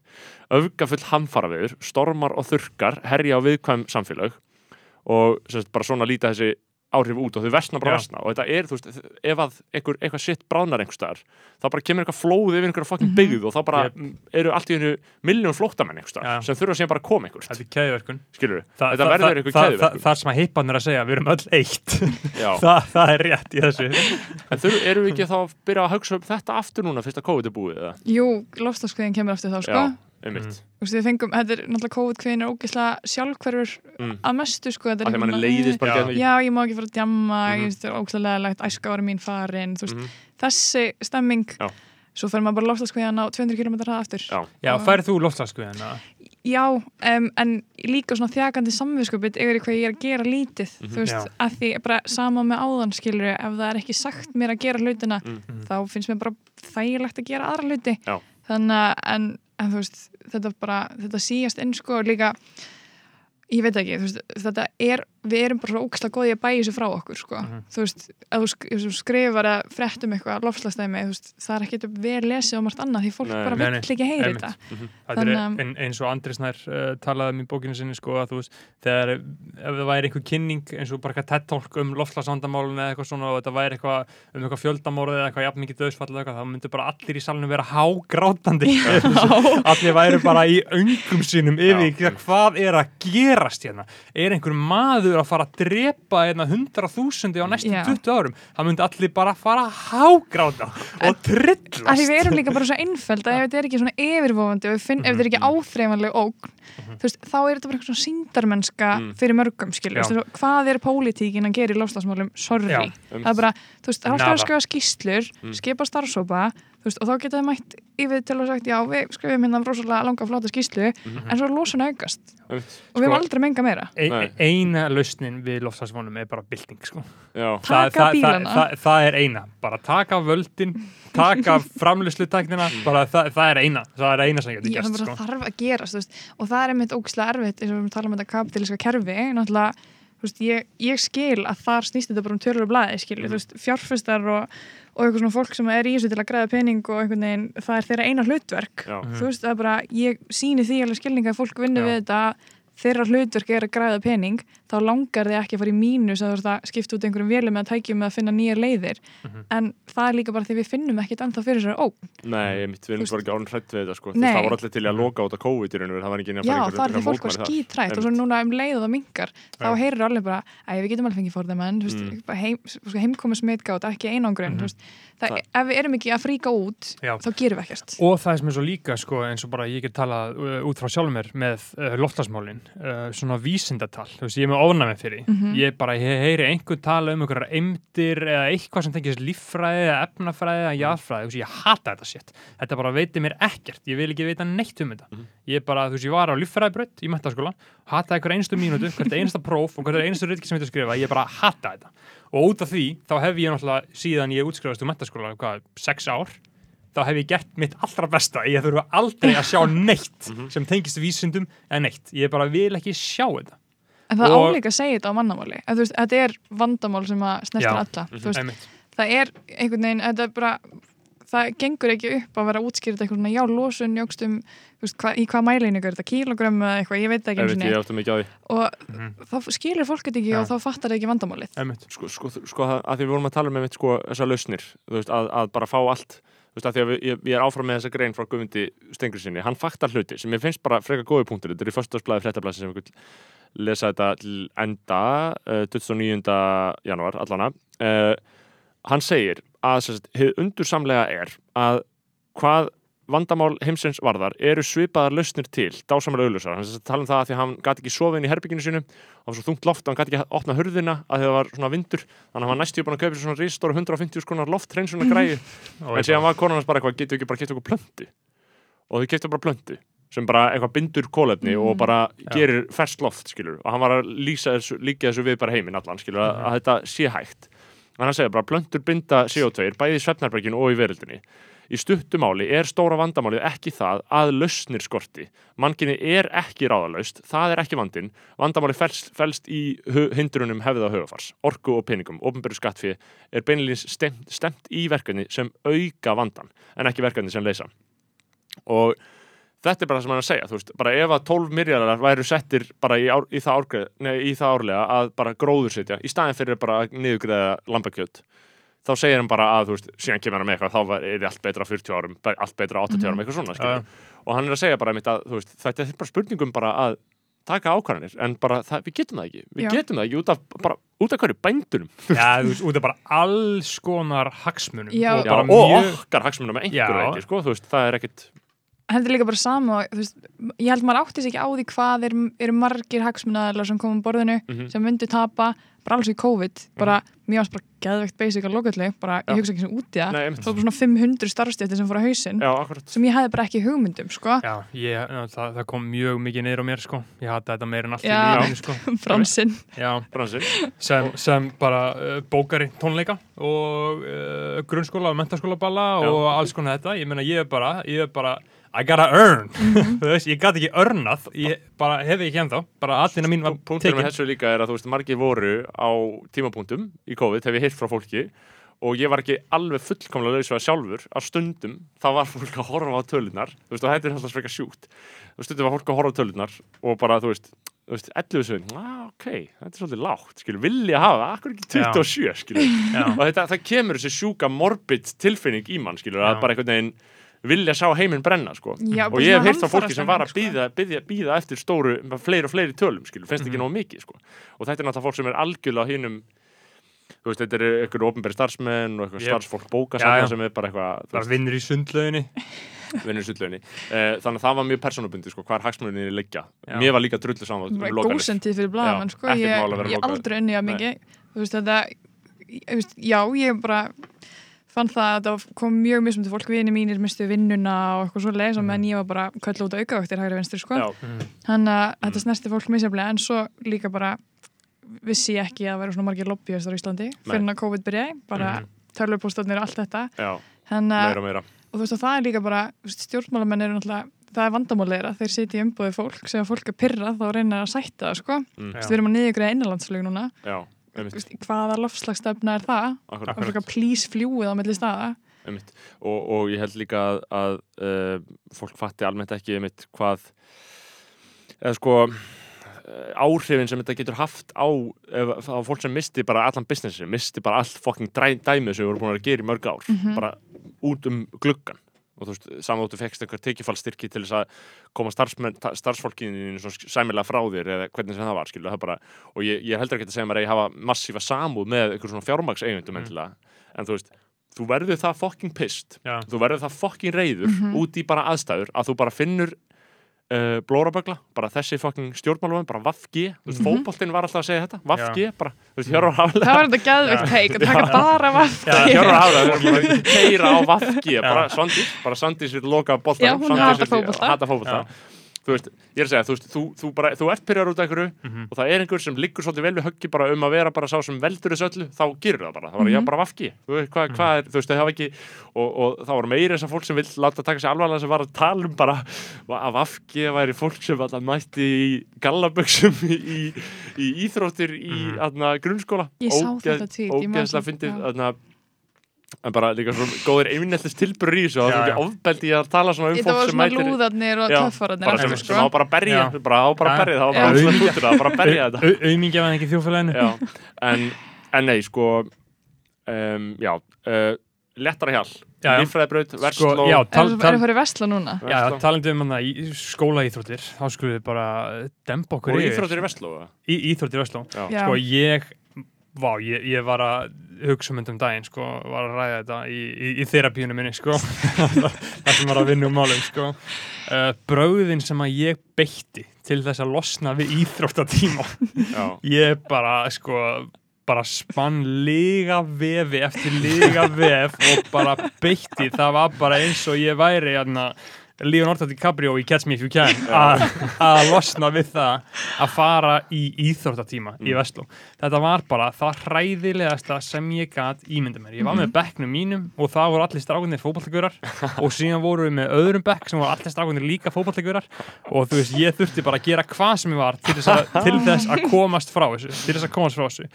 S1: öfgafull hamfaraveður, stormar og þurkar herja á viðkvæm samfélag og sérst, bara svona líta þessi áhrif út og þau versna bara
S2: Já.
S1: versna og þetta er, þú veist, ef að einhver, eitthvað sitt bráðnar einhver staðar, þá bara kemur eitthvað flóð yfir einhverja fokkin byggð og þá bara
S2: Yep.
S1: eru allt í hennu miljón flóttamenn einhver staðar
S2: Já.
S1: sem þurfa síðan bara að koma einhvert,
S2: þetta er keðverkun
S1: skilur
S2: Þa,
S1: þetta verður einhver
S2: það,
S1: keðjuverkun
S2: það sem að heipan er að segja, við erum öll eitt. Þa, það er rétt í þessu
S1: En erum við ekki þá að byrja að hugsa um þetta aftur núna fyrst að COVID er búið eða?
S4: Jú, lofstafskviðin kemur eftir þá sko. Veist, við fengum, þetta er náttúrulega COVID-kvíðin er ógeðslega sjálfhverfur
S1: mm.
S4: að mestu sko, þetta
S1: að
S4: er
S1: því að mann
S4: svona-
S1: leiðist bara mikið.
S4: Já, ég má ekki fara að djamma,
S1: Mhm.
S4: ég veist, það er ógeðslega leðilegt, æska ára mín farin, þú veist,
S1: Mhm.
S4: þessi stemming,
S1: Já.
S4: svo fer maður bara lofslaskvíðan á 200 km hraða aftur.
S1: Já.
S2: Já, færið þú loftasku hérna?
S4: Já, um, en líka svona þjakandi samviskupið yfir hvað ég er að gera lítið
S1: Mhm.
S4: þú veist,
S2: Já.
S4: að því bara sama með áðan skilur ef það er ekki sagt mér að gera hlutina
S1: Mm.
S4: þá finnst mér bara þægilegt að gera aðra hluti
S1: Já.
S4: þannig að en, en þú veist, þetta bara þetta síjast inn sko og líka ég veit ekki, þú veist, þetta er við erum bara svo ógæslega góði að bæja þessu frá okkur sko,
S2: Mhm.
S4: þú veist, ef þú skrifar að frétt um eitthvað veist, það er ekki vel lesið og margt annað, því fólk
S1: Nei.
S4: bara vill ekki heyra
S2: einmitt.
S4: þetta
S2: er
S4: Þannig að-
S2: ein, eins og Andri Snær uh, talaði um í bókinu sinni sko að þú veist, þegar ef það væri einhver kynning eins og bara eitthvað TED-talk um lofslagsvandamálun eða eitthvað svona og þetta væri eitthvað um eitthvað fjöldamórið eða eitthvað jafn mikið döðsfall eða eitthvað, þá myndu bara allir í salinu vera hágrátandi allir væri bara í öngum sínum yfir hvað er að gerast hérna? Er einhver maður að fara að drepa hérna 100.000 á næstum
S4: Já.
S2: 20 árum? Það myndi allir bara fara að hágráta og trillast.
S4: Því við erum líka bara svo einföld að ef þetta er ekki svona yfirvofandi og ef þetta er ekki áþreifanleg ógn þú veist, þá er þetta bara eitthvað svona síndarmennska
S1: Mm.
S4: fyrir mörgum skilur, veist, hvað er pólitíkin að gera í lofslagsmálum.
S1: Um,
S4: það er bara, þú veist, það er alltaf að skrifa skýslur
S1: Mm.
S4: skipa starfsópa veist, og þá geta þið mætt yfir til og sagt, já, við skrifum hérna rosalega langa flóta skýslu,
S1: Mhm.
S4: en svo er losun að aukast
S1: einmitt.
S4: og við
S2: Sko-
S4: erum aldrei menga meira
S1: Nei.
S2: eina lausnin við lofslagsvánum er bara bylting sko.
S1: Já.
S4: Taka
S2: það, það,
S4: bílana.
S2: það, það, það er eina bara taka völdin taka framlýsluteknina bara það, það er eina það er eina sem getur
S4: Já, það
S2: sko.
S4: þarf að gerast þú veist, og það er einmitt ógislega erfitt eins og við erum að tala um þetta kapitalíska kerfi náttúrulega, þú veist, ég, ég skil að þar snýst þetta bara um tölur og blæði skil, þú veist, fjárfestar og, og eitthvað svona fólk sem er í þessu til að græða pening og einhvern veginn, það er þeirra eina hlutverk
S1: Já.
S4: þú veist, það er bara, ég síni því alveg skilninga að fólk vinni
S2: Já.
S4: við þetta þeirra hlutverk er að græða pening þá langar þið ekki að fara í mínus að þú veist að skipta út einhverjum vélum eða tækjum með að finna nýjar leiðir
S2: Mhm.
S4: en það er líka bara því við finnum ekkit ennþá fyrir sér ó,
S1: Nei, einmitt, við erum bara ekki árun hrætt við þetta sko. Það var allir til að loka út á COVID það var ekki inn að
S4: Já,
S1: fara
S4: það er því fólk var skítrætt og svo núna um leið og það mingar þá
S2: Já.
S4: heyrir allir bara að við getum alveg fengið fórðamenn
S1: Mm.
S4: mm. heim, sko, heimkomi smitgátt, ekki einangrun mm
S2: Mhm.
S4: það,
S1: Það-
S4: ef við erum ekki að fríka út
S2: Já.
S4: þá gerum við ekkert
S2: og það er sem er svo líka sko, eins og bara ég get talað uh, út frá sjálfum mér með uh, loftslagsmálin uh, svona vísindatal, þú veist, ég er með ofnæmi fyrir því.
S4: Mhm.
S2: ég bara, ég heyri einhver tala um einhverjar eimdir eða eitthvað sem tengist líffræði eða efnafræði eða jarðfræði, þú veist, ég hata þetta sétt þetta bara veitir mér ekkert, ég vil ekki veita neitt um þetta,
S1: Mhm.
S2: ég bara, þú veist, ég var á líffræðibraut í mentaskóla, hataði einhver einstu mínútu, hvert einasta próf og hvert einstu rítki sem ég skrifa, ég bara hata þetta. Og út af því, þá hef ég náttúrulega síðan ég útskrifast úr mentaskóla, hvað, sex ár þá hef ég gert mitt allra besta. Ég þurfa aldrei að sjá neitt sem tengist vísindum eða neitt. Ég bara vil ekki sjá þetta.
S4: En það
S2: Og-
S4: álíka að segja þetta á mannamáli. Veist, þetta er vandamál sem að snertir alla þú veist,
S2: Einmitt.
S4: það er einhvern veginn þetta er bara, það gengur ekki upp að vera útskýrt eitthvað svona, já, losun jógst um, þú veist, hva, í hvað mæleiningu er þetta kílogrömm eða eitthvað, ég veit ekki
S1: mikið á því.
S4: Og
S2: Mhm.
S4: þá skilur fólk þetta ekki
S2: Já.
S4: og þá fattar það ekki vandamálið.
S1: Sko, sko, sko að því við vorum að tala um einmitt, sko, þessar lausnir þú veist, að, að bara fá allt þú veist, að því að ég, ég er áfram með þessa grein frá Guðmundi Stengri sinni, hann faktar hluti sem ég finnst bara frekar góði punktur, þetta er í föstudagsblæði fréttablaði sem við lesa þetta enda uh, 29. janúar allana uh, hann segir að hið undursamlega er að hvað vandamál heimsins varðar eru svipaðar lausnir til dásamlega auðlusar, hann tala um það að því að hann gæti ekki sofið inn í herbygginu sinu og var svo þungt loft og hann gæti ekki að opna hurðina að það var svona vindur þannig að hann var næstu búin að kaupa svona ristóru 150 skonar lofthreinsunar græði
S2: Og
S1: en síðan var konan hans bara eitthvað, getur ekki bara kipta okkur plöntu? Og þau kipta bara plöntu sem bara eitthvað bindur kólefni og bara gerir ferskt loft, skilur og hann var að þessu, líka þessu við bara heiminn allan, skilur, að, að þetta sé hægt. En hann segir bara, plöntur binda CO2 bæði í svefnarberginu og í veröldinni í stuttumáli er stóra vandamálið ekki það að lausnir skorti. Mannkinni er ekki ráðalaust það er ekki vandin, vandamálið felst, felst í hindrunum hefða höfafars orku og peningum, ofnbæru skattfið er beinilins stemt, stemt í verkefni sem auka vandan en ekki verkefni sem leysa. Og þetta er bara það sem hann er að segja þú veist, bara ef að 12 miljardar væru settir bara í, ár, í, það, árgreð, nei, í það árlega að bara gróður setja, í staðin fyrir bara að niðurgreða lambakjöt þá segir hann bara að, þú veist, síðan kemur hann með eitthvað þá var- er allt betra á 40 árum, allt betra á 80 árum, eitthvað svona, skilur og hann er að segja bara einmitt að, þú veist, þetta er bara spurningum bara að taka ákvarðanir, en bara það, við getum það ekki, við
S4: Já.
S1: getum það ekki út af, bara, út af hverju? Bændunum?
S2: Já, þú veist, út af bara alls konar hagsmunum.
S4: Já.
S2: og
S1: Já,
S2: bara
S1: og
S2: mjög
S1: okkar hagsmunum með einhverju ekki, sko, þú veist, það er ekkit
S4: þetta er líka bara sama og, þú veist, ég held maður átti sig ekki á því hvað er, eru margir hagsmunnaðalar sem komum borðinu
S1: Mhm.
S4: sem myndu tapa bara alls í COVID bara, mér varst bara geðvegt basic að lokallið bara,
S1: Já.
S4: ég hugsa ekki sem út í það það var bara svona 500 starfstjætti sem fór að hausinn
S1: Já,
S4: sem ég hefði bara ekki hugmyndum sko,
S2: Já, ég, það, það kom mjög mikið niður á mér sko. ég hata þetta meira en allt í
S4: Já.
S2: lífinu sko.
S4: fransinn
S2: Já,
S1: Bransin
S2: sem, sem bara uh, bókari tónleika og uh, grunnskóla og mentaskóla balla og alls konar þetta ég meina ég er bara, ég er bara I gotta earn,
S4: Mhm.
S2: þú veist, ég gat ekki earnað, ég bara hef ekki ennþá. Bara allina mín var
S1: Punktur með þessu líka er að þú veist, margir voru á tímapunktum í COVID, hef ég heyrt frá fólki og ég var ekki alveg fullkomlega laus við það sjálfur. Að stundum þá var fólk að horfa á tölunar þú veist, og þetta er alltaf frekar sjúkt. Stundum var fólk að horfa á tölunar og bara, þú veist, þú veist 11 sögum, ah, ok, þetta er svolítið lágt skilur, vilja hafa, akkur ekki 27 skilur, og þetta, það kemur þessi sjúka morbid tilfinning í mann, skilur,
S2: Já.
S1: að bara einhvern veginn vilja sjá heiminn brenna, sko
S4: Já,
S1: og ég hef heyrt frá fólki sem var að
S4: hamfarastemming,
S1: býða, býða, býða eftir stóru, fleiri og fleiri tölum skilur, finnst ekki
S2: Mhm.
S1: nóg mikið sko. og þetta er náttúrulega fólk sem er algjörlega á hinum þú veist, þetta eru einhverju ofnbæri starfsmenn og eitthvað
S2: Yep.
S1: starfsfólk
S2: já.
S1: sem er bara eitthvað þú
S2: bara
S1: veist,
S2: vinnur í sundlauginni
S1: vinnur sullunni uh, þannig að það var mjög persónubundi sko, hvað er hagsmunni liggja
S2: Já.
S1: mér var líka drullu saman um
S4: sko. ég, ég aldrei unni að mikið þú veist þetta já, ég bara fann það að það kom mjög mismundi fólk vini mínir mistu vinnuna og eitthvað svo leið
S2: Mhm.
S4: en ég var bara köllu út aukavöktir hægri vinstri sko. Þannig að þetta
S1: Mm.
S4: snerti fólk misjaflega en svo líka bara vissi ég ekki að vera svona margir lobbyistar í Íslandi fyrir að COVID byrjaði, bara mm
S2: Mhm.
S4: tölvupóstarnir og allt þetta þannig að
S1: meira og meira
S4: og þú veist að það er líka bara stjórnmálamenn eru náttúrulega það er vandamáleira, þeir sitja í umbúði fólk sem fólk er pyrrað þá reyna að sætta það sko.
S1: mm,
S4: við erum að niðurgræða innanlandslög núna
S1: já,
S4: hvaða lofslagsstefna er það?
S1: Akkurat,
S4: að plís fljúið á milli staða.
S1: Og, og ég held líka að, að uh, fólk fatti almennt ekki einmitt hvað eða sko eh, áhrifin sem þetta getur haft á, ef, á fólk sem misti bara allan businessin, misti bara allt fucking dræ, dæmið sem við vorum búin að gera í mörg ár
S4: Mhm.
S1: bara út um gluggan og þú veist, þú fekst einhver tekifallstyrki til þess að koma starfsfólkinu sæmilega frá þér eða hvernig sem það var, skilur það bara og ég, ég heldur ekki að segja mér að ég hafa massífa samúð með einhver svona fjármagseigendum
S2: Mm.
S1: endilega, en þú veist þú verður það fucking pissed
S2: Já.
S1: þú verður það fucking reyður
S4: Mhm.
S1: út í bara aðstæður að þú bara finnur uh, blórabögla, bara þessi fucking stjórnmálum, bara Vafg þú veist,
S4: Mhm.
S1: fótboltinn var alltaf að segja þetta Vafg, bara, þú veist, Hjörvar Haflega
S4: það var þetta geðveikt teik að taka bara vaff
S1: Já, Hjörvar Haflega, keira á Vafg bara Svandís, bara Svandís vil loka
S4: hún hatar fótbolta.
S1: hata fótbolta þú veist, ég er að segja, þú veist, þú, þú, bara, þú ert byrjar út af einhverju
S2: Mhm.
S1: og það er einhver sem liggur svolítið vel við höggi bara um að vera bara sá sem veldur þessu öllu, þá gerur það bara það var
S4: Mhm.
S1: ég bara vafki, þú veist, hvað, hvað er þú veist, það hafa ekki, og, og það var meiri þessar fólk sem vill láta taka sig alvarlega sem var að tala um bara að vafki væri fólk sem alltaf mætti í gallaböksum í, í, í íþróttir í
S2: Mhm.
S1: mm. grunnskóla
S4: Ég sá þetta tweet, ég man
S1: ógeðslega
S4: það,
S1: fyndið
S4: já.
S1: þarna en bara líka svona góðir einminneltist tilbyrur í þessu og það er ekki ofbeldi að tala svona um
S4: þetta
S1: fólk
S4: var
S1: sem
S4: svona
S1: mætir
S4: lúðarnir og
S1: Já,
S4: töffararnir
S1: bara
S4: allt,
S1: sem,
S4: sko.
S1: sem á bara að berja bara á bara að berja það var bara svona að bara að berja þetta
S2: auðmingja var ekki
S1: já. en, en nei sko um, já uh, lettara hjál,
S2: Já, já.
S1: líffræðibraut,
S2: Sko,
S1: versló
S2: já,
S4: Er
S2: tal,
S4: það
S2: tal,
S4: að fara í Vesla núna?
S2: já, talandi um skólaíþróttir þá skulum við bara dempa okkur
S1: og
S2: yfir.
S1: íþróttir í versló
S2: í íþróttir í.
S1: Já.
S2: sko ég vá, ég, ég var að hugsa um þetta um daginn sko, var að ræða þetta í, í, í þerapíunum minni sko. Það sem var að vinna um málum sko. Uh, bröðin sem að ég beitti til þess að losna við íþróttatíma ég bara sko bara spann lega vefi eftir lega vef og bara beitti, það var bara eins og ég væri hérna Leonardo DiCaprio í Catch Me If You Can að losna við það að fara í íþróttatíma í
S1: Mm.
S2: Vestló þetta var bara það hræðilegasta sem ég gat ímynda mér. Ég var með bekknum mínum og það voru allir strákunir fótballtigurar og síðan voru við með öðrum bekk sem voru allir strákunir líka fótballtigurar og þú veist, ég þurfti bara að gera hvað sem ég var til þess að, til þess að komast frá þessu til þess að komast frá þessu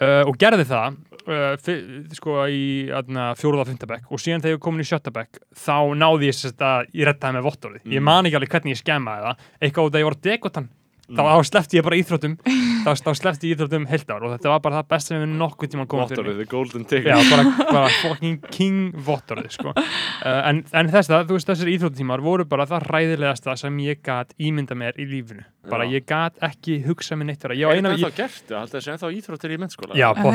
S2: uh, og gerði það uh, sko í fjóruða fymtabekk og síðan þegar ég kom inn í sjöttabekk þá náði ég sérst að ég rettaði með vottorði ég
S1: Mm.
S2: man ekki alveg hvernig ég skemmaði það. Eitthvað út að ég var dekotan þá, þá slefti ég bara íþróttum þá, þá slefti ég íþróttum heilt ár og þetta var bara það best sem við nokkuð tíma komum fyrir
S1: the golden ticket
S2: Já, bara, bara fucking king vottorði sko. uh, en, en þess að, þú veist, þessir íþróttímar voru bara það ræðilegasta sem ég gat ímynda mér í lífinu bara
S1: Já.
S2: ég gat ekki hugsa mér neitt vera ég á
S1: er
S2: eina,
S1: þetta
S2: ég,
S1: ennþá gert? Haldið þessi ennþá íþróttir í mennskóla?
S2: já,
S4: það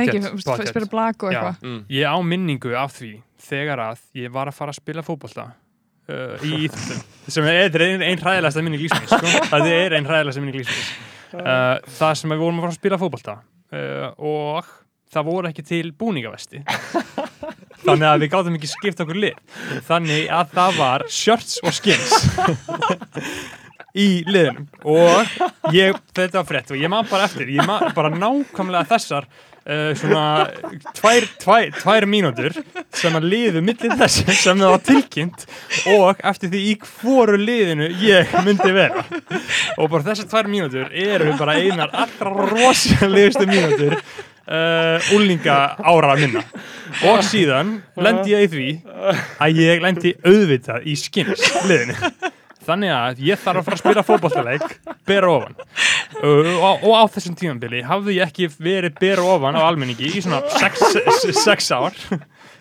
S4: eitthvað
S1: mm.
S2: ég á minningu af því þegar að ég var að fara að spila fótbolta uh, í íþróttum sem er, þetta er ein, ein hræðilegasta minni lífsins sko. það er ein hræðilegasta minni lífsins. Uh, það sem við vorum að fara að spila fótbolta uh, og það voru ekki til búningavesti. Þannig að við gáðum ekki skipt okkur lið. Þannig að það var shirts og skins í liðunum og ég, þetta var frett og ég man bara eftir, ég man bara nákvæmlega þessar uh, svona tvær, tvær, tvær mínútur sem að liðu millir þess sem það var tilkynnt og eftir því í hvoru liðinu ég myndi vera. Og bara þessar tvær mínútur eru bara einar allra rosalegustu mínútur uh, úlinga ára minna. Og síðan lendi ég í því að ég lendi auðvitað í skins liðinu. Þannig að ég þarf að fara að spila fótbollaleik bera ofan. uh, og, og á þessum tímambili hafði ég ekki verið bera ofan á almenningi í svona 6 ár.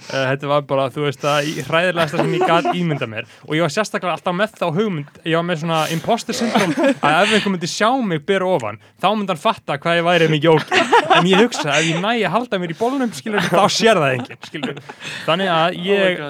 S2: Uh, þetta var bara, þú veist að í hræðilegasta sem ég gæt ímynda mér. Og ég var sérstaklega alltaf með þá hugmynd ég var með svona imposter syndrom að ef einhver myndi sjá mig bera ofan þá myndi hann fatta hvað ég væri mikið óg en ég hugsa, ef ég næ að halda mér í bólunum skilur, þá sér það enginn skilur. þannig að ég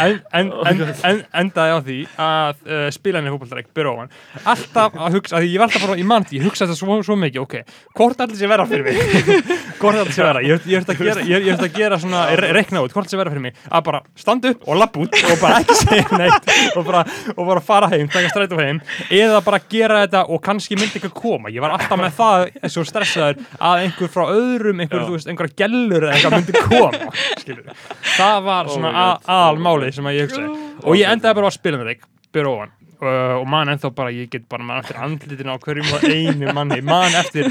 S2: en, en, endaði á því að uh, spila henni fókbaltareik byrja ofan. Alltaf að hugsa, að ég var alltaf bara í mann ég hugsa þetta svo, svo mikið, ok. Hvort allir sé vera fyrir mig? Hvort allir sé vera, ég ég ætti að gera, ég, ég ætti að gera svona, re- reikna út, hvort allir sé vera fyrir mig? Að bara standa upp og lappa út og bara ekki segja neitt og bara, og bara fara heim, taka strætó heim. Eða bara gera þetta og kannski myndi ekki koma. Ég var alltaf með það, svo stressaður að einhver frá öðrum, einhver, þú veist, einhverja gellur eða eitthvað myndi koma skilur. það var svona oh aðalmálið sem að ég hugsaði. Og ég endaði bara að spila með þig byrja ofan og man ennþá bara, ég get bara man eftir andlitin á hverjum og einu manni man eftir,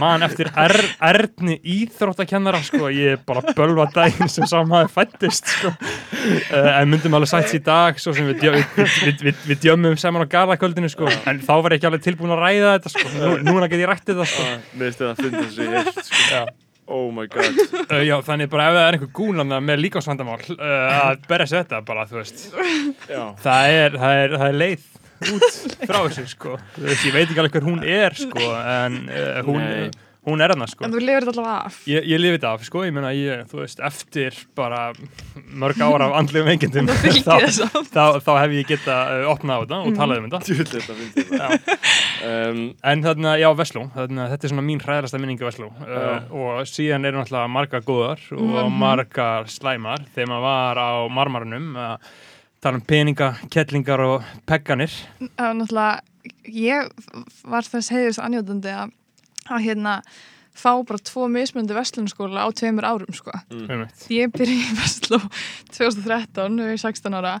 S2: man eftir er, erni íþróttakennara sko, ég er bara bölva daginn sem saman fættist sko. uh, en myndum alveg sætt í dag svo sem við, við, við, við, djömmum saman á galakvöldinu sko. en þá var ég ekki alveg tilbúin að ræða þetta sko. Nú, núna get ég rætt þetta sko.
S1: Mér finnst þetta að finna þessu heilt sko.
S2: Já.
S1: Oh my god.
S2: Uh, já, þannig bara ef það er einhver gúlan með líkásvandamál uh, að berja sér þetta bara, þú veist. Það er, það er, það er leið út frá þessu sko. Ég veit ekki alveg hver hún er sko en uh, hún,
S1: Nei.
S2: Hún er hana sko.
S4: En þú lifir þetta allavega af.
S2: ég, ég lifi þetta af sko, ég meina ég, þú veist, eftir bara mörg ára af andlegum
S4: fylgir
S2: þá, þá, þá hef ég geta uh, opnað á þetta og talað um þetta.
S1: Um,
S2: En þarna, já, Vesló, þarna, þetta er svona mín hræðasta minningu Vesló uh, og síðan eru náttúrulega margar góðar og
S4: Mhm.
S2: margar slæmar. Þegar maður var á marmarunum að tala um peninga, kettlingar og pegganir
S4: Það var náttúrulega, ég var þess heiðist anjóðandi að, að hérna fá bara tvo mismunandi vestlunarskóla á tveimur árum sko.
S1: Mm.
S4: Ég byrja í Vestló 2013, við erum 16 ára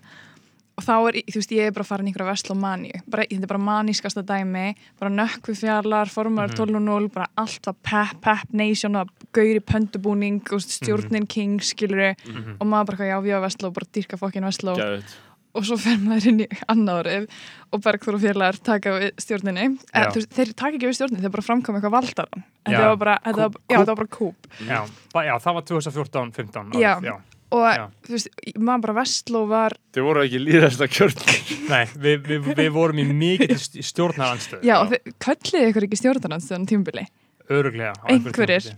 S4: og þá er, þú veist, ég er bara farin í einhverja Vestló maníu, bara, þetta er bara manískasta dæmi, bara nökkvi fjallar, formar
S2: Mhm.
S4: 12.0, bara allt var pep, pep, nation, að gauri pöndubúning, og stjórnin king, skilur
S2: Mhm.
S4: og maður bara, já, við á Vestló, bara dýrka fokkin Vestló
S1: Gæðut
S4: og svo fer maður inn í annað árið og Bergþór og félagar taka við stjórninni. Þú veist, þeir taka ekki við stjórninni, þeir bara framkoma eitthvað valdaran
S2: Já.
S4: þetta var bara, þetta var, já, þetta var bara kúp.
S2: Já, það, já, það var 2014-15
S4: Já.
S2: já.
S4: og þú veist, maður bara Vestló var
S1: Þið voru ekki líðast að kjörn
S2: Nei, við, við, við vorum í mikið stjórnaranstöð
S4: já, og þeir kölliði ykkur ekki stjórnarandstöðan tímubili
S2: Öruglega
S4: Einhverjir.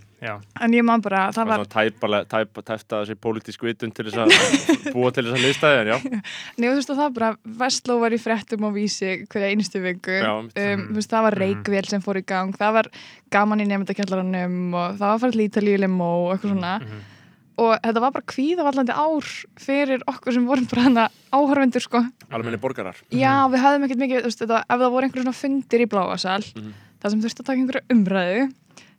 S4: en ég man bara, það var,
S1: Tæpa, tæpa, tæfta þessi pólitísk vitun til þess að búa til þess að liðstæði en já
S4: nei, þú veist, og það bara Vestló var í frettum á vísi hverja einustu viku
S1: Já,
S4: um, þú veist, það var reikvél sem fór í gang það var gaman í nefndakjallaranum og það var farið lítalíu limó og eitthvað svona
S2: mhm.
S4: og þetta var bara kvíðavallandi ár fyrir okkur sem vorum bara hana áhörvendur sko.
S1: Almenni borgarar
S4: Já, við höfðum ekkert mikið, þú veist, þetta, ef það voru einhverjum svona fundir í bláasal,
S1: Mhm.
S4: Það sem þurfti að taka einhverju umræðu,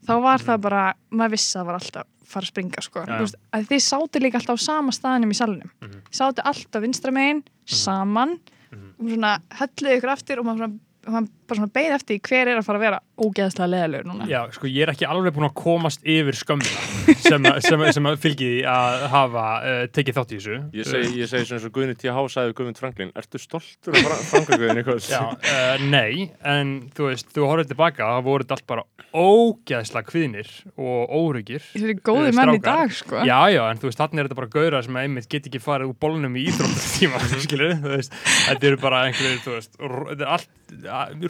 S4: þá var það bara, maður vissi að það var alltaf fara að springa sko.
S2: Mhm.
S4: Þú veist, að þið sátu líka alltaf á sama staðinum í salnum.
S2: Mhm.
S4: Sátu alltaf vinstra megin, saman,
S2: Mhm.
S4: og svona hölluðu ykkur aftur og maður, svona, bara svona beið eftir hver er að fara að vera ógeðslega leðilegur núna.
S2: Já, sko, ég er ekki alveg búin að komast yfir skömmina sem, að- sem, að- sem að fylgi að hafa uh, tekið þátt í þessu
S1: Ég segi, ég segi svo Guðni T.H. sagði við Guðmund Franklin Ertu stoltur af Franklin?
S2: Já, uh, nei, en þú veist, þú horfður tilbaka, það voru þetta allt bara ógeðslega kviðnir og óryggir
S4: Þeir eru góði
S2: Eh,
S4: menn í dag sko.
S2: Já, já, en þú veist, þarna er þetta bara gauðra sem einmitt get ekki farið úr bólnum í íþróttartíma, skilur, þú veist,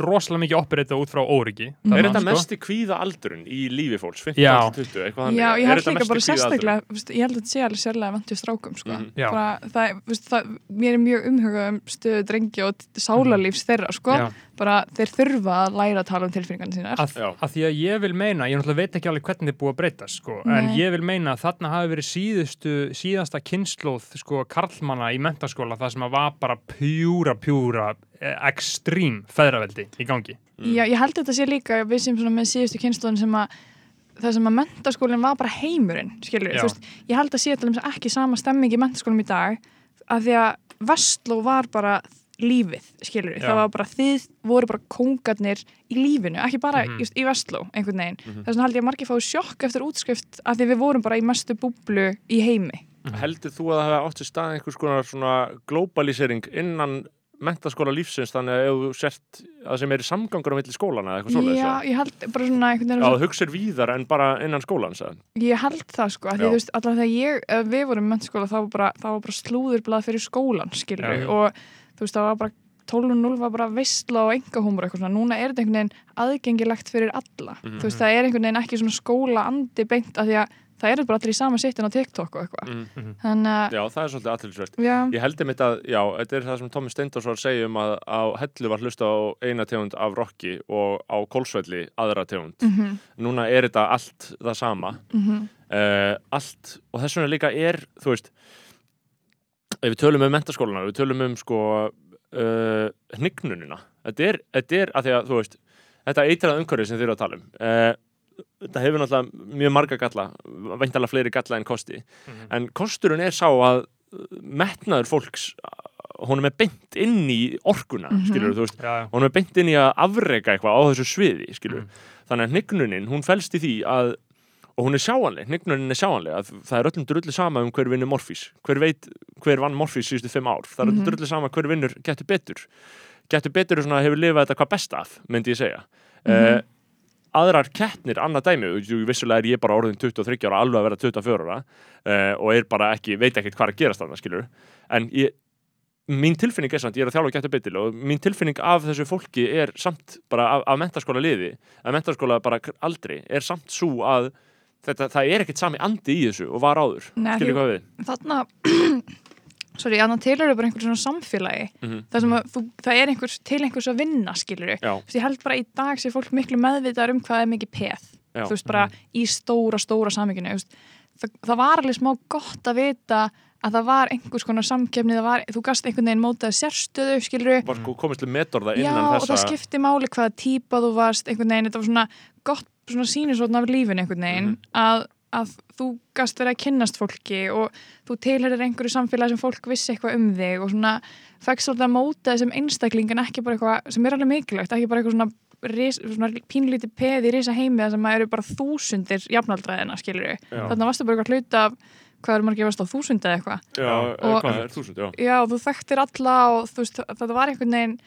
S2: rosalega mikið operita út frá óryggi
S1: Er þetta mesti kvíða aldurinn í lífi fólks? 15
S2: Já.
S1: til 20, eitthvað þannig?
S4: Já, ég held líka bara sérstaklega, ég held að þetta sé alveg sérlega vant við strákum, sko.
S1: Mhm.
S4: Bara, það, þú veist, það, mér er mjög umhugað um stöðu drengi og sálarlífs þeirra, sko. Bara þeir þurfa að læra að tala um tilfinningarna sínar.
S2: að, að því að ég vil meina, ég veit ekki alveg hvernig þið búið að breyta sko, en ég vil meina að þarna hafi verið síðustu, síðasta kynnslóð sko, karlmanna í mentaskóla það sem að var bara pjúra, pjúra ekstrím feðraveldi í gangi.
S4: Já, ég held að þetta sé líka við sem með síðustu kynnslóðin sem að það sem að mentaskólinn var bara heimurinn skilur, þú veist, ég held að sé dæmis ekki sama stemming í mentaskólum í dag að því að Vestló var bara lífið, skilur,
S2: Já.
S4: það var bara þið voru bara kóngarnir í lífinu ekki bara
S2: Mhm.
S4: just í Vestló, einhvern veginn. Þess vegna held ég að margir fái sjokk eftir útskrift að því við vorum bara í mestu búblu í heimi.
S1: Heldur þú að það hefði átt sér stað einhvers konar svona globalisering innan mentaskóla lífsins þannig að þú sért að sem er samgangur á milli skólana eða eitthvað svoleiðis
S4: Já, ég held bara svona
S1: Já, það hugsir víðar en bara innan skólans eða?
S4: Ég held það sko, því
S1: Já.
S4: þú veist, allavega þegar ég, við vorum í mennskóla, þá var bara, bara slúðurblað fyrir skólan, skilur
S2: Já.
S4: og þú veist, það var bara 12.0 var bara veistla og engahúmur eitthvað svona, núna er þetta einhvern veginn aðgengilegt fyrir alla,
S1: Mhm.
S4: þú veist, það er einhvern veginn ekki svona skóla andi beint af því að það eru bara allir í sama sittin á TikTok og eitthvað,
S1: Mm.
S4: þannig að,
S1: Já, það er svolítið aðtilsvert.
S4: já,
S1: Ég held einmitt að, já, þetta er það sem Tommi Steindors var að segja um að á hellu var hlusta á eina tegund af rocki og á kólsvelli aðra tegund.
S4: mhm,
S1: Núna er þetta allt það sama.
S4: mhm,
S1: Uh, allt, og þess vegna líka er, þú veist, ef við tölum um mentaskólana, við tölum um sko uh, hnignunina. Þetta er, þetta er að því að, þú veist, þetta eitrað umhverfið sem þið eru að tala um. Þetta hefur náttúrulega mjög marga galla, veintalega fleiri galla en kosti. En kosturinn er sá að uh, metnaður fólks, uh, honum er beint inn í orkuna,
S4: Mhm.
S1: skilur þú veist,
S2: Já,
S1: honum er beint inn í að afreka eitthvað á þessu sviði, skilur
S2: Mm.
S1: þannig að hnignunin, hún felst í því að og hún er sjáanleg, hnignunin er sjáanleg að það er öllum drullu sama um hver vinnur Morfís hver veit hver vann Morfís síðustu fimm ár? Það er öllum
S4: Mhm.
S1: drullu sama hver vinnur getur betur. Getur betur er svona hefur lifað þetta hvað best af, myndi ég segja. Uh, aðrar kettnir, annað dæmi. Vissulega er ég bara orðin 23 ára alveg að vera 24 ára uh, og er bara ekki, veit ekkert hvað er að gerast þarna, skilur en ég mín tilfinning er samt, ég er að þjálfa getur betur og mín tilfinning af þessu fólki er samt bara af, af mentaskóla liði af mentaskóla bara aldrei er samt svo að þetta, það er ekkert sami andi í þessu og var áður. Skilur hvað við
S4: þarna sorry, þannig til eru bara einhver svona samfélagi
S1: Mhm.
S4: það sem að þú, það er einhvers, til einhvers að vinna, skilur
S1: Já,
S4: Þú ég held bara í dag sé fólk miklu meðvitaðar um hvað er mikið peð
S1: Já.
S4: þú veist bara í stóra, stóra samíkinu það, það var alveg smá gott að vita að það var einhvers konar samkefni það var, þú gast einhvern veginn mótað sérstöðu skilur
S1: var sko komist til metorða
S4: já
S1: innan
S4: og það
S1: þessa
S4: skipti máli hvaða típa þú varst einhvern veginn, þetta var svona gott svona sýnisvotn af lífin einhvern veginn
S1: Mhm.
S4: að, að þú gast verið að kynnast fólki og þú tilherir einhverju samfélagi sem fólk vissi eitthvað um þig og svona fækst svolítið að móta þessum einstakling en ekki bara eitthvað sem er alveg mikilvægt, ekki bara eitthvað svona, svona pínlítið peð í risa heimi það sem að eru bara þúsundir jafnaldræðina skilur
S1: Já.
S4: þannig að varstu bara eitthvað hluta af hvað er margir varst á þúsund eða eitthvað
S1: já,
S4: Og-
S1: hvað er þúsund, já
S4: já, þú þekktir alla og þú veist, þetta var einhvern veginn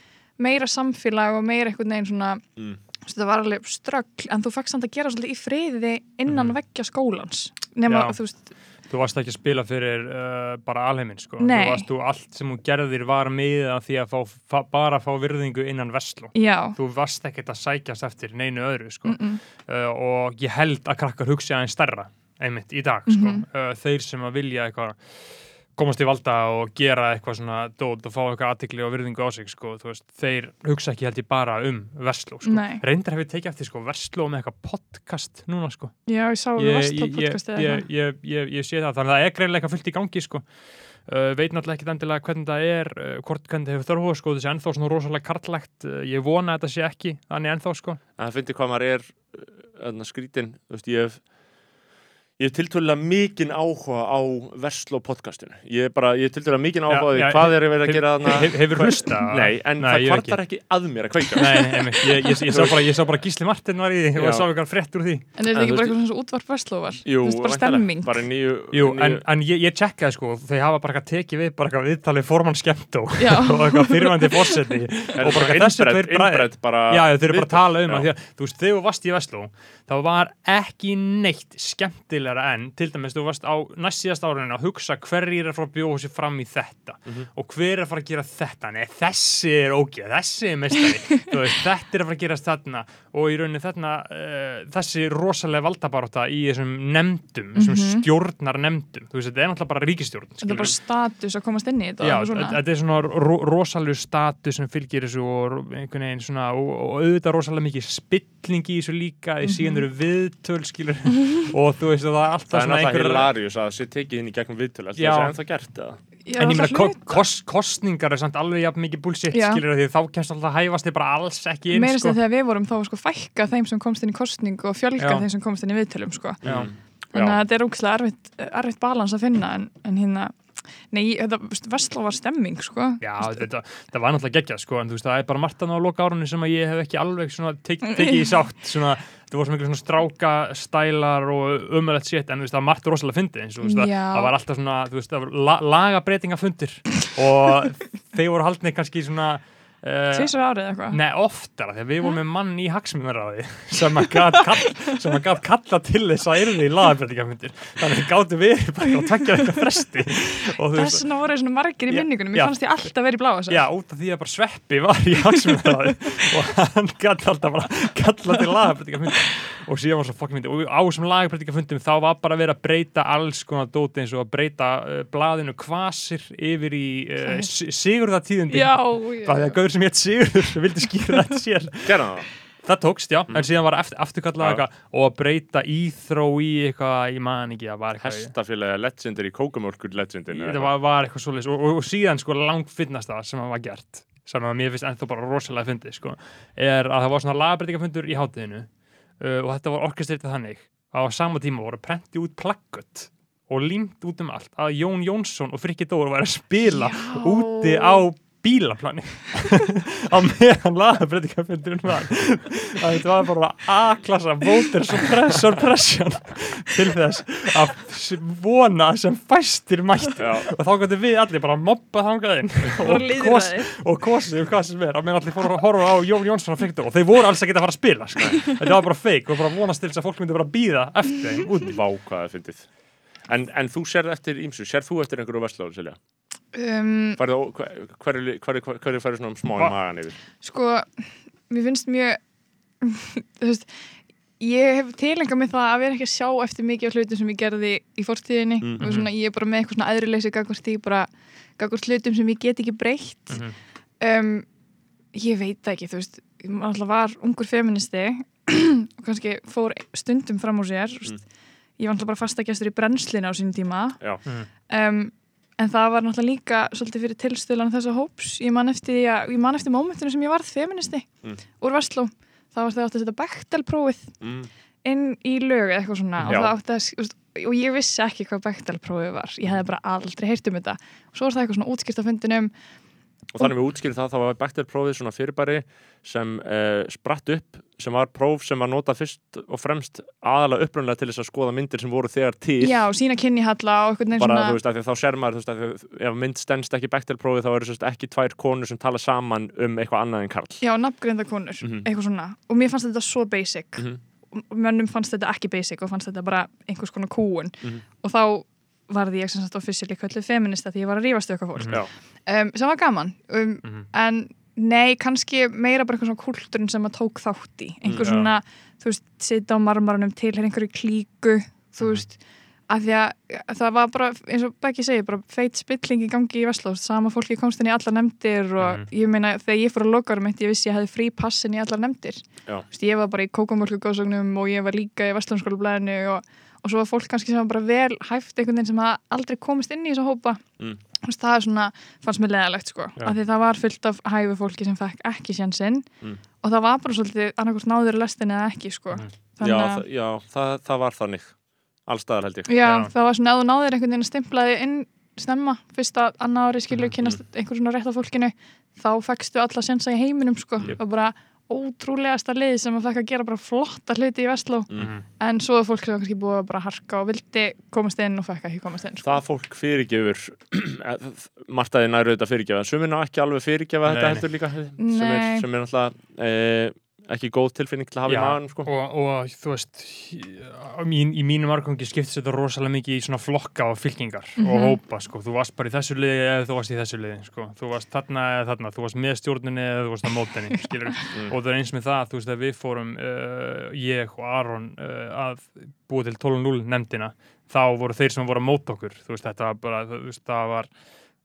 S4: meira samfélag og meira einhvern veginn svona
S1: Mm.
S4: Þetta var alveg ströggl en þú fekkst samt að gera svolítið í friði innan
S2: Mhm.
S4: veggja skólans nema,
S2: Já.
S4: þú veist,
S2: Þú varst ekki að spila fyrir uh, bara alheiminn sko.
S4: Nei.
S2: Þú varst, þú, allt sem þú gerðir var miðað að því að fá, fa, bara fá virðingu innan vestló.
S4: já
S2: Þú varst ekkert að sækjast eftir neinu öðru sko.
S4: mm -mm.
S2: uh, og ég held að krakkar hugsi aðeins stærra einmitt í dag sko.
S4: Mhm.
S2: uh, þeir sem að vilja eitthvað komast í valda og gera eitthvað svona dót og fá eitthvað aðtikli og virðingu á sig sko, þú veist, þeir hugsa ekki held ég bara um Vestló, sko. Reyndar hef ég tekið eftir sko, Vestló með eitthvað podcast núna sko.
S4: Já, ég sá varst á
S2: ég, ég, ég, ég, ég sé það, þannig að það er greinlega eitthvað fullt í gangi sko. Uh, veit náttúrulega ekki endilega hvernig það er uh, hvort hvernig það hefur þörfu sko, þessi ennþá svona rosalega karlægt uh, ég vona að þetta sé ekki þannig ennþá sko.
S1: En það finnir hvað maður er uh, skrítin, þú veist, ég hef ég hef tiltölulega mikinn áhuga á Vestló podcastinu. Ég er bara, ég hef tiltölulega mikinn áhuga á hvað er verið að gera þarna.
S2: hef- hefur
S1: Hvað-
S2: hlusta
S1: Nei, en
S2: Nei,
S1: það
S2: ég
S1: kvartar ekki. að mér að kveika
S2: Nei, einmitt. ég, ég, ég, sá bara, ég sá bara Gísli Martin var í því og sá eitthvað frétt úr því.
S4: En er þetta ekki bara eitthvað svona útvarp verslóvar
S1: Jú,
S4: þú veist, bara stemming.
S1: Bara nýju,
S2: Jú,
S1: nýju
S2: en, en ég, ég tjekkaði sko. Þeir hafa bara eitthvað tekið við bara eitthvað viðtalið formann skemmtó
S4: Já.
S2: og eitthvað fyrirvændi fórseti
S1: Er
S2: og bara
S1: innbredd-
S2: tveir bræður skemmtilegra en til dæmis þú varst á næst síðast árinu að hugsa hverjir er að fara að bjóða sér fram í þetta
S1: Mhm.
S2: og hver er að fara að gera þetta. Nei, þessi er ógeð, þessi er mestari þetta er að fara að gerast þarna og í rauninni þarna uh, þessi rosalega valdabaróta í þessum nefndum, þessum
S4: Mhm.
S2: stjórnar nefndum þú veist, þetta er náttúrulega bara ríkistjórn
S4: Þetta er bara status að komast inn í þetta
S2: Já, þetta er svona ro rosalega status sem fylgir þessu og svona og, og auðvitað rosalega mikið spilling í þessu líka viðtöl skilur og þú veist að það er alltaf
S1: Það er
S2: svona
S1: náttúrulega
S2: einhver
S1: hilarious að það sé tekið inn í gegnum viðtölu Það er ennþá gert eða?
S4: Já,
S2: en ég meina
S4: það
S2: ko
S4: hluta.
S2: kos kostningar er samt alveg jafn mikið bullshit
S4: Já.
S2: skilur því þá kemst alltaf hæfast þið bara alls ekki inn sko.
S4: sko. þegar við vorum þá sko fækka þeim sem komst inn í kostningu og fjölga
S2: Já.
S4: þeim sem komst inn í viðtölum sko.
S2: Já.
S1: Mm.
S4: Þannig að þetta er ógæslega erfitt, balans að finna en, en hérna, nei, þetta, Vestló var stemming sko.
S2: Já, þetta, þetta var náttúrulega geggjað sko, en þú veist, það er bara margt annað á loka árunni sem að ég hef ekki alveg svona tek, tekið í sátt, svona, þetta voru svo miklu svona stráka stælar og umöðlegt shit, en veist, það var margt rosalega fyndið, eins og veist, það, það var alltaf svona, þú veist, það la, lagabreitingafundir og þeir voru haldnið kannski svona
S4: Tvísar árið eitthvað?
S2: Nei, oftara, þegar við vorum með mann í hagsmunaráði sem að að gat kalla til þess að yrði í lagabreitingafundir þannig gátu við bara að takja eitthvað fresti.
S4: Þess vegna voru svona margir í minningunum. Mér fannst ég alltaf verið í bláa
S2: Já, út af því að bara Sveppi var í hagsmunaraði og hann gæti alltaf bara kalla til lagabreitingafundi og síðan var svo fokkin myndi og á þessum lagabreitingafundum þá var bara verið að breyta alls konar dóti eins og að breyta uh, uh, Það er gauður sem hétt Sigurður sem vildi skýra þetta sér.
S1: Gerða það?
S2: Það tókst, já, en síðan var eftir, afturkallað eitthvað og að breyta íþró í eitthvað, ég man ekki, það var eitthvað
S1: Hestafélagi legendir í kókamölkur legendin
S2: það var, var eitthvað svoleiðis. Og, og, og síðan sko langt finnasta sem það var gert sem að mér finnst ennþá bara rosalega fyndið sko, er að það var svona lagabreitingafundur í hátíðinu uh, og þetta var orkestritið þannig. Að á sama tíma voru prenti út plakkut og límt út um allt að Jón Jónsson og Frikki Dór væri að spila
S4: Já.
S2: úti á bílaplani á meðan lagabreitingafundurinn var. Að þetta var bara A-klassa voter suppression til þess að vona sem fæstir mættu.
S1: Já.
S2: og þá gætu við allir bara mobba þangað inn.
S4: Bara
S2: og, kosið um hvað sem er. Að meðan allir fóru að horfa á Jón Jónsson og Frikki Dór og þeir voru alls ekki að fara að spila sko. þetta var bara feik og bara vonast til þess að fólk myndi bara býða eftir þeim úti.
S1: Vá hvað það fyndið. En, en þú sérð eftir ímsu, sérð þú eftir einhverju vestlóður, Silja?
S4: Um,
S1: Hverju hver, hver, hver, hver færðu svona smá í
S2: Va-
S1: magan yfir?
S4: Sko, mér finnst mjög Þú veist Ég hef tilenga með það að vera ekki að sjá eftir mikið af hlutum sem ég gerði í fórstíðinni
S1: Mhm.
S4: og svona, ég er bara með eitthvað svona aðrileysi gagvart því bara gagvart hlutum sem ég get ekki breytt
S2: Mhm.
S4: um, ég veit ekki, þú veist ég alltaf var ungur feministi og kannski fór stundum fram úr sér mm. ég var alltaf bara fastagestur í brennslinu á sínum tíma
S1: Já,
S4: um, en það var náttúrulega líka svolítið fyrir tilstölan þessa hóps. Ég man eftir, eftir mómentinu sem ég varð feministi
S1: Mm.
S4: úr Vestló það var þegar átti að setja Bechtel-prófið
S1: mm,
S4: inn í lög eða eitthvað svona. Og, það að, og ég vissi ekki hvað Bechtel-prófið var. Ég hefði bara aldrei heyrt um þetta. Og svo var það eitthvað svona útskýrt á fundinum
S1: og þannig við útskýrum það, þá var Bechtel-prófið svona fyrirbæri sem uh, spratt upp, sem var próf sem var notað fyrst og fremst aðalega upprunlega til þess að skoða myndir sem voru þegar til
S4: já, sína kynni-halla og eitthvað neins
S1: bara,
S4: svona
S1: þú veist, af því að þá ser maður, þú veist, af því að ef mynd stendst ekki Bechtel-prófið, þá eru sérst ekki tvær konur sem tala saman um eitthvað annað en Karl
S4: já, nafngreinda konur,
S1: Mhm.
S4: eitthvað svona og mér fannst þetta svo basic
S1: Mhm.
S4: og mönnum fannst þetta ekki basic og fannst þetta bara einhvers konar kúun
S1: Mhm.
S4: og þá varði ég sem sagt officially kölluð feminista því ég var að rífast við eitthvað fólk
S1: Já,
S4: um, sem var gaman um,
S2: Mhm.
S4: en nei, kannski meira bara eitthvað svona kúltúrin sem að tók þátt í einhver
S1: Mm,
S2: já.
S4: svona, þú veist, sita á marmarunum til einhverju klíku, þú
S2: Mhm.
S4: veist að því að það var bara eins og Beggi segir, bara feit spilling í gangi í Vestló, sama fólki komst inn í allar nefndir og
S2: Mhm.
S4: ég meina þegar ég fór að lokarum mitt, ég vissi ég hefði frí passin í allar nefndir veist, ég var bara í kókumörku góðsögnum og ég var líka í Vestlónskólablaðinu og, og svo var fólk kannski sem var bara vel hæft einhvern veginn sem aldrei komist inn í þessa hópa
S1: Mm.
S4: Þú veist, það er svona, fannst mér leðalegt sko,
S2: Já.
S4: af því það var fullt af hæfu fólki sem fekk ekki sjansinn
S1: Mm.
S4: og það var bara svolítið annarkvæmt náður lestin eða ekki sko
S2: Mhm.
S1: já,
S4: að,
S1: það, já það, það var þannig allstaðar held ég
S4: já,
S2: Já.
S4: það var svona, ef þú náður einhvern veginn að stimplaði inn snemma, fyrsta, annar ári skilur
S2: Mhm.
S4: kynast einhver svona rétt á fólkinu þá fekkstu alla sjansa í heiminum sko
S1: Jep.
S4: og bara ótrúlegasta lið sem að fekk að gera bara flotta hluti í Vestló
S1: Mm.
S4: en svo er fólk sem kannski búið að bara harka og vildi komast inn og fekk ekki komast inn sko.
S1: það fólk fyrirgefur Martaði næru þetta fyrirgefa en sumir ná ekki alveg fyrirgefa
S2: Nei,
S1: þetta
S2: nei.
S1: heldur líka sem er, sem er náttúrulega e, ekki góð tilfinning til að hafa í
S2: Já,
S1: maðan sko.
S2: og, og þú veist í, mín, í mínum argangi skiptist þetta rosalega mikið í svona flokka og fylkingar og hópa, sko, þú varst bara í þessu liði eða þú varst í þessu liði, sko, þú varst þarna eða þarna, þú varst með stjórninni eða þú varst á mótinni skilur, og það er eins með það þú veist að við fórum, uh, ég og Aron uh, að búa til 12.0 nefndina, þá voru þeir sem voru að móta okkur, þú veist, þetta var bara þú veist, það var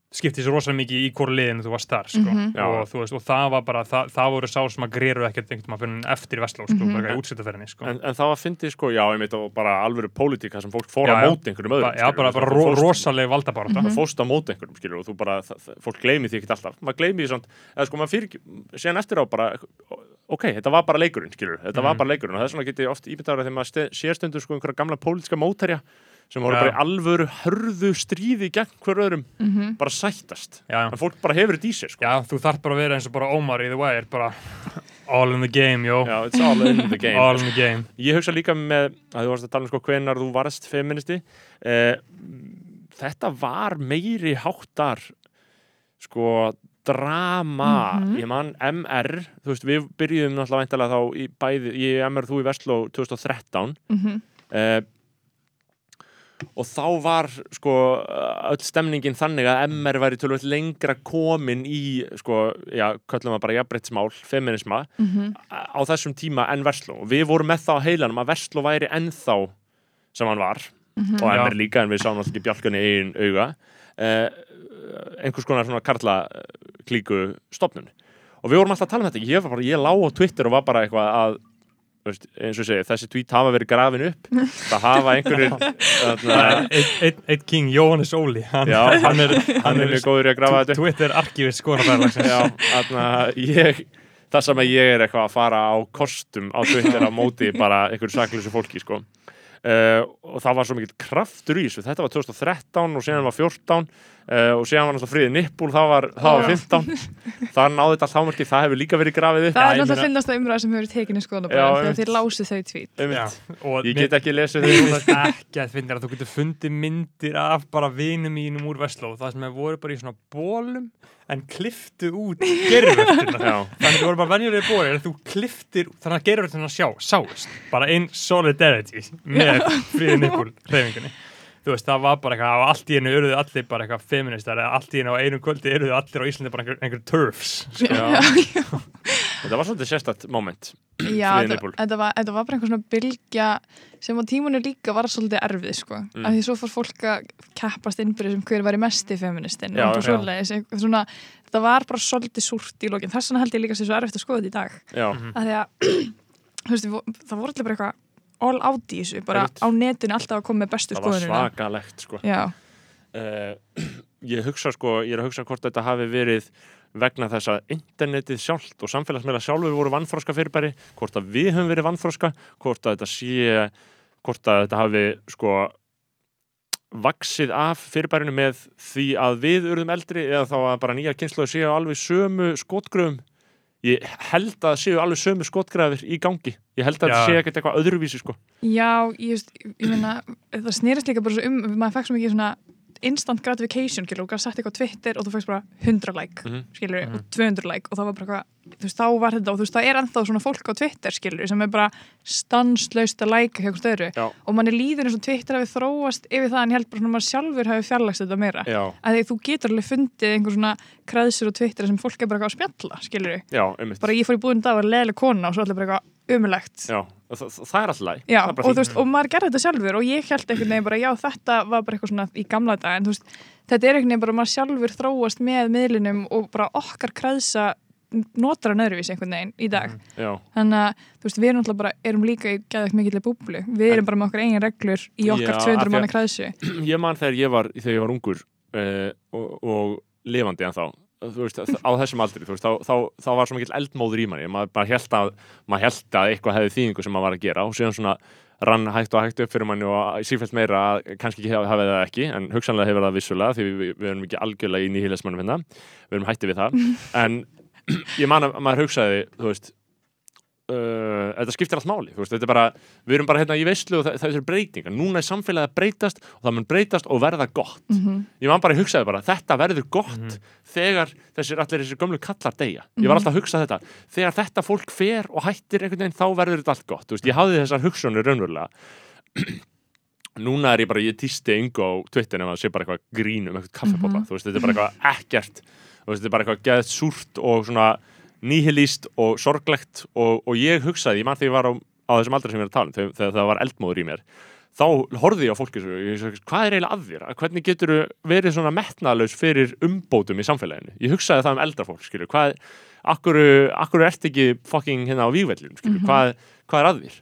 S2: skiptið sér rosalega mikið í hvora liðinu þú varst þar sko.
S4: Mhm.
S1: Já.
S2: og, þú veist, og það var bara, það, það voru sá sem að greru ekkert einhvern veginn eftir í Vestló sko,
S4: Mhm.
S2: bara í útsettarferðinni sko.
S1: en, en það var fyndið sko, já, ég og bara alvöru pólitíka sem fólk fór
S2: Já, já.
S1: móti einhverjum öðrum
S2: já, bara,
S1: Það-
S2: bara ro
S1: fórst-
S2: rosalega valdabarata
S1: það fóst á móti einhverjum skilur, og þú bara, það, það, fólk gleymi því ekki alltaf maður gleymi því samt, eða sko maður fyrir síðan eftir á bara, ok, þetta var bara leikurinn skilur, þetta var
S2: Mhm.
S1: bara leikurinn og þess vegna get ég oft ímyndaður þegar maður ste- sér stundur sko einhverja gamla pólitíska mótærja sem voru
S2: Já.
S1: bara í alvöru hörðu stríði gegn hver öðrum,
S4: Mhm.
S1: bara sættast
S2: já,
S1: en fólk bara hefur þetta í sér sko.
S2: já, þú þarf bara að vera eins og bara Ómar í The Wire bara all in the game, jó
S1: Já, it's all in the game
S2: all in the game
S1: Ég hugsa líka með að þú varst að tala um sko hvenar þú varst feministi eh, þetta var meiri háttar sko drama
S4: Mhm.
S1: ég man MR þú veist við byrjuðum náttúrulega væntalega þá í bæði, ég MR þú í Vestló 2013
S4: Mhm.
S1: eh, og þá var sko öll stemningin þannig að MR væri tölvöld lengra komin í sko, já, köllum við bara jafnbrettsmál, feminisma
S4: Mhm.
S1: á þessum tíma en Vestló og við vorum með það á heilanum að Vestló væri ennþá sem hann var
S4: Mhm.
S1: og
S2: Já.
S1: MR líka en við sáum alltaf ekki bjálkunni í einn auga eh, einhvers konar svona karla eh, klíku stopnun og við vorum alltaf að tala um þetta ég, var bara, ég lá á Twitter og var bara eitthvað að eins og segi, þessi tweet hafa verið grafin upp. Það hafa einhverjir þarna,
S2: Einn ein king, Jóhannes Óli. Hann,
S1: Já,
S2: hann er,
S1: hann er mjög góður í að grafa þetta.
S2: Twitter
S1: þarna, ég það sem að ég er eitthvað að fara á kostum á Twitter á móti bara einhverju saklusu fólki sko. uh, og það var svo mikill kraftur í þessu. Þetta var 2013 og síðan var 14 uh, og síðan var náttúrulega friðið nippul það var, það var 15 það náði þetta allt hámarki, það hefur líka verið grafið upp.
S4: Það er náttúrulega
S2: meina-
S4: finnast það umræða sem hefur tekinni skoðan þegar þið lásið þau tvít.
S1: Ég get ekki lesið þau.
S2: ekki að finna að þú getur fundið myndir af bara vinum mínum úr Vestló það sem hefur voru bara í svona bólum en kliftu út gerurvölduna
S1: Já.
S2: þannig að þú voru bara venjulega bólir en þú kliftir þannig að gerurvölduna sjá, sáist bara einn solidarity með fríðin ykkur hreyfingunni þú veist, það var bara eitthvað, allt í einu eruðu allir bara eitthvað feministar, eða allt í einu á einu kvöldi eruðu allir á Íslandi bara einhver, einhver turfs sko.
S1: Þetta var svolítið sérstætt moment
S4: Já, þetta, var, þetta var bara einhver svona bylgja sem á tímunni líka var svolítið erfið sko.
S1: Mm.
S4: af því svo fór fólk að keppast innbyrði sem hver var í mesti feministinn
S1: Já,
S4: og eitthvað svona, það var bara svolítið súrt í lokin, þess vegna held ég líka sér svo erfitt að skoða þetta í dag.
S1: Já,
S4: af því að þú veist, það voru allir bara eitthvað all out í þessu, bara
S1: Einmitt.
S4: á netinu alltaf að koma með bestu
S1: það var svakalegt sko. Uh, ég hugsa sko, ég er að hugsa hvort þetta hafi verið vegna þess að internetið sjálft og samfélagsmeila sjálfur voru vannfroska fyrirbæri, hvort að við höfum verið vannfroska, hvort að þetta sé hvort að þetta hafi sko vaksið af fyrirbærinu með því að við urðum eldri eða þá að bara nýja kynsluðu séu alveg sömu skotgröfum ég held að það séu alveg sömu skotgrafir í gangi, ég held að
S2: Já.
S1: þetta sé ekkert eitthvað öðruvísi sko
S4: já ég, veist, ég meina, það snerist líka bara svo um maður fekk svo mikið svona instant gratification skilur, og gæti sett eitthvað á Twitter og þú fækst bara 100 like,
S1: Mhm.
S4: skilur,
S2: Mhm.
S4: og 200 like og það var bara eitthvað, þú veist, þá var þetta og þú veist, það er ennþá svona fólk á Twitter, skilur sem er bara stanslaust að like hjá hvort öðru.
S1: Já.
S4: og manni líður eins og Twitter hafi þróast yfir það en held bara svona maður sjálfur hafi fjarlægst þetta meira.
S1: Já,
S4: að því þú getur alveg fundið einhver svona kreðsur á Twitter sem fólk er bara eitthvað að spjalla, skilur.
S1: Já,
S4: bara ég fór í búin dag og var leðileg kona og svo allir bara eitthvað umulegt
S1: Já, það, það, er alltaf læg
S4: Já, og, veist, og maður gerði þetta sjálfur og ég held einhvern veginn bara, já, þetta var bara eitthvað svona í gamla dag, en veist, þetta er einhvern veginn bara maður sjálfur þróast með miðlinum og bara okkar kreðsa notar hann öðruvísi einhvern veginn í dag.
S1: Já,
S4: þannig að, veist, við erum alltaf bara erum líka í gæðvægt mikilvæg búblu. Við erum bara með okkar eigin reglur í okkar
S1: Já, af
S4: 200
S1: því að-
S4: manna kreðsu
S1: ég man þegar ég var þegar ég var ungur uh, og, og lifandi en þá veist, á þessum aldri, veist, þá, þá, þá var svo mikill eldmóður í manni, maður bara held að maður held að eitthvað hefði þýðingu sem maður var að gera og síðan svona rann hægt og hægt upp fyrir manni og sífælt meira að kannski ekki hafa það ekki, en hugsanlega hefur það vissulega því við, við erum ekki algjörlega í nýhilismannum hérna, við erum hætti við það. En ég man að maður hugsaði, þú veist uh, þetta skiptir allt máli, þú veist, þetta er bara við erum bara hérna í veislu og það, það er breytingar. Núna er samfélagið að breytast og það mun breytast og verða gott,
S4: Mhm.
S1: ég man bara að hugsaði bara, þetta verður gott
S2: Mhm.
S1: þegar þessir allir þessir gömlu kallar deyja. Ég var alltaf að hugsa þetta, þegar þetta fólk fer og hættir einhvern veginn, þá verður þetta allt gott. Þú veist, ég hafði þessar hugsunir raunverulega. Núna er ég bara, ég týsti yngu á Twitter ef það sé bara eitthvað grín um eitthvað kaffepopa, þú veist, þetta er bara eitthvað ekkert. Þú veist, þetta er bara eitthvað súrt og og sorglegt og, og ég hugsaði, ég man þegar ég var á, á þessum aldrei sem ég er að tala um, þegar, þegar það var eldmóður í mér þá horfði ég á fólki svo, ég, sagði, hvað er eiginlega að þér? Hvernig getur verið svona metnaðlaus fyrir umbótum í samfélaginu? Ég hugsaði það um eldra fólk, skilju, hvað, akkur, akkur ert ekki fucking hérna á vígvellinu, skilju, hvað, hvað er að þér?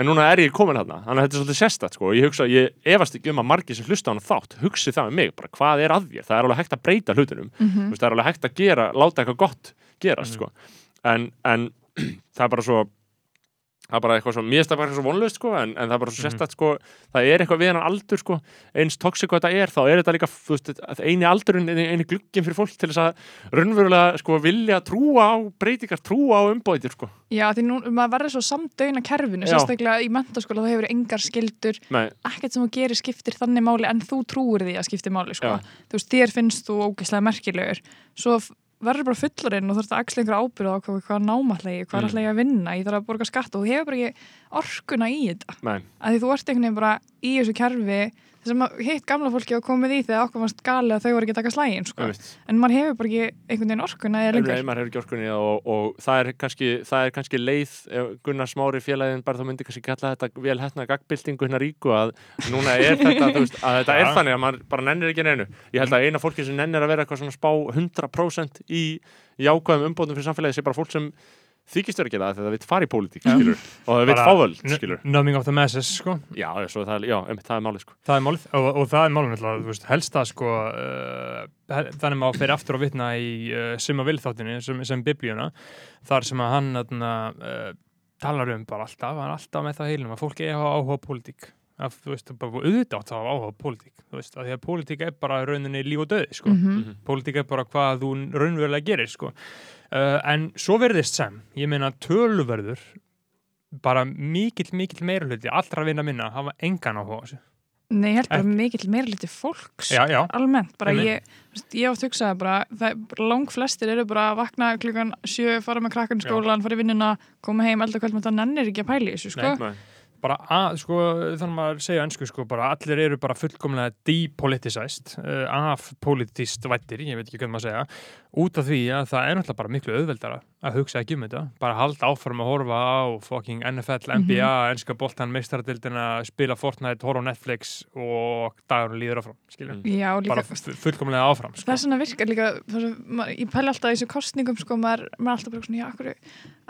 S1: En núna er ég komin hérna, þannig að þetta er svolítið sérstætt sko, og ég hugsa, ég efast ekki um að margir sem hlusta á hana þátt, hugsi það með mig, bara hvað er að þér? Það er alveg hægt að breyta hlutunum,
S4: Mhm.
S1: Þú veist, það er alveg hægt að gera, láta eitthvað gott gerast, sko, en, en það er bara svo það er bara eitthvað svo, mér finnst það bara eitthvað svo vonlaust sko, en, en það er bara svo
S2: Mhm.
S1: sérstætt sko. Það er eitthvað við hann aldur sko. Eins toxic og þetta er, þá er þetta líka þú veist, að eini aldurinn, eini, glugginn fyrir fólk til þess að raunverulega sko vilja trúa á breytingar, trúa á umbóðir sko.
S4: Já, því nú, maður verður svo samdöina kerfinu,
S1: Já.
S4: sérstaklega í mentaskóla þá hefur engar skildur,
S1: Nei,
S4: ekkert sem þú gerir skiptir þannig máli en þú trúir því að skiptir máli, sko. Þú veist, verður bara fullorinn og þarf að axla einhver ábyrð á hvað, hvað námallegi, hvað
S1: Mm.
S4: er alltaf ég að vinna, ég þarf að borga skatt og þú hefur bara ekki orkuna í þetta.
S1: nei,
S4: Að því þú ert einhvern veginn bara í þessu kerfi sem hitt gamla fólki að komið í þegar okkur fannst gali að þau voru ekki að taka slægin, sko. En maður hefur bara ekki einhvern veginn orkuna eða lengur.
S1: Nei, maður hefur ekki orkunni og, og það, er kannski, það er kannski leið Gunnar Smári félagin bara þá myndi kannski kalla þetta vel hætna gagbyltingu hérna ríku að núna er þetta, veist, að þetta er þannig að maður bara nennir ekki neinu. Ég held að eina fólki sem nennir að vera eitthvað svona spá 100% í jákvæðum umbóðum fyrir samfélagi sé bara fólk sem þykist vera ekki það þegar það vill fara í pólitík, skilur og það vill
S2: Bara
S1: fá völd,
S2: n-
S1: skilur
S2: numbing of the masses sko.
S1: Já, svo það, já, einmitt, það er málið, sko.
S2: Það er málið. Og, og það er málið náttúrulega, þú veist, helsta sko uh, þannig maður fyrir aftur að vitna í uh, Summa Vilþáttinu sem, sem biblíuna þar sem að hann uh, uh, talar um bara alltaf, hann er alltaf með það heilum að fólki er að hafa áhuga á pólitík. Að þú veist, bara auðvitað átt að hafa áhuga á pólitík þú veist, að því að pólitík er bara í rauninni líf og döði, sko.
S4: Mhm.
S2: pólitík er bara hvað þú raunverulega gerir sko. Uh, en svo verðist sem ég meina töluverður bara mikill, mikill meira hluti allra vinna minna hafa engan áhuga á þessu.
S4: Nei, ég held bara mikill meirliti fólks
S2: já, já,
S4: almennt, bara ég ég átt hugsaði bara, það lang flestir eru bara að vakna klukkan sjö, fara með krakkan í
S2: Já.
S4: skólan, fara í vinnuna koma heim, elda kvöld, menn það nennir ekki að pæli þessu, sko.
S1: Nei,
S2: bara að, sko, þannig maður segja önsku, sko, bara allir eru bara fullkomlega depoliticized, uh, af politist vættir, ég veit ekki hvernig maður segja út af því að það er náttúrulega bara miklu auðveldara að hugsa ekki um þetta, bara halda áfram að horfa á fucking NFL, NBA enska boltan, meistaradildina, spila Fortnite, horfa á Netflix og dagur líður áfram, skilja,
S4: Já, líka,
S2: bara fu- fullkomlega áfram, sko.
S4: það er svona virkar líka maður, ég pæli alltaf þessu kostningum sko, maður, maður er alltaf bara svona, já, akkur,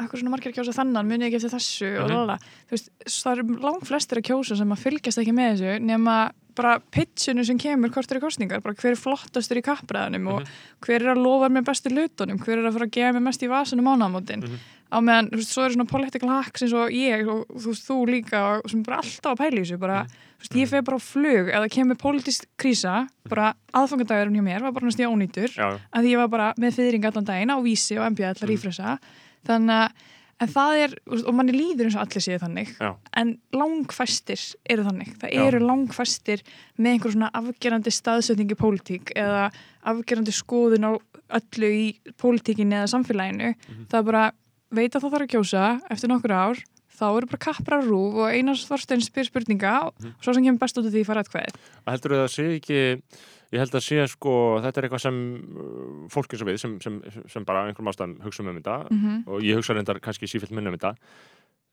S4: akkur svona margir kjósa þannan, muni ekki eftir þessu? Og
S2: Mhm.
S4: lala, þú veist, það eru lang flestir að kjósa sem að fylgjast ekki með þessu nema bara pitchinu sem kemur hvort eru kostningar, bara hver er flottastur í kappræðanum og hver er að lofa með bestu lutunum, hver er að fara að gefa með mest í vasunum ánamótin
S1: Mhm.
S4: á meðan, þú veist, svo eru svona political hacks eins og ég og þú veist, þú líka sem bara alltaf að pæla í þessu, bara þú veist, ég fer bara á flug, það kemur politísk krísa, bara aðfangadagurinn hjá mér var bara næst ég ónýtur,
S1: Já,
S4: að ég var bara með fyrring allan daginn á vísi og MBA allar rífresa þannig að en það er, þú og manni líður eins og allir séu þannig
S1: Já.
S4: en langfæstir eru þannig það
S1: Já.
S4: eru langfæstir með einhver svona afgerandi staðsetningi pólitík eða afgerandi skoðun á öllu í pólitíkinni eða samfélaginu
S1: Mhm.
S4: það er bara, veit að það þarf að kjósa eftir nokkur ár, þá eru bara kapprar rúf og Einars Þorstein spyr spurninga og
S1: Mhm.
S4: svo sem kemur best út af því fara atkvæðið
S1: heldur það sé ekki ég held að sé sko, þetta er eitthvað sem uh, fólk eins og við sem, sem, sem bara einhverjum ástæðum hugsa um þetta
S4: mm
S1: og ég hugsa reyndar kannski sífilt minna um þetta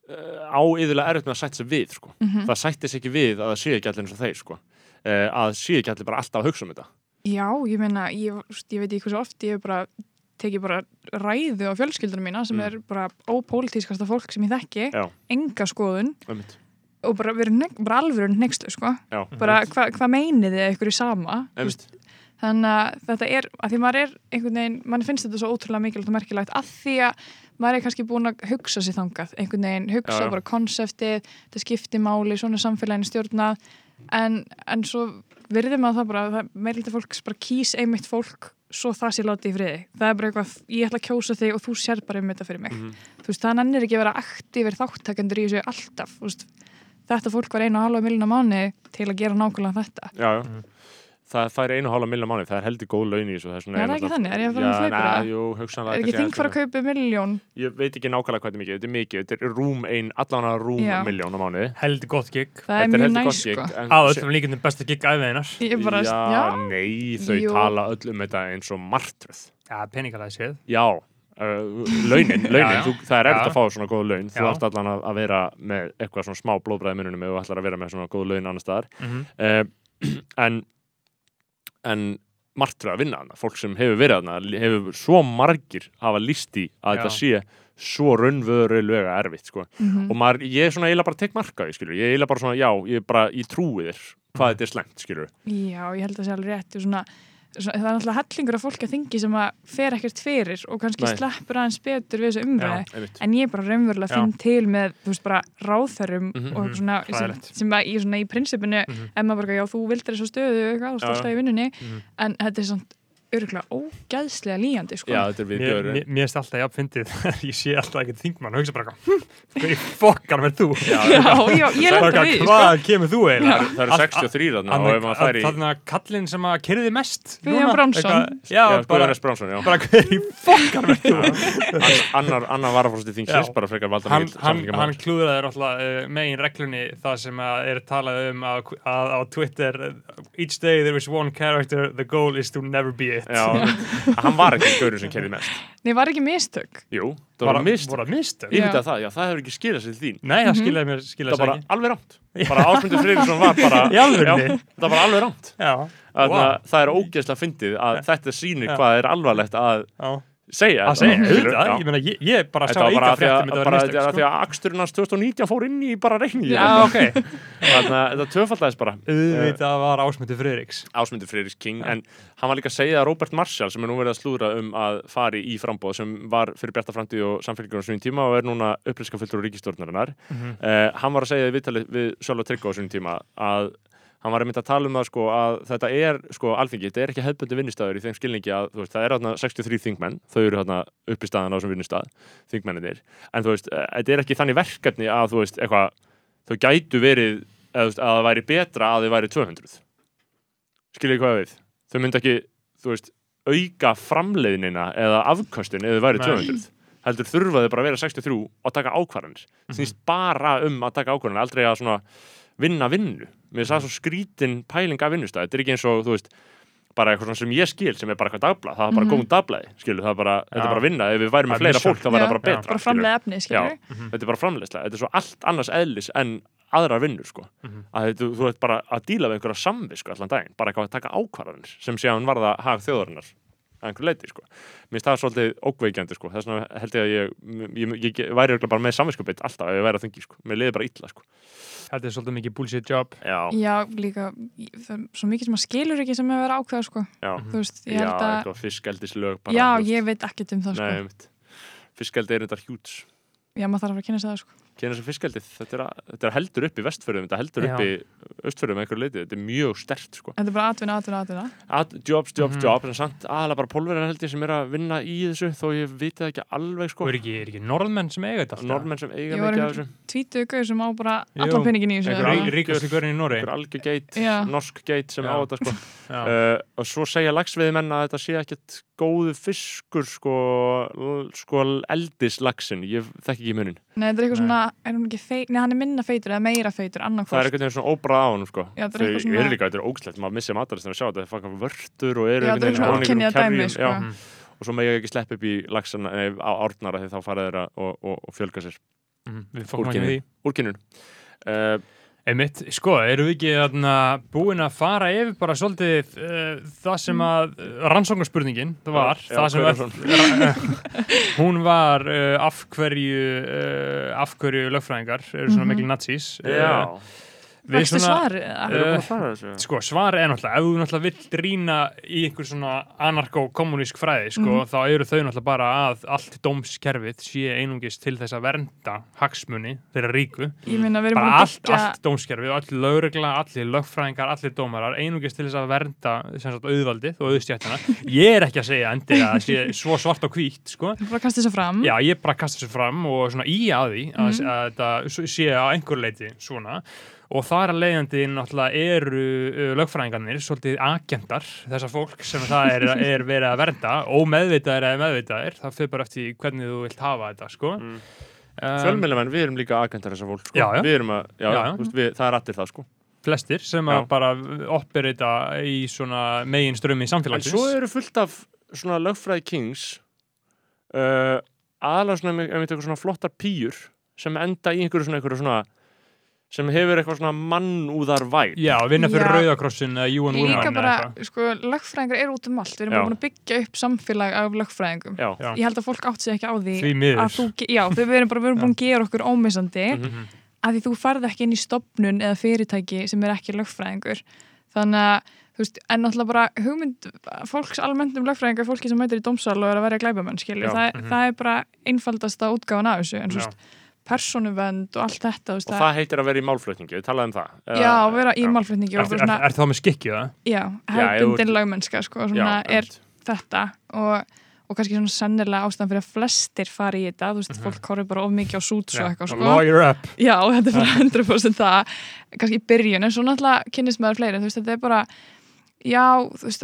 S1: uh, á yðurlega erfitt með að sætta sig við sko.
S4: -hmm.
S1: það sætti sig ekki við að það sé ekki allir eins og þeir sko. uh, að sé ekki allir bara alltaf að hugsa um þetta
S4: Já, ég meina, ég, ég veit ekki hversu oft ég bara tekið bara ræðu á fjölskyldunum mína sem
S1: Mm.
S4: er bara ópólitískasta fólk sem ég þekki,
S1: Já.
S4: enga skoðun
S1: Einmitt.
S4: Og bara, alveg nexlu, sko.
S1: Já,
S4: Bara hva, hvað meinið þið ykkur í sama? Þannig að þetta er, að því maður er einhvern veginn, mann finnst þetta svo ótrúlega mikilvægt og merkilegt að því að maður er kannski búin að hugsa sér þangað, einhvern veginn, hugsa
S1: Já, já.
S4: bara konseptið, þetta skiptir máli, svona samfélaginu stjórnað, en, en svo virðir maður það bara, það meirlítið fólk bara kýs einmitt fólk svo það sé látið í friði það er bara eitthvað, ég ætla að kjósa þig og þú sér bara um þetta fyrir mig
S1: Mhm.
S4: þú veist, það nennir ekki að vera aktífir þáttakendur í þessu alltaf þú veist, þetta fólk var einu og halva miljonar mánu til að gera nákvæmlega þetta
S1: já, já.
S2: Mhm.
S1: það fær einu og hálfa miljonar mánu, það er heldur góð laun í þessu það er, svona
S4: Er það ekki þannig? Er ég að fara með
S1: hugsanlega
S4: er ekki þing fara að kaupa miljón
S1: ég veit ekki nákvæmlega hvað þetta er mikið, þetta er mikið þetta er rúm ein, allan rúm
S4: Já.
S1: miljón á mánu
S2: heldur gott gig
S4: það er mjög
S1: heldur
S4: næst
S1: gott
S4: sko
S2: á öllum líkundum besta gig
S4: er bara,
S1: já,
S4: já,
S1: nei, þau
S4: Jú.
S1: tala öll um þetta eins og martröð
S2: já, peningalega séð
S1: já, uh, launin, launin
S2: Já, já.
S1: Þú, það er erfitt að fá svona góð laun þú ert allan að, að vera með eitthvað svona smá blóðbræði mununum ef þú ætlar að vera með svona góð laun annar staðar
S2: mm
S1: uh, en en martröð að vinna þarna fólk sem hefur verið þarna hefur svo margir hafa líst í að
S2: Já.
S1: þetta sé svo raunvörulega erfitt sko.
S4: mhm.
S1: og maður, ég er svona eiginlega bara tek marka skilur. ég er bara svona, já, ég, bara, ég trúi þér hvað
S2: Mhm.
S1: þetta er slengt, skilur
S4: já, ég held að það sé alveg rétt og svona, svona, það er náttúrulega hellingur af fólki að þingi sem að fer ekkert fyrir og kannski
S1: Nei.
S4: sleppur aðeins betur við þessu umræði en ég bara raunverulega
S2: Já.
S4: finn til með þú veist bara ráðherrum
S1: Mhm,
S4: og
S2: mhm,
S4: svona sem, sem að í, svona, í prinsipinu
S2: Mhm.
S4: ef maður bara, já þú vildir þessu stöðu
S1: já.
S4: það í vinnunni
S2: Mhm.
S4: en þetta er svona örgulega ógæðslega líjandi sko.
S1: já, þetta er við björn
S2: mér, erst alltaf jafn fyndið þegar ég sé alltaf ekkert þingmann og hugsa bara hm, hvað í fokkan er þú?
S4: já, já, ég
S2: Bara,
S4: lenda við því, sko.
S2: Hvað kemur þú eiginlega?
S1: það eru 63 þarna og ef maður fær í
S2: Þannig að kallinn sem að kerði mest
S4: Guðjón
S2: eitthvað- Já, bara,
S1: Guðjónas Bránsson, já
S2: bara hver í fokkan er þú?
S1: Ann- annar, annar varafórsti þingsins, bara frekar valda
S2: hann, klúðraði alltaf uh, megin reglunni það sem að er talað um að, að á Twitter each day there is one character the goal is to never be it
S1: já, hann var ekki gaurinn sem kerði mest.
S4: Nei, var ekki mistök?
S1: Jú, það
S2: var
S1: var mist
S2: voru að mistök?
S1: Ég myndi að það, já, það hefur ekki skilað sér til þín.
S2: Nei það
S4: Mhm.
S2: skilaði mér
S1: það bara
S2: sér ekki.
S1: alveg rámt bara Ásmundur Friðriksson var bara já, það var alveg rámt
S2: já,
S1: Þannig að
S2: Vá.
S1: það er ógeðslega fyndið að þetta sýnir hvað er alvarlegt að
S2: já.
S1: Segja
S2: að segja, auðvitað, ég meina ég, ég bara sá
S1: var bara
S2: enga
S1: að því að,
S2: fréttum þetta var
S1: að,
S2: sko.
S1: því að aksturinn hans 2019 fór inn í bara reikningi
S2: já, ok,
S1: Þannig að þetta töfaldæðist bara.
S2: Auðvitað var ásmyndu Friðriks.
S1: Ásmundur Friðriks King en hann var líka að segja að Robert Marshall sem er nú verið að slúðra um að fari í frambóð sem var fyrir Bjarta framtíð og samfélgjum á svojum tíma og er núna upplýska fullur ríkistjórnarinnar
S2: Mhm.
S1: uh, hann var að segja í viðtalið við Sölva Tryggva á svojum tíma að hann var einmitt að tala um það sko að þetta er sko alþingi, þetta er ekki hefðbundi vinnustæður í þeim skilningi að veist, það er þarna 63 þingmenn, þau eru þarna upp í staðan á þessum vinnustæð, þingmenninir en þú veist, eh, þetta er ekki þannig verkefni að þú veist, eitthvað, þau gætu verið að það væri betra að þau væri 200 skiljið hvað við þau myndi ekki, þú veist, auka framleiðnina eða afköstin eða þau væri
S2: Nei.
S1: 200 heldur þurfa þau bara að vera 63 og taka ákvarðanir. Snýst bara að að mér er það svo skrítin pæling af vinnustæð þetta er ekki eins og, þú veist bara eitthvað sem ég skil sem er bara eitthvað dagblað. Það er bara
S4: Mhm.
S1: komum dagblaði, skilu, það er bara þetta er bara vinna, ef við værum með fleira fólk þá væri það bara betra
S4: bara framlega efni, skilur
S1: Já. þetta er bara framleiðsla, þetta er svo allt annars eðlis en aðrar vinnur sko.
S2: Mhm.
S1: að þetta, þú ert bara að díla við einhverja samvisku allan daginn, bara eitthvað að taka ákvarðanir sem sé að hann varða hag þjóðarinnar að einhver leiti sko. Mér finnst það svolítið ókveikjandi sko. þess vegna held ég að ég, ég, ég, ég væri bara með samviskupið alltaf ef ég væri að þingi sko. mér liði bara illa sko.
S2: þetta er svolítið mikið bullshit job
S1: Já,
S4: já, líka það er svo mikið sem að skilur ekki sem hefur verið ákveða sko.
S1: já,
S4: þú veist, ég
S1: já
S4: held að
S1: eitthvað fiskeldislög bara,
S4: já,
S1: veist.
S4: ég veit ekkert um það sko.
S1: Nei, fiskeldi er þetta hjúts
S4: já, maður þarf að fara að kynna sig það sko.
S1: Kynna sem fiskeldið, þetta er, að, þetta er heldur upp í vestförðum, þetta heldur upp í östförðum einhverju leiti, þetta er mjög stert sko.
S4: þetta er bara atvinna, atvinna, atvinna.
S1: At, jobs, jobs,
S2: Mhm.
S1: jobs, en samt aðalega bara pólverjar held ég sem er að vinna í þessu þó ég viti það ekki alveg sko.
S2: Og er ekki, er ekki norðmenn sem eiga þetta alltaf?
S1: normenn sem eiga mikið af þessu.
S4: tvítuðu gauð sem á bara allan peningin í þessu.
S2: Ríkastu görinn í
S1: einhver algjör geit, norsk geit sem
S2: Já.
S1: á þetta sko. Uh, og svo segja lagsveiðmenn að þetta sé ekkert góðu fiskur sko, sko eldislagsin, ég þekki ekki munin
S4: Nei, þetta er eitthvað svona, er hún ekki feit, nei, hann er minna feitur eða meira feitur,
S1: það er einhvern veginn svona óbrað á honum sko.
S4: Já, þetta er
S1: þau
S4: eitthvað svona-
S1: eru líka, þetta er ógslegt, maður missir matarist að sjá þetta, það er fakkan vörtur og eru
S4: er
S1: einhvern
S4: svona
S1: veginn
S4: ókynjað
S1: einhverjum
S4: dæmi,
S1: kerjum,
S4: sko.
S1: já,
S2: Mm.
S1: og svo megið ekki slepp upp í lagsana nei, á árnara því þá fara þeirra og, og, og fjölga sér.
S2: Mhm, við fókum ekki með því.
S1: úrkynnun uh,
S2: Einmitt, sko, eru við ekki þarna, búin að fara yfir bara svolítið uh, það sem að uh, rannsóknarspurningin, það var
S1: Já,
S2: það sem
S1: hver er
S2: var, hún var uh, af hverju uh, af hverju lögfræðingar eru svona
S4: Mhm.
S2: mikil nazís
S1: já, Að fara þessu?
S2: Sko, svar er náttúrulega, ef þú náttúrulega vill rýna í einhver svona anarko-kommunísk fræði, sko,
S4: Mhm.
S2: þá eru þau náttúrulega bara að allt dómskerfið sé einungis til þess að vernda hagsmuni þeirra ríku.
S4: Ég meina, við erum búin að
S2: allt,
S4: byggja
S2: allt dómskerfið, allir lögregla, allir lögfræðingar, allir dómarar, einungis til þess að vernda sagt auðvaldið og auðstjættina. Ég er ekki að segja endilega að sé svo svart og hvítt, sko.
S4: Erum bara að kasta þessu fram
S2: Já, ég bara kasta þessu fram og svona í að því að,
S4: Mhm.
S2: að þetta sé og þar að leiðandi náttúrulega eru lögfræðingarnir svolítið agendar þessar fólk sem það er, er verið að vernda og meðvitaðir eða meðvitaðir það fyrir bara eftir hvernig þú vilt hafa þetta sko
S1: Mm.
S2: um,
S1: Fjölmiðlamenn, við erum líka agentar þessar fólk, sko.
S2: Já, já.
S1: Við erum að, já. Veist, við, það er allir það, sko.
S2: flestir sem að bara operita í svona megin strömmi
S1: En
S2: samfélagsins
S1: svo eru fullt af svona lögfræði kings uh, svona, ef við tekur svona flottar pýjur sem enda í einhverju svona, einhverju svona sem hefur eitthvað svona mannúðar væp
S2: Já, vinna fyrir. Rauðakrossin eða UN
S4: Líka
S2: Women
S4: bara,
S2: eða eitthvað
S4: sko, lögfræðingar eru út um allt Við erum
S1: Já.
S4: bara búin að byggja upp samfélag af lögfræðingum
S1: Já,
S2: Já.
S4: Ég held að fólk átt sig ekki á því
S2: Því miður.
S4: að þú, Já, við erum bara við erum búin að gera okkur ómissandi
S1: Mhm.
S4: að því þú farð ekki inn í stopnun eða fyrirtæki sem er ekki lögfræðingur þannig að þú veist, en náttúrulega bara hugmynd fólks almennt um lögfræðingar fólki sem mætir í dómsal og er að vera glæpamenn skilju,
S1: Já,
S4: það,
S2: mhm.
S4: Það er persónuvend og allt þetta
S1: og það heitir að vera í málflutningi, við talaðum það. Eða-
S4: já, vera í
S1: já.
S4: málflutningi og
S2: Er, er,
S4: svona,
S2: er það með skikkið það?
S4: já,
S1: þú-
S4: lögmennska sko, svona
S1: Já,
S4: er þetta. Og, og kannski svona sennilega ástæðan fyrir að flestir fari í þetta, þú veist, fólk horfir bara of mikið á súts og eitthvað, sko.
S2: Lawyer up.
S4: Já, þetta er bara 100% það kannski í byrjun, en svo náttúrulega kynnist maður fleiri, þú veist, þetta er bara já, þú veist,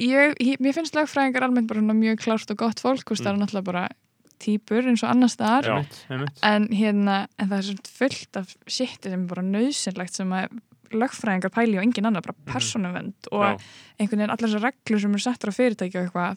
S4: ég, ég mér finnst lögfræðingar almennt bara svona mjög klárt og gott fólk, þú veist, það er náttúrulega bara típur eins og annars
S2: einmitt.
S4: en hérna, en það er svona fullt af shiti sem er bara nöðsynlegt sem að lögfræðingar pæli og engin annar bara persónuvend og
S1: Já.
S4: einhvern veginn allar þessar reglur sem eru settar á fyrirtæki og eitthvað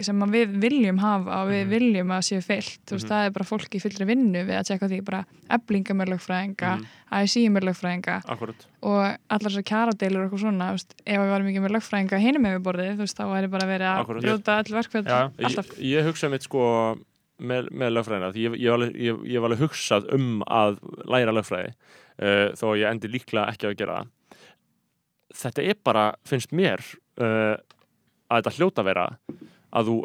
S4: sem að við viljum hafa og við
S2: Mhm.
S4: viljum að séu fyllt þú veist,
S1: Mhm.
S4: það er bara fólk í fyllri vinnu við að tjekka því bara eblinga með lögfræðinga
S1: Mhm.
S4: ASI með lögfræðinga
S1: Akkurat
S4: og allar þessar kjaradeilur og eitthvað svona þú veist, ef við varum ekki með lögfræðinga hinum með við borðið þú veist, þá væri bara verið að brjóta all verkvæð
S2: Já,
S4: alltaf
S1: Ég, ég hugsa mitt sko með, með lögfræðina, því ég, ég, ég, ég hef alveg hugsað um að læra lögfræði uh, þó ég endi líklega ekki að gera þetta er bara, finnst mér uh, að þetta hljóta vera að þú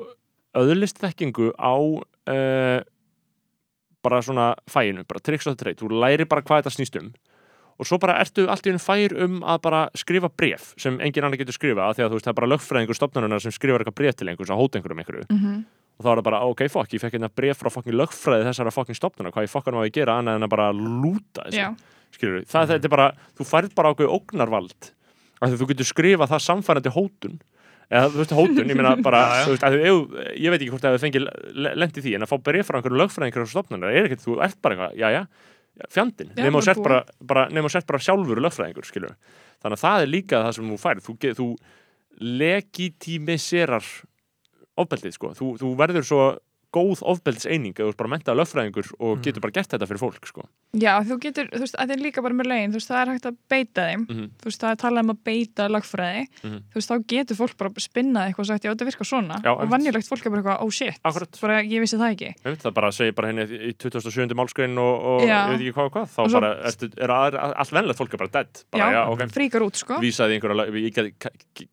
S1: öðlist þekkingu á uh, bara svona fæinu, bara tricks of the trade. Þú læri bara hvað þetta snýst um. Og svo bara ertu allt í einu fær um að bara skrifa bref sem engin annar getur skrifa því að þú veist það er bara lögfræðingur stofnanunar sem skrifar eitthvað bref til einhvers að hóta einhverjum einhverju.
S4: Mm
S1: og þá er það bara, ok, fokk, ég fekk hérna bref frá fokkin lögfræði þessara fokkin stofnuna, hvað ég fokkan var að gera annað en að bara lúta skilur við, það, þetta er bara, þú færð bara ákveð ógnarvald, af því að þú getur skrifa það samfærandi hótun. Eða þú veist hótun, ég meina bara
S2: Já, já.
S1: þú veist, að ef, ég veit ekki hvort að þið fengið lendi því, en að fá bref frá einhverju lögfræðingur á stofnuna, er ekkert, þú ert bara eitthvað, já, já fjandinn,
S4: Já,
S1: nema þú
S4: bara
S1: sért bara, sjálfur lögfræðingur, skilur þannig að það er líka það sem þú færð. Þú, þú legitimiserar ofbeldið sko, þú, þú verður svo góð ofbeldiseining eða þú ert bara mentaða lögfræðingur og
S2: Mhm.
S1: getur bara gert þetta fyrir fólk sko.
S4: Já, þú getur, þú veist, þið er líka bara með lögin, þú veist, það er hægt að beita þeim
S1: Mhm.
S4: þú veist, það er talað um að beita lögfræði
S1: Mhm.
S4: þú veist, þá getur fólk bara spinnað eitthvað og sagt, já, þetta virkar svona
S1: Já,
S4: og vannjulegt fólk er bara eitthvað, oh shit
S1: Akkurat.
S4: bara, ég vissi það ekki
S1: Einmitt, það bara segir bara henni í 27. málskrein og, og
S4: Já.
S1: ég veit ekki hvað og hvað þá
S4: Og svo-
S1: bara er að, allt venlegt fólk er bara dead bara, já, ok,
S4: fríkar út, sko
S1: vísaði einhverja ég get,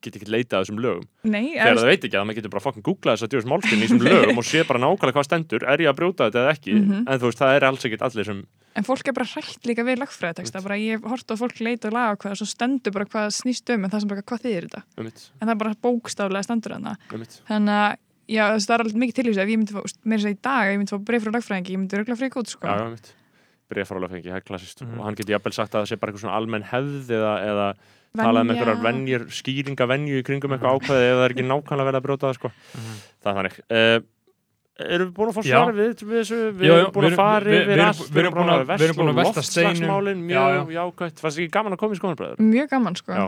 S1: get, ekki leitað að þessum lögum
S4: Nei,
S1: þegar það veit ekki að maður getur bara fokkin googlað þess að djóðs málskrein í þessum lögum og sé bara nákvæmlega hvað stendur er ég að brjóta þetta eða ekki
S4: Mhm.
S1: en þú veist, það er alls ekkert allir sem
S4: en fólk er bara hrætt líka við lögfræðiteksta bara ég hef hort á fólk leita og laga hvað og svo stendur bara hvað snýst um en það sem bara hvað þýðir þetta?
S1: Um mitt,
S4: en það er bara bókstaflega stendur hana
S1: um mitt
S4: þannig að já, þess, það er alveg mikið til í þessu ef ég myndi fá, mér er þess að í dag ég myndi fá breyf frá lögfræðingi, ég myndi örgulega frík út sko.
S1: já, já, mitt breyfaralega það er klassist
S2: Mhm.
S1: og hann getur jafnvel sagt að það sé bara eitthvað svona almenn hefð eða, eða talað um einhverjar venjur, skýringa venju í kringum eitthvað ákveði ef það er ekki nákvæmlega verið að brjóta það sko. það er þannig. Uh, erum við búin að fá svar við, við þessu? Við
S2: Já, já,
S1: erum búin að fara
S2: við- erum- við erum búin að-
S1: loftslagsmálin,
S2: Já,
S1: mjög jákvæmt fannst ekki gaman að koma í skoðanbræður
S4: mjög gaman sko.
S1: Já.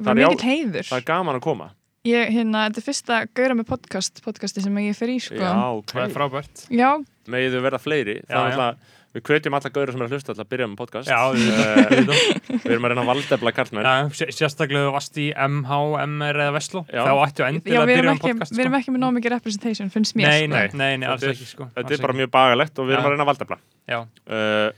S4: það
S1: er er gaman að koma.
S4: Ég, hérna, þetta er fyrsta gauðra með podcast podcasti sem ég fer í sko.
S1: Já, ok,
S2: Það er frábært.
S4: Já,
S1: megið þau verða fleiri. Það er alltaf við hvetjum alla gauður sem er að hlusta alltaf að byrja með podcast
S2: Já, við
S1: Eh,
S2: veitum
S1: við erum að reyna að valdefla karlmenn
S2: Já, sé- sérstaklega varst í MH, MR eða Vestló
S1: Já.
S2: þá ættu
S4: já
S2: endilega að byrja
S4: ekki,
S2: podcast
S4: við erum
S2: sko.
S4: ekki með nóg mikið representation finnst mér
S2: Nei,
S4: sko.
S2: nei, nei, nei, alls
S1: Þetta er-
S2: ekki sko
S1: þetta
S2: alls
S1: er bara mjög bagalegt og við erum
S2: Já.
S1: að reyna að valdefla
S2: Já,
S1: uh,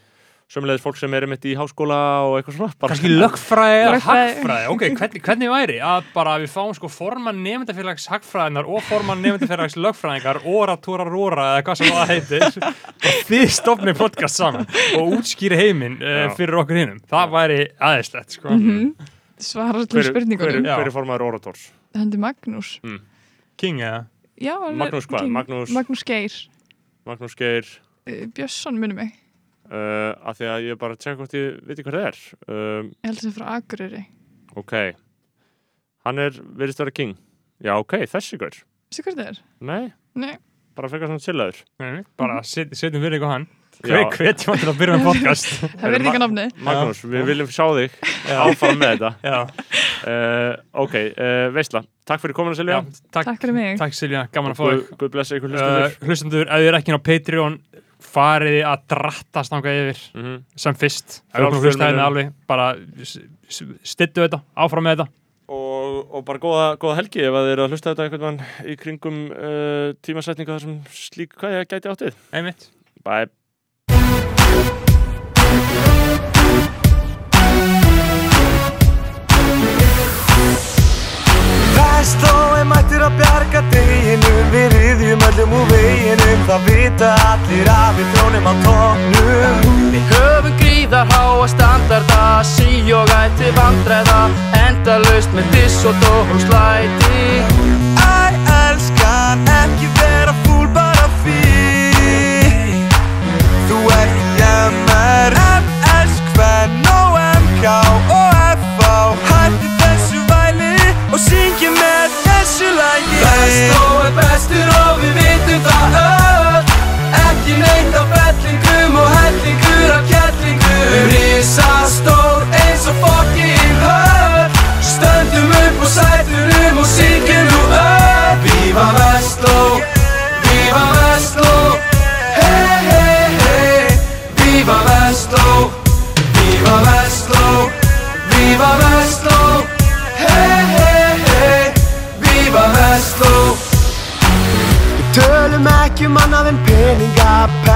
S1: sömulegis fólk sem er einmitt í háskóla og eitthvað svona
S2: kannski lögfræði eða
S4: Lögfræði.
S2: hagfræði ok, hvernig, hvernig væri að bara við fáum sko formann nefndafélags hagfræðinar og formann nefndafélags lögfræðingar óra, tóra, róra eða hvað sem það heitir þið stofnir podcast saman og útskýri heiminn uh, fyrir okkur hinnum það væri aðeinslegt sko.
S4: svara
S1: hver,
S4: allir
S1: hver,
S4: spurningunum.
S2: Já.
S1: hver er formaður Orators?
S4: Hendi Magnús.
S2: King eða?
S1: Magnús hvað? Magnús-
S4: Magnús Geir.
S1: Magnús Geir.
S4: Uh, Björnsson minnum mig
S1: uh, af því að ég bara tjekka hvort ég viti hvað það er um,
S4: Ég held að það er frá Akureyri
S1: ok hann er, verðist vera king já ok, þessi gaur
S4: Veistu hvað það er?
S1: nei,
S4: Nei,
S1: bara frekar svona chillaður
S2: Nei, bara set, setjum við eitthvað hann
S1: Já.
S2: hver, hvetjum hann til að byrja með podcast
S4: það verður ekki nafni
S1: Magnús, við viljum sjá þig áfram með þetta
S2: já,
S1: uh, ok, uh, veistla takk fyrir komuna
S2: já,
S1: Silja
S2: takk,
S4: Takk fyrir mig
S2: takk Silja, gaman að fá þig
S1: Guð blessa ykkur
S2: uh,
S1: hlustendur
S2: hlustendur, ef þið er ekki á Patreon farið þið að drattast náttúrulega yfir
S1: mm -hmm.
S2: sem fyrst. Alveg bara stittu þetta, áfram með þetta.
S1: Og, og bara góða, góða helgi ef að þið eru að hlusta þetta einhvern mann í kringum uh, tímasetninga þar sem slík hvað ég gæti áttið
S2: einmitt.
S1: Bye
S5: Vestló er mættir að bjarga deginu Við riðjum öllum úr veginu Það vita allir að við trónum á tóknum
S6: Við höfum gríðar háa standarda Sí og ætti vandræða Endalaust með diss og dór og slæti.
S5: Æ, elskan, ekki vera fúl bara fyrir Þú ert jammer MS, Kvenn og lagi
S6: Vestló er bestur og við vitum það öll. Ekki neitt af bellingum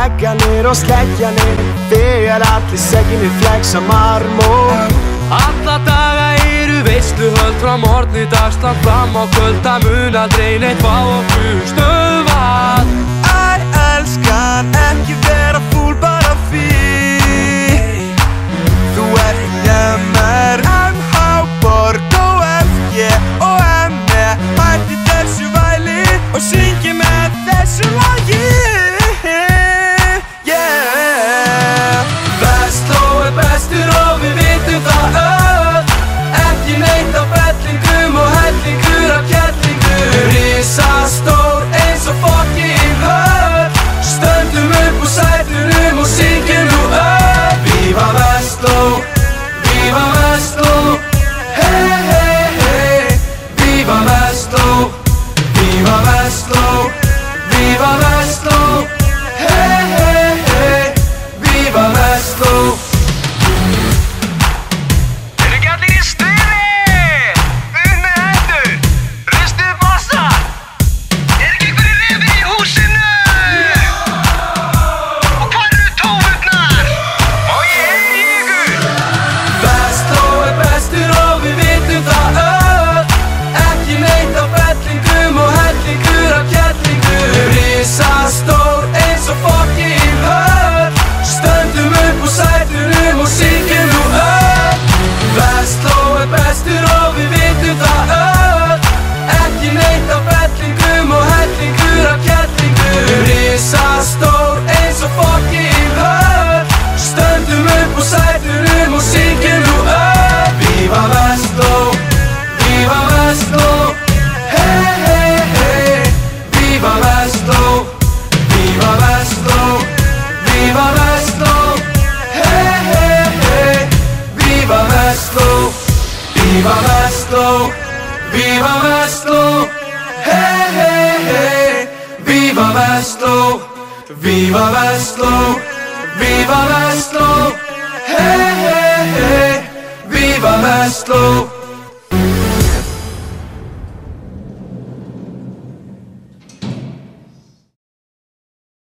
S5: Pegganir og sleggjanir Þegar allir seginir flexa marmór.
S6: Alla daga eru veisluhöld frá morgni dagslang fram á kvöld Það mun aldrei neitt fá okkur stöðvað.
S5: Æ, elskan, ekki vera fúl bara fyrir Þú ert jammer MH, Borg og FG og ME Hætti þessu væli og syngi með þessu lagi